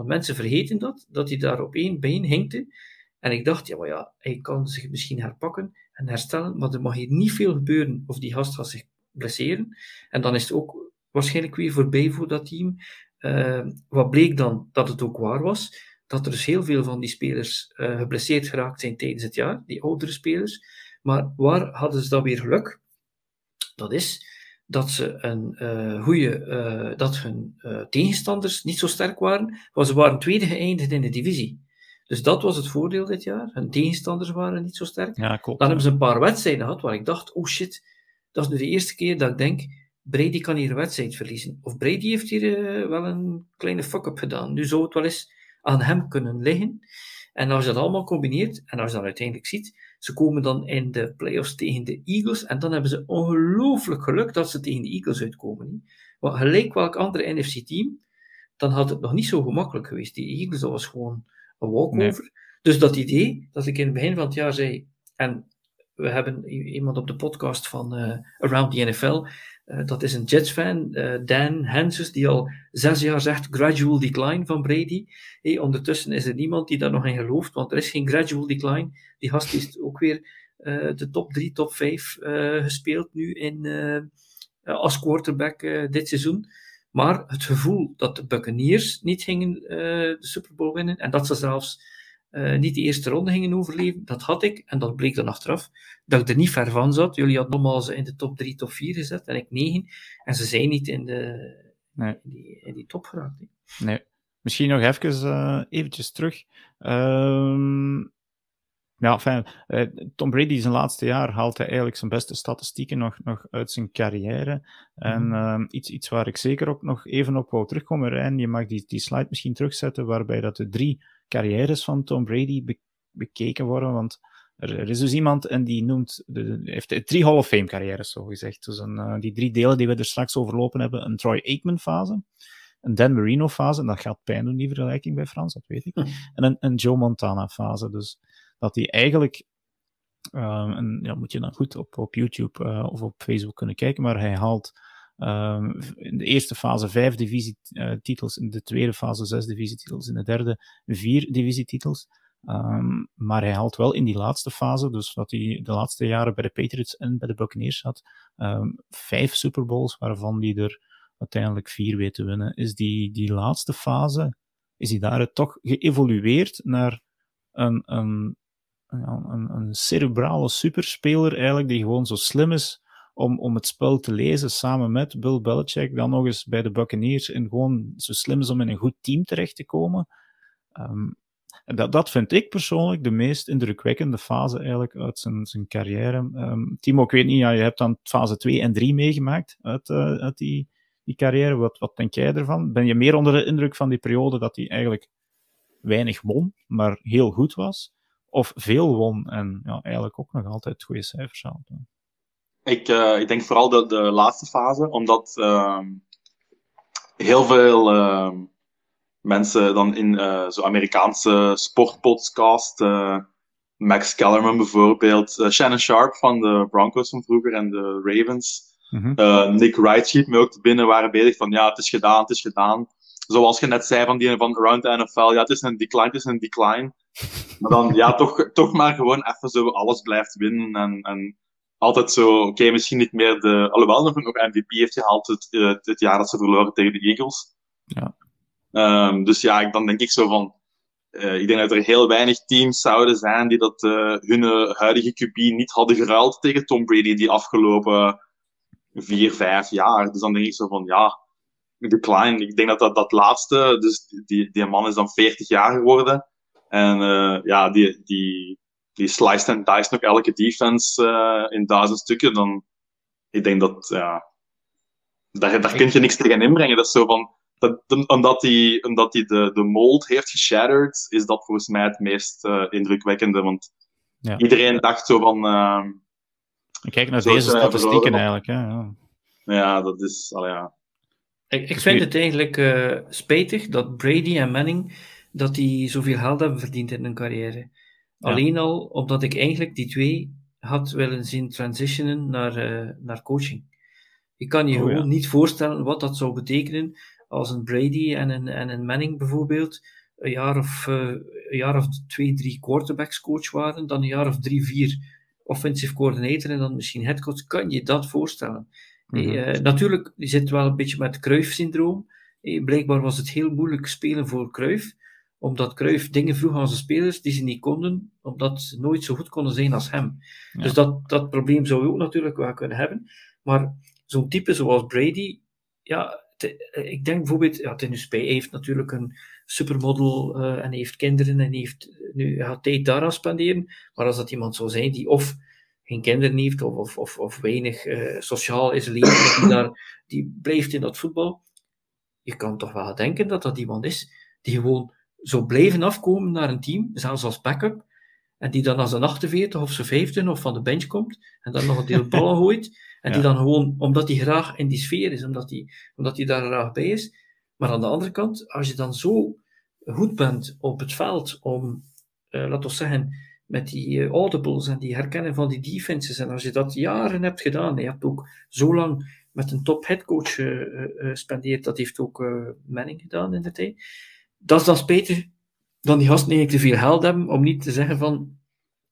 Want mensen vergeten dat, dat hij daar op één been hinkte. En ik dacht, ja, maar ja, hij kan zich misschien herpakken en herstellen, maar er mag hier niet veel gebeuren of die gast gaat zich blesseren. En dan is het ook waarschijnlijk weer voorbij voor dat team. Uh, wat bleek dan dat het ook waar was, dat er dus heel veel van die spelers uh, geblesseerd geraakt zijn tijdens het jaar, die oudere spelers. Maar waar hadden ze dan weer geluk? Dat is dat ze een uh, goede, dat hun tegenstanders niet zo sterk waren, want ze waren tweede geëindigd in de divisie. Dus dat was het voordeel dit jaar. Hun tegenstanders waren niet zo sterk. Ja, klopt. Dan hebben ze een paar wedstrijden gehad waar ik dacht, oh shit, dat is nu de eerste keer dat ik denk, Brady kan hier een wedstrijd verliezen. Of Brady heeft hier wel een kleine fuck-up gedaan. Nu zou het wel eens aan hem kunnen liggen. En als je dat allemaal combineert, en als je dan uiteindelijk ziet, ze komen dan in de playoffs tegen de Eagles, en dan hebben ze ongelooflijk geluk dat ze tegen de Eagles uitkomen. Want gelijk welk andere NFC-team, dan had het nog niet zo gemakkelijk geweest. Die Eagles, dat was gewoon een walkover. Dus dat idee, dat ik in het begin van het jaar zei, en we hebben iemand op de podcast van uh, Around the NFL, uh, dat is een Jets-fan, uh, Dan Hanses, die al zes jaar zegt gradual decline van Brady. Ondertussen is er niemand die daar nog in gelooft, want er is geen gradual decline. Die gast is ook weer de top 3, top 5 gespeeld nu in, als quarterback dit seizoen. Maar het gevoel dat de Buccaneers niet gingen de Super Bowl winnen en dat ze zelfs uh, niet de eerste ronde gingen overleven. Dat had ik, en dat bleek dan achteraf, dat ik er niet ver van zat. Jullie hadden ze in de top 3, top 4 gezet, en ik 9. En ze zijn niet in, de, nee. in, die, in die top geraakt. Nee. Misschien nog even uh, eventjes terug. Um, ja, fijn. Uh, Tom Brady zijn laatste jaar haalt hij eigenlijk zijn beste statistieken nog, nog uit zijn carrière. En mm. iets, iets waar ik zeker ook nog even op wou terugkomen, Rijn, je mag die, die slide misschien terugzetten, waarbij dat de drie carrières van Tom Brady bekeken worden. Want er, er, is dus iemand en die noemt, de, heeft drie Hall of Fame carrières, zo gezegd. Dus een, uh, die drie delen die we er straks overlopen hebben: een Troy Aikman fase, een Dan Marino fase, en dat gaat pijn doen, die vergelijking bij Frans, dat weet ik. Hm. En een, een, Joe Montana fase. Dus dat die eigenlijk. En ja, moet je dan goed op, op YouTube uh, of op Facebook kunnen kijken, maar hij haalt Um, in de eerste fase vijf divisietitels, in de tweede fase zes divisietitels, in de derde vier divisietitels. Um, maar hij haalt wel in die laatste fase, dus dat hij de laatste jaren bij de Patriots en bij de Buccaneers had, um, vijf Super Bowls, waarvan hij er uiteindelijk vier weet te winnen. Is die, die laatste fase, is hij daar toch geëvolueerd naar een, een, een, een cerebrale superspeler eigenlijk, die gewoon zo slim is om, om het spel te lezen samen met Bill Belichick, dan nog eens bij de Buccaneers en gewoon zo slim is om in een goed team terecht te komen. Um, dat, dat vind ik persoonlijk de meest indrukwekkende fase eigenlijk uit zijn, zijn carrière. Um, Timo, ik weet niet, ja, je hebt dan fase 2 en 3 meegemaakt uit, uh, uit die, die carrière. Wat, wat denk jij ervan? Ben je meer onder de indruk van die periode dat hij eigenlijk weinig won, maar heel goed was? Of veel won en ja, eigenlijk ook nog altijd goede cijfers had? Ik, uh, ik denk vooral de, de laatste fase, omdat uh, heel veel uh, mensen dan in uh, zo'n Amerikaanse sportpodcast, Max Kellerman bijvoorbeeld, Shannon Sharp van de Broncos van vroeger en de Ravens, mm -hmm. Nick Wright schiet me ook binnen, waren bezig van ja, het is gedaan, het is gedaan. Zoals je net zei van die van Around the NFL, ja, het is een decline, het is een decline. Maar dan ja, toch, toch maar gewoon even zo alles blijft winnen en, en altijd zo, oké, misschien niet meer de. Alhoewel nog, nog MVP heeft gehaald het, het, het, jaar dat ze verloren tegen de Eagles. Ja. Um, dus ja, dan denk ik zo van. Uh, ik denk dat er heel weinig teams zouden zijn die dat uh, hun huidige QB niet hadden geruild tegen Tom Brady die afgelopen vier, vijf jaar. Dus dan denk ik zo van ja, decline. Ik denk dat dat, dat laatste, dus die, die man is dan 40 jaar geworden. En uh, ja, die, die, die sliced en diced nog elke defense uh, in duizend stukken, dan ik denk dat, ja, daar, daar kun je niks tegen inbrengen. Dat is zo van, dat, omdat hij omdat die de, de mold heeft geshattered, is dat volgens mij het meest uh, indrukwekkende. Want ja. iedereen dacht zo van. Uh, Kijk naar deze statistieken eigenlijk. Hè? Ja. ja, dat is. Al ja. Ik, ik vind het eigenlijk uh, spijtig dat Brady en Manning dat die zoveel geld hebben verdiend in hun carrière. Alleen al omdat ik eigenlijk die twee had willen zien transitionen naar, uh, naar coaching. Ik kan je oh, gewoon niet voorstellen wat dat zou betekenen als een Brady en een, en een Manning bijvoorbeeld een jaar of, uh, een jaar of twee, drie quarterbacks coach waren, dan een jaar of drie, vier offensive coordinator en dan misschien headcoach. Kan je dat voorstellen? Mm -hmm. natuurlijk, je zit wel een beetje met het Cruyff-syndroom. blijkbaar was het heel moeilijk spelen voor Cruyff omdat Cruyff dingen vroeg aan zijn spelers die ze niet konden, omdat ze nooit zo goed konden zijn als hem. Dus dat, dat probleem zou je ook natuurlijk wel kunnen hebben. Maar zo'n type zoals Brady, ja, ik denk bijvoorbeeld, ja, Tennis P heeft natuurlijk een supermodel uh, en heeft kinderen en heeft nu gaat tijd daar aan spenderen. Maar als dat iemand zou zijn die of geen kinderen heeft of, of, of, of weinig uh, sociaal is leven, die, daar, die blijft in dat voetbal, je kan toch wel denken dat dat iemand is die gewoon zo blijven afkomen naar een team, zelfs als backup, en die dan als een 48 of zijn 15 of van de bench komt, en dan nog een deel ballen gooit, en die dan gewoon, omdat hij graag in die sfeer is, omdat hij, omdat hij daar graag bij is. Maar aan de andere kant, als je dan zo goed bent op het veld om, uh, laten we zeggen, met die uh, audibles en die herkennen van die defenses, en als je dat jaren hebt gedaan, je hebt ook zo lang met een top headcoach uh, spendeerd, dat heeft ook Manning gedaan in de tijd, dat is dan spijtig dan die gasten eigenlijk te veel geld hebben om niet te zeggen van,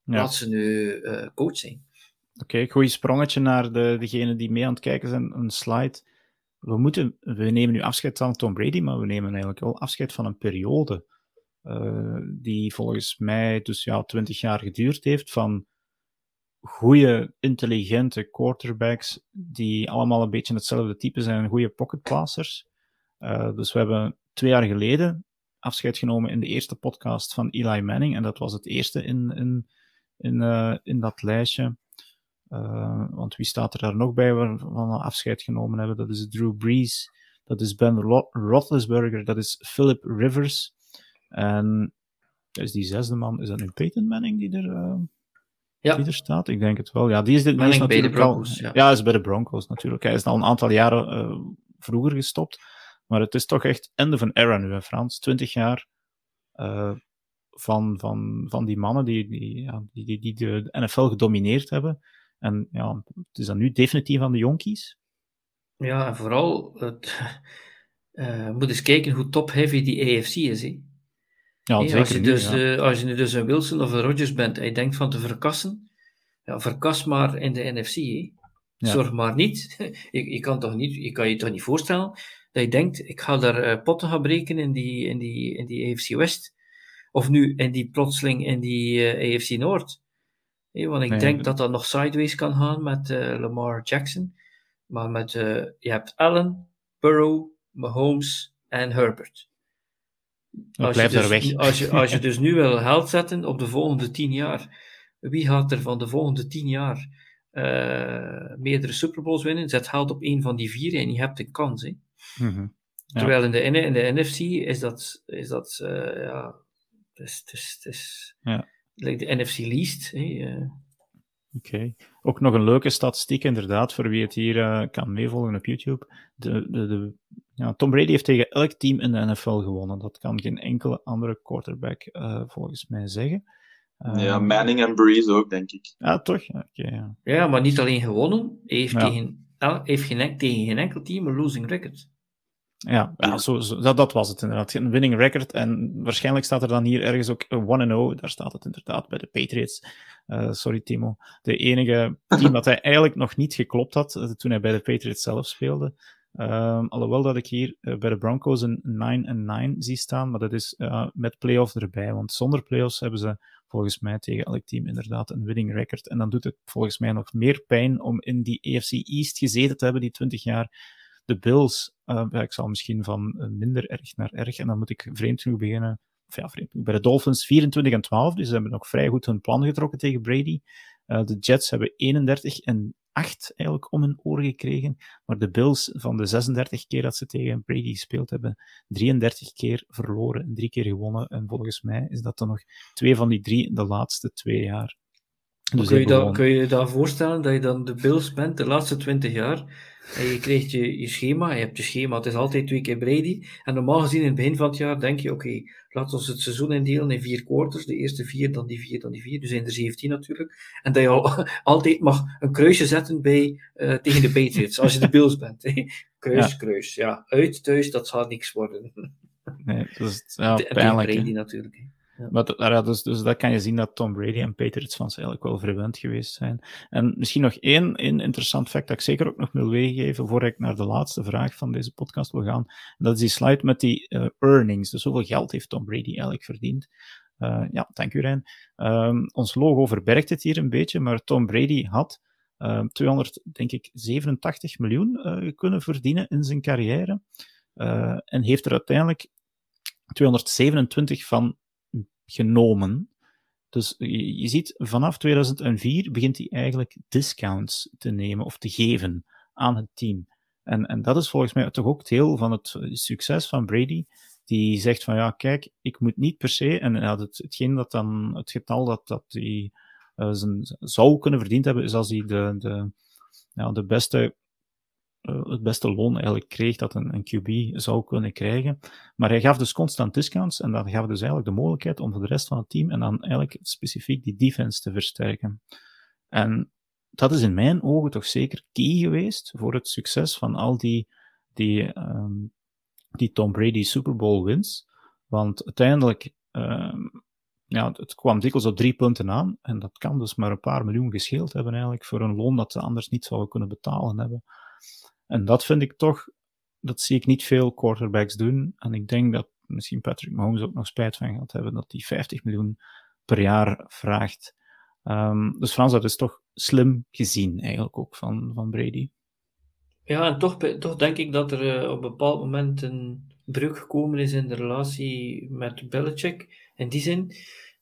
ja. laat ze nu coach zijn. Oké, okay, goeie sprongetje naar de, degene die mee aan het kijken zijn, een slide. We, moeten, we nemen nu afscheid van Tom Brady, maar we nemen eigenlijk wel afscheid van een periode uh, die volgens mij dus ja, 20 jaar geduurd heeft van goede, intelligente quarterbacks die allemaal een beetje hetzelfde type zijn, goede pocketpassers. Uh, dus we hebben twee jaar geleden afscheid genomen in de eerste podcast van Eli Manning en dat was het eerste in, in, in, uh, in dat lijstje. Uh, want wie staat er daar nog bij waarvan we afscheid genomen hebben? Dat is Drew Brees, dat is Ben Roethlisberger, dat is Philip Rivers. En is die zesde man, is dat nu Peyton Manning die er, uh, ja. die er staat? Ik denk het wel. Ja, die is dit Manning bij de Broncos. Al, ja. is bij de Broncos natuurlijk. Hij is al een aantal jaren vroeger gestopt. Maar het is toch echt einde van era nu, hè, Frans. Twintig jaar van, van, van die mannen die, die, ja, die, die, die de NFL gedomineerd hebben. En ja, het is dan nu definitief aan de jonkies. Ja, en vooral, het, uh, moet eens kijken hoe top-heavy die AFC is. Hè? Ja, hey, als, je dus, ja. uh, als je nu dus een Wilson of een Rodgers bent en je denkt van te verkassen, ja, verkas maar in de NFC. Hè? Zorg maar niet. je, je, kan toch niet. je kan je toch niet voorstellen dat je denkt, ik ga daar uh, potten gaan breken in die, in, die, in die AFC West. Of nu in die plotseling in die AFC Noord want ik denk dat dat nog sideways kan gaan met uh, Lamar Jackson. Maar met, je hebt Allen, Burrow, Mahomes en Herbert. Als je, dus, weg. Als, je, als je dus nu wil geld zetten op de volgende tien jaar, wie gaat er van de volgende tien jaar uh, meerdere Super Bowls winnen? Zet geld op één van die vier en je hebt een kans. Hè? Mm -hmm. ja. Terwijl in de, in de NFC is dat, is dat ja, het is, het is, het is ja de NFC Least. Eh. Oké. Okay. Ook nog een leuke statistiek, inderdaad, voor wie het hier uh, kan meevolgen op YouTube. De, de, de, ja, Tom Brady heeft tegen elk team in de NFL gewonnen. Dat kan geen enkele andere quarterback uh, volgens mij zeggen. ja, Manning en Breeze ook, denk ik. Ja, toch? Okay, ja. ja, maar niet alleen gewonnen. Hij heeft, ja. tegen, heeft geen, tegen geen enkel team een losing record. Ja, ja zo, zo, dat, dat, was het inderdaad. Een winning record. En waarschijnlijk staat er dan hier ergens ook 1-0. Daar staat het inderdaad bij de Patriots. Uh, sorry, Timo. De enige team dat hij eigenlijk nog niet geklopt had uh, toen hij bij de Patriots zelf speelde. Um, alhoewel dat ik hier uh, bij de Broncos een 9-9 zie staan, maar dat is met playoffs erbij. Want zonder playoffs hebben ze volgens mij tegen elk team inderdaad een winning record. En dan doet het volgens mij nog meer pijn om in die AFC East gezeten te hebben, die 20 jaar de Bills, uh, ik zal misschien van eh, minder erg naar erg, en dan moet ik vreemd genoeg beginnen. Of ja, vreemd Bij de Dolphins 24 en 12, dus ze hebben nog vrij goed hun plan getrokken tegen Brady. Uh, de Jets hebben 31 en acht eigenlijk om hun oren gekregen. Maar de Bills van de 36 keer dat ze tegen Brady gespeeld hebben, 33 keer verloren en drie keer gewonnen. En volgens mij is dat dan nog twee van die drie in de laatste twee jaar. Dus kun, je dat, kun je je dat voorstellen dat je dan de Bills bent de laatste 20 jaar en je krijgt je, je schema, je hebt je schema, het is altijd twee keer Brady. En normaal gezien in het begin van het jaar denk je, oké, laten we het seizoen indelen in vier quarters. De eerste vier, dan die vier, dan die vier. Dus zijn er 17 natuurlijk. En dat je al, altijd mag een kruisje zetten bij, uh, tegen de Patriots, als je de Bills bent. Kruis, ja. kruis. Ja, uit, thuis, dat zal niks worden. Nee, dat is ja, pijnlijk. Brady natuurlijk. Maar dat, dus, dus dat kan je zien dat Tom Brady en Patriots fans eigenlijk wel verwend geweest zijn. En misschien nog één, één interessant fact dat ik zeker ook nog wil weergeven, voor ik naar de laatste vraag van deze podcast wil gaan. Dat is die slide met die uh, earnings. Dus hoeveel geld heeft Tom Brady eigenlijk verdiend? Uh, ja, dank u Rijn. Um, ons logo verbergt het hier een beetje, maar Tom Brady had uh, 200, denk ik, 87 miljoen uh, kunnen verdienen in zijn carrière. En heeft er uiteindelijk 227 van genomen. Dus je, ziet, vanaf 2004 begint hij eigenlijk discounts te nemen of te geven aan het team. En, en dat is volgens mij toch ook deel van het succes van Brady. Die zegt van ja, kijk, ik moet niet per se, en ja, het, hetgeen dat dan, het getal dat, dat hij zijn, zou kunnen verdiend hebben, is als hij de, de, ja, de beste het beste loon eigenlijk kreeg dat een, een QB zou kunnen krijgen. Maar hij gaf dus constant discounts en dat gaf dus eigenlijk de mogelijkheid om voor de rest van het team en dan eigenlijk specifiek die defense te versterken. En dat is in mijn ogen toch zeker key geweest voor het succes van al die, die, um, die Tom Brady Super Bowl wins. Want uiteindelijk, um, ja, het kwam dikwijls op drie punten aan. En dat kan dus maar een paar miljoen gescheeld hebben eigenlijk voor een loon dat ze anders niet zouden kunnen betalen hebben. En dat vind ik toch, dat zie ik niet veel quarterbacks doen. En ik denk dat misschien Patrick Mahomes ook nog spijt van gaat hebben dat hij 50 miljoen per jaar vraagt. Um, dus Frans, dat is toch slim gezien eigenlijk ook van, van Brady. Ja, en toch, toch denk ik dat er uh, op een bepaald moment een breuk gekomen is in de relatie met Belichick. In die zin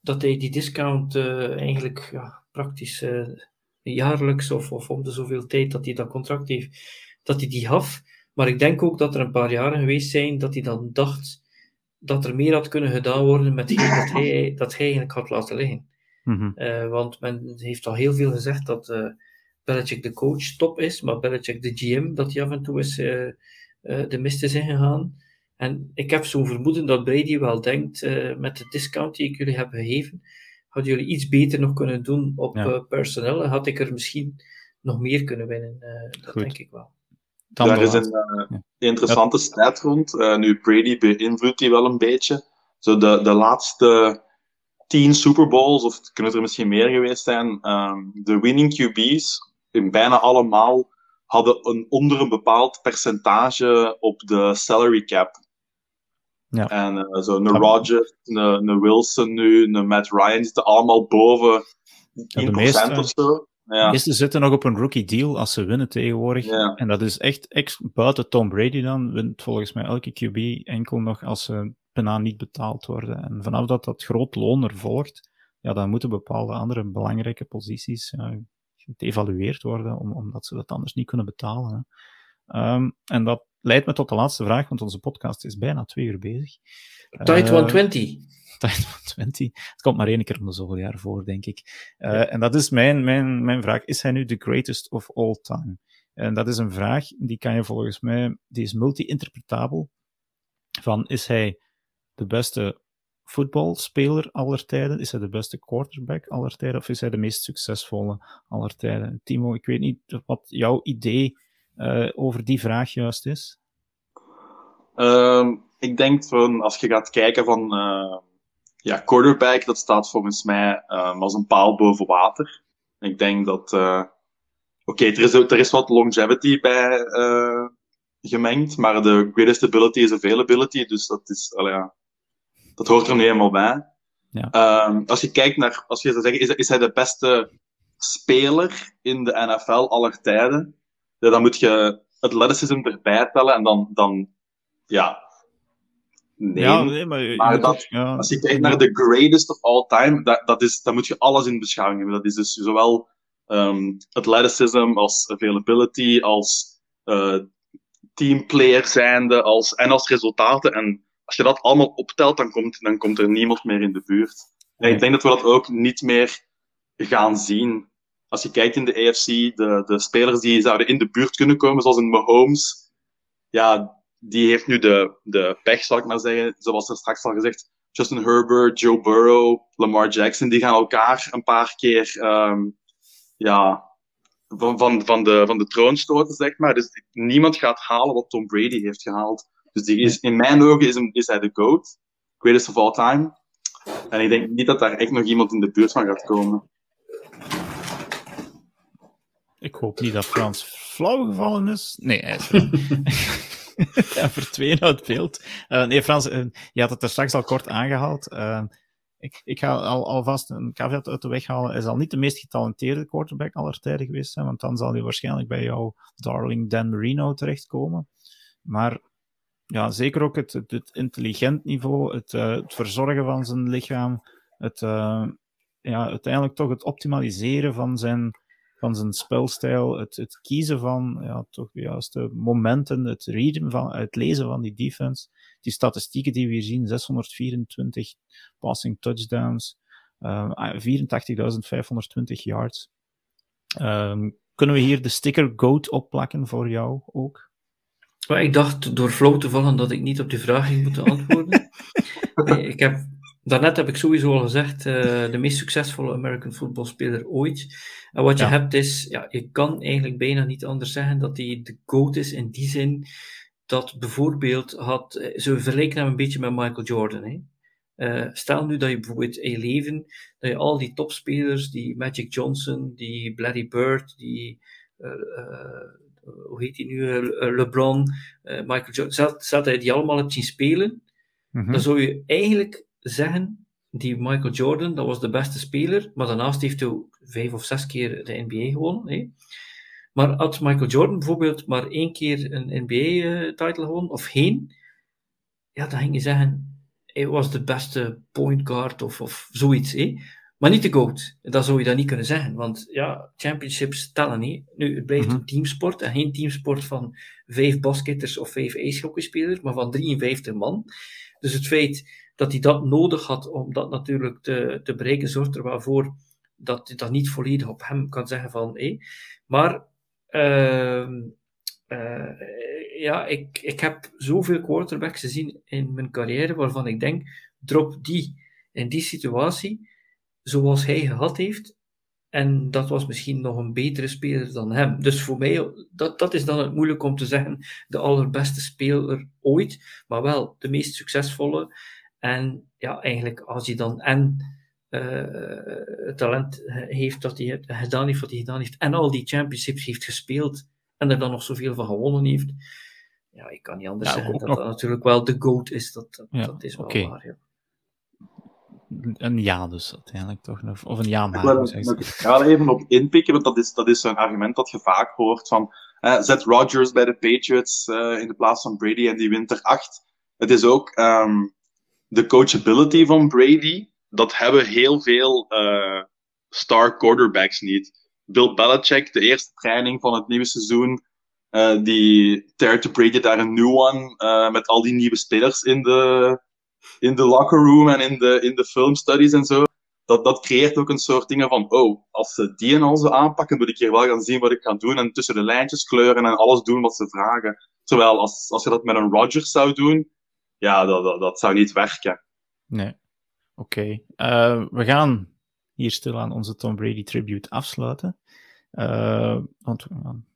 dat hij die discount uh, eigenlijk ja, praktisch uh, jaarlijks of, of om de zoveel tijd dat hij dat contract heeft, dat hij die gaf. Maar ik denk ook dat er een paar jaren geweest zijn dat hij dan dacht dat er meer had kunnen gedaan worden met dat hij, dat hij eigenlijk had laten liggen. Mm-hmm. Uh, want men heeft al heel veel gezegd dat uh, Belichick de coach top is, maar Belichick de GM, dat hij af en toe is uh, de mist is ingegaan. En ik heb zo'n vermoeden dat Brady wel denkt, met de discount die ik jullie heb gegeven, hadden jullie iets beter nog kunnen doen op ja. personeel en had ik er misschien nog meer kunnen winnen. dat Goed. denk ik wel. Daar is een uh, interessante ja. stat rond. Uh, nu, Brady beïnvloedt die wel een beetje. Zo de, de laatste tien Super Bowls, of het kunnen er misschien meer geweest zijn, um, de winning QB's, in bijna allemaal, hadden een onder een bepaald percentage op de salary cap. Ja. En uh, zo een Rodgers, een, een Wilson nu, een Matt Ryan zitten allemaal boven 10% ja, meeste, of zo. Ja. Meesten zitten nog op een rookie deal als ze winnen tegenwoordig. Ja. En dat is echt, echt buiten Tom Brady dan, wint volgens mij elke QB enkel nog als ze bijna niet betaald worden. En vanaf dat dat groot loon er volgt, ja, dan moeten bepaalde andere belangrijke posities ja, geëvalueerd worden, om, omdat ze dat anders niet kunnen betalen. Um, en dat leidt me tot de laatste vraag, want onze podcast is bijna twee uur bezig. Tight uh, 120. Tijd van 20. Het komt maar één keer om de zoveel jaar voor, denk ik. Uh, ja. En dat is mijn, mijn, mijn vraag. Is hij nu the greatest of all time? En dat is een vraag, die kan je volgens mij, die is multi-interpretabel. Van, is hij de beste voetbalspeler aller tijden? Is hij de beste quarterback aller tijden? Of is hij de meest succesvolle aller tijden? Timo, ik weet niet wat jouw idee uh, over die vraag juist is. Um, ik denk van, als je gaat kijken van, uh, ja, quarterback, dat staat volgens mij um, als een paal boven water. Ik denk dat, uh, oké, okay, er, is, er is wat longevity bij gemengd, maar de greatest ability is availability, dus dat is, ja, dat hoort er nu helemaal bij. Ja. Um, als je kijkt naar, als je zou zeggen, is, is hij de beste speler in de NFL aller tijden? Ja, dan moet je athleticism erbij tellen en dan, dan ja, Nee, ja, nee maar, maar dat, ja. als je kijkt naar de greatest of all time, dat, dat is, dan moet je alles in beschouwing hebben. Dat is dus zowel um, athleticism, als availability, als uh, teamplayer zijnde, als, en als resultaten. En als je dat allemaal optelt, dan komt, dan komt er niemand meer in de buurt. En ik denk dat we dat ook niet meer gaan zien. Als je kijkt in de AFC, de, de spelers die zouden in de buurt kunnen komen, zoals een Mahomes, ja, die heeft nu de, de pech, zal ik maar zeggen, zoals er straks al gezegd. Justin Herbert, Joe Burrow, Lamar Jackson, die gaan elkaar een paar keer um, ja, van, van, van, de, van de troon stoten, zeg maar. Dus niemand gaat halen wat Tom Brady heeft gehaald. Dus die is, in mijn ogen is, is hij de GOAT, greatest of all time. En ik denk niet dat daar echt nog iemand in de buurt van gaat komen. Ik hoop niet dat Frans flauw gevallen is. Nee, hij is ja, verdwenen uit beeld. Uh, nee, Frans, uh, je had het er straks al kort aangehaald. Uh, ik, ik ga al, alvast een caveat uit de weg halen. Hij zal niet de meest getalenteerde quarterback aller tijden geweest zijn, want dan zal hij waarschijnlijk bij jouw darling Dan Marino terechtkomen. Maar ja, zeker ook het, het, het intelligent niveau, het, het, verzorgen van zijn lichaam, het, ja, uiteindelijk toch het optimaliseren van zijn van zijn spelstijl, het, het kiezen van ja, toch de juiste momenten, het, readen van, het lezen van die defense. Die statistieken die we hier zien, 624 passing touchdowns, uh, ehm, 84.520 yards. Um, kunnen we hier de sticker GOAT opplakken voor jou ook? ik dacht door flow te vallen dat ik niet op die vraag ging moeten antwoorden. nee, ik heb Daarnet heb ik sowieso al gezegd, uh, de meest succesvolle American football speler ooit. En wat je hebt is, ja, je kan eigenlijk bijna niet anders zeggen dat hij de GOAT is in die zin dat bijvoorbeeld had, eh, ze vergelijken hem een beetje met Michael Jordan. Hè? Uh, stel nu dat je bijvoorbeeld in leven, dat je al die topspelers, die Magic Johnson, die Larry Bird, die, uh, hoe heet hij nu, LeBron, Michael Jordan, stel, dat je die allemaal hebt zien spelen, mm dan zou je eigenlijk zeggen, die Michael Jordan, dat was de beste speler, maar daarnaast heeft hij vijf of zes keer de NBA gewonnen. Hè. Maar had Michael Jordan bijvoorbeeld maar één keer een NBA-titel gewonnen, of geen, ja, dan ging je zeggen, hij was de beste point guard of, of zoiets. Hè. Maar niet de GOAT. Dat zou je dan niet kunnen zeggen, want ja, championships tellen niet. Nu, het blijft mhm. een teamsport en geen teamsport van vijf basketters of vijf ijshockeyspelers, maar van 53 man. Dus het feit dat hij dat nodig had om dat natuurlijk te, te bereiken, zorgt er wel voor dat hij dat niet volledig op hem kan zeggen van hé. Maar uh, uh, ja, ik, ik heb zoveel quarterbacks gezien in mijn carrière waarvan ik denk, drop die in die situatie, zoals hij gehad heeft, en dat was misschien nog een betere speler dan hem. Dus voor mij, dat, dat is dan het moeilijk om te zeggen, de allerbeste speler ooit, maar wel de meest succesvolle. En ja, eigenlijk als hij dan en uh, het talent heeft dat hij gedaan heeft wat hij gedaan heeft, en al die championships heeft gespeeld, en er dan nog zoveel van gewonnen heeft, ja, ik kan niet anders zeggen dat nog... dat natuurlijk wel de GOAT is. Dat, dat, is wel waar, ja. Een ja dus uiteindelijk toch. Of een ja maar. Ik ga er even op inpikken, want dat is, dat is een argument dat je vaak hoort van uh, zet Rodgers bij de Patriots uh, in de plaats van Brady en die wint er acht. Het is ook um, de coachability van Brady, dat hebben heel veel uh, star quarterbacks niet. Bill Belichick, de eerste training van het nieuwe seizoen, uh, die to Brady daar een new one uh, met al die nieuwe spelers in de, in de locker room en in de, in de film studies en zo. Dat, dat creëert ook een soort dingen van, oh, als ze die en al zo aanpakken, moet ik hier wel gaan zien wat ik ga doen en tussen de lijntjes kleuren en alles doen wat ze vragen. Terwijl als, als je dat met een Rodgers zou doen, ja, dat, dat, dat zou niet werken. Nee. Oké. Uh, we gaan hier stil aan onze Tom Brady tribute afsluiten. Uh, want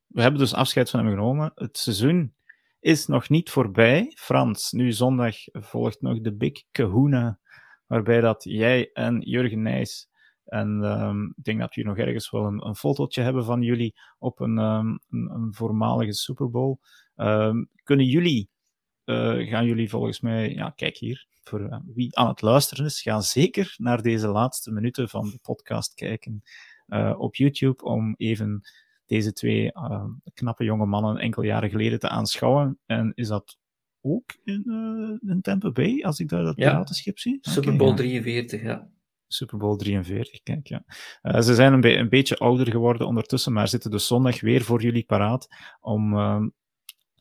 we hebben dus afscheid van hem genomen. Het seizoen is nog niet voorbij. Frans, nu zondag volgt nog de Big Kahuna, waarbij dat jij en Jurgen Nijs en um, ik denk dat we hier nog ergens wel een, een fotootje hebben van jullie op een, um, een, voormalige Super Bowl. Um, kunnen jullie gaan jullie volgens mij, ja, kijk hier, voor uh, wie aan het luisteren is, ga zeker naar deze laatste minuten van de podcast kijken uh, op YouTube om even deze twee knappe jonge mannen enkele jaren geleden te aanschouwen. En is dat ook in, in Tampa Bay, als ik daar dat ja. piratenschip zie? Super Bowl 43, ja. Super Bowl 43, kijk ja. Uh, ze zijn een, een, beetje ouder geworden ondertussen, maar zitten dus zondag weer voor jullie paraat om uh,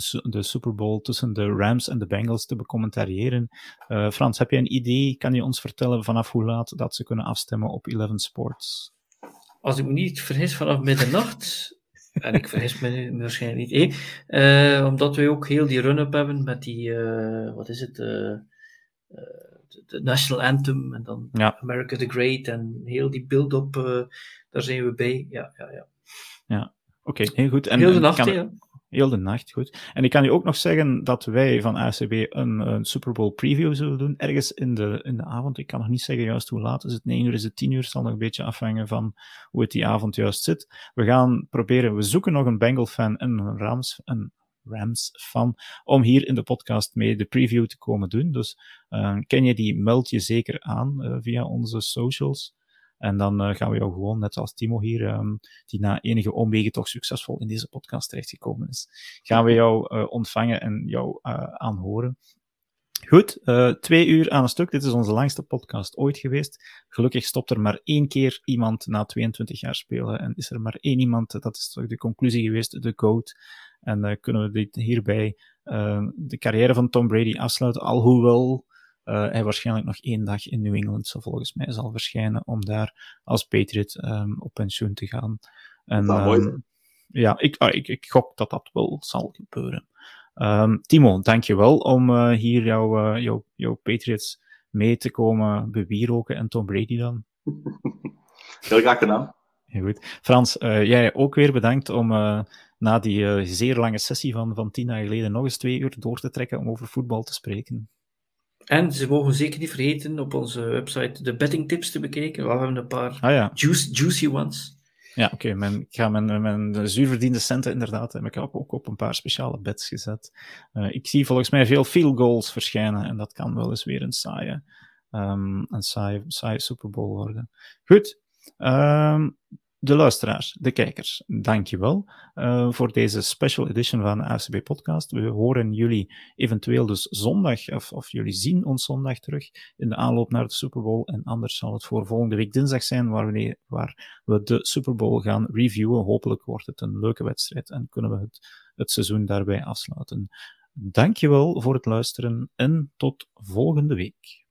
de Super Bowl tussen de Rams en de Bengals te becommentariëren. Uh, Frans, heb je een idee? Kan je ons vertellen vanaf hoe laat dat ze kunnen afstemmen op Eleven Sports? Als ik me niet vergis, vanaf middernacht. en ik vergis me waarschijnlijk niet, eh? omdat we ook heel die run-up hebben met die, wat is het, de National Anthem en dan ja. America the Great en heel die build-up, daar zijn we bij. Ja, ja, ja. Ja, oké, okay, heel goed. En, heel de nacht, kan... Heel de nacht, goed. En ik kan u ook nog zeggen dat wij van ACB een, een, Super Bowl preview zullen doen, ergens in de, in de avond. Ik kan nog niet zeggen juist hoe laat is het, 9 uur is het 10 uur, zal nog een beetje afhangen van hoe het die avond juist zit. We gaan proberen, we zoeken nog een Bengal-fan en een Rams, een Rams fan, om hier in de podcast mee de preview te komen doen. Dus uh, ken je die, meld je zeker aan uh, via onze socials. En dan uh, gaan we jou gewoon, net als Timo hier, um, die na enige omwegen toch succesvol in deze podcast terechtgekomen is, gaan we jou ontvangen en jou aanhoren. Goed, twee uur aan een stuk. Dit is onze langste podcast ooit geweest. Gelukkig stopt er maar één keer iemand na 22 jaar spelen. En is er maar één iemand, dat is toch de conclusie geweest, de GOAT. En uh, kunnen we dit hierbij de carrière van Tom Brady afsluiten, alhoewel uh, hij waarschijnlijk nog één dag in New England volgens mij zal verschijnen om daar als Patriot um, op pensioen te gaan. En, um, ja, ik, ah, ik, ik gok dat dat wel zal gebeuren. Um, Timo, dankjewel om uh, hier jouw uh, jou, jou Patriots mee te komen bewieroken en Tom Brady dan. Heel graag gedaan. Heel goed. Frans, uh, jij ook weer bedankt om na die zeer lange sessie van, van tien jaar geleden nog eens twee uur door te trekken om over voetbal te spreken. En ze mogen zeker niet vergeten op onze website de bettingtips te bekijken. We hebben een paar ah, ja. juice, juicy ones. Ja, oké. Okay. Ik ga mijn, mijn zuurverdiende centen inderdaad, heb ik ook op een paar speciale bets gezet. Uh, ik zie volgens mij veel field goals verschijnen en dat kan wel eens weer een saaie, um, een saaie, saaie Super Bowl worden. Goed. Um, de luisteraars, de kijkers, dankjewel uh, voor deze special edition van de AFCB podcast. We horen jullie eventueel dus zondag, of, of jullie zien ons zondag terug in de aanloop naar de Super Bowl. En anders zal het voor volgende week dinsdag zijn, waar we, waar we de Super Bowl gaan reviewen. Hopelijk wordt het een leuke wedstrijd en kunnen we het, het seizoen daarbij afsluiten. Dankjewel voor het luisteren en tot volgende week.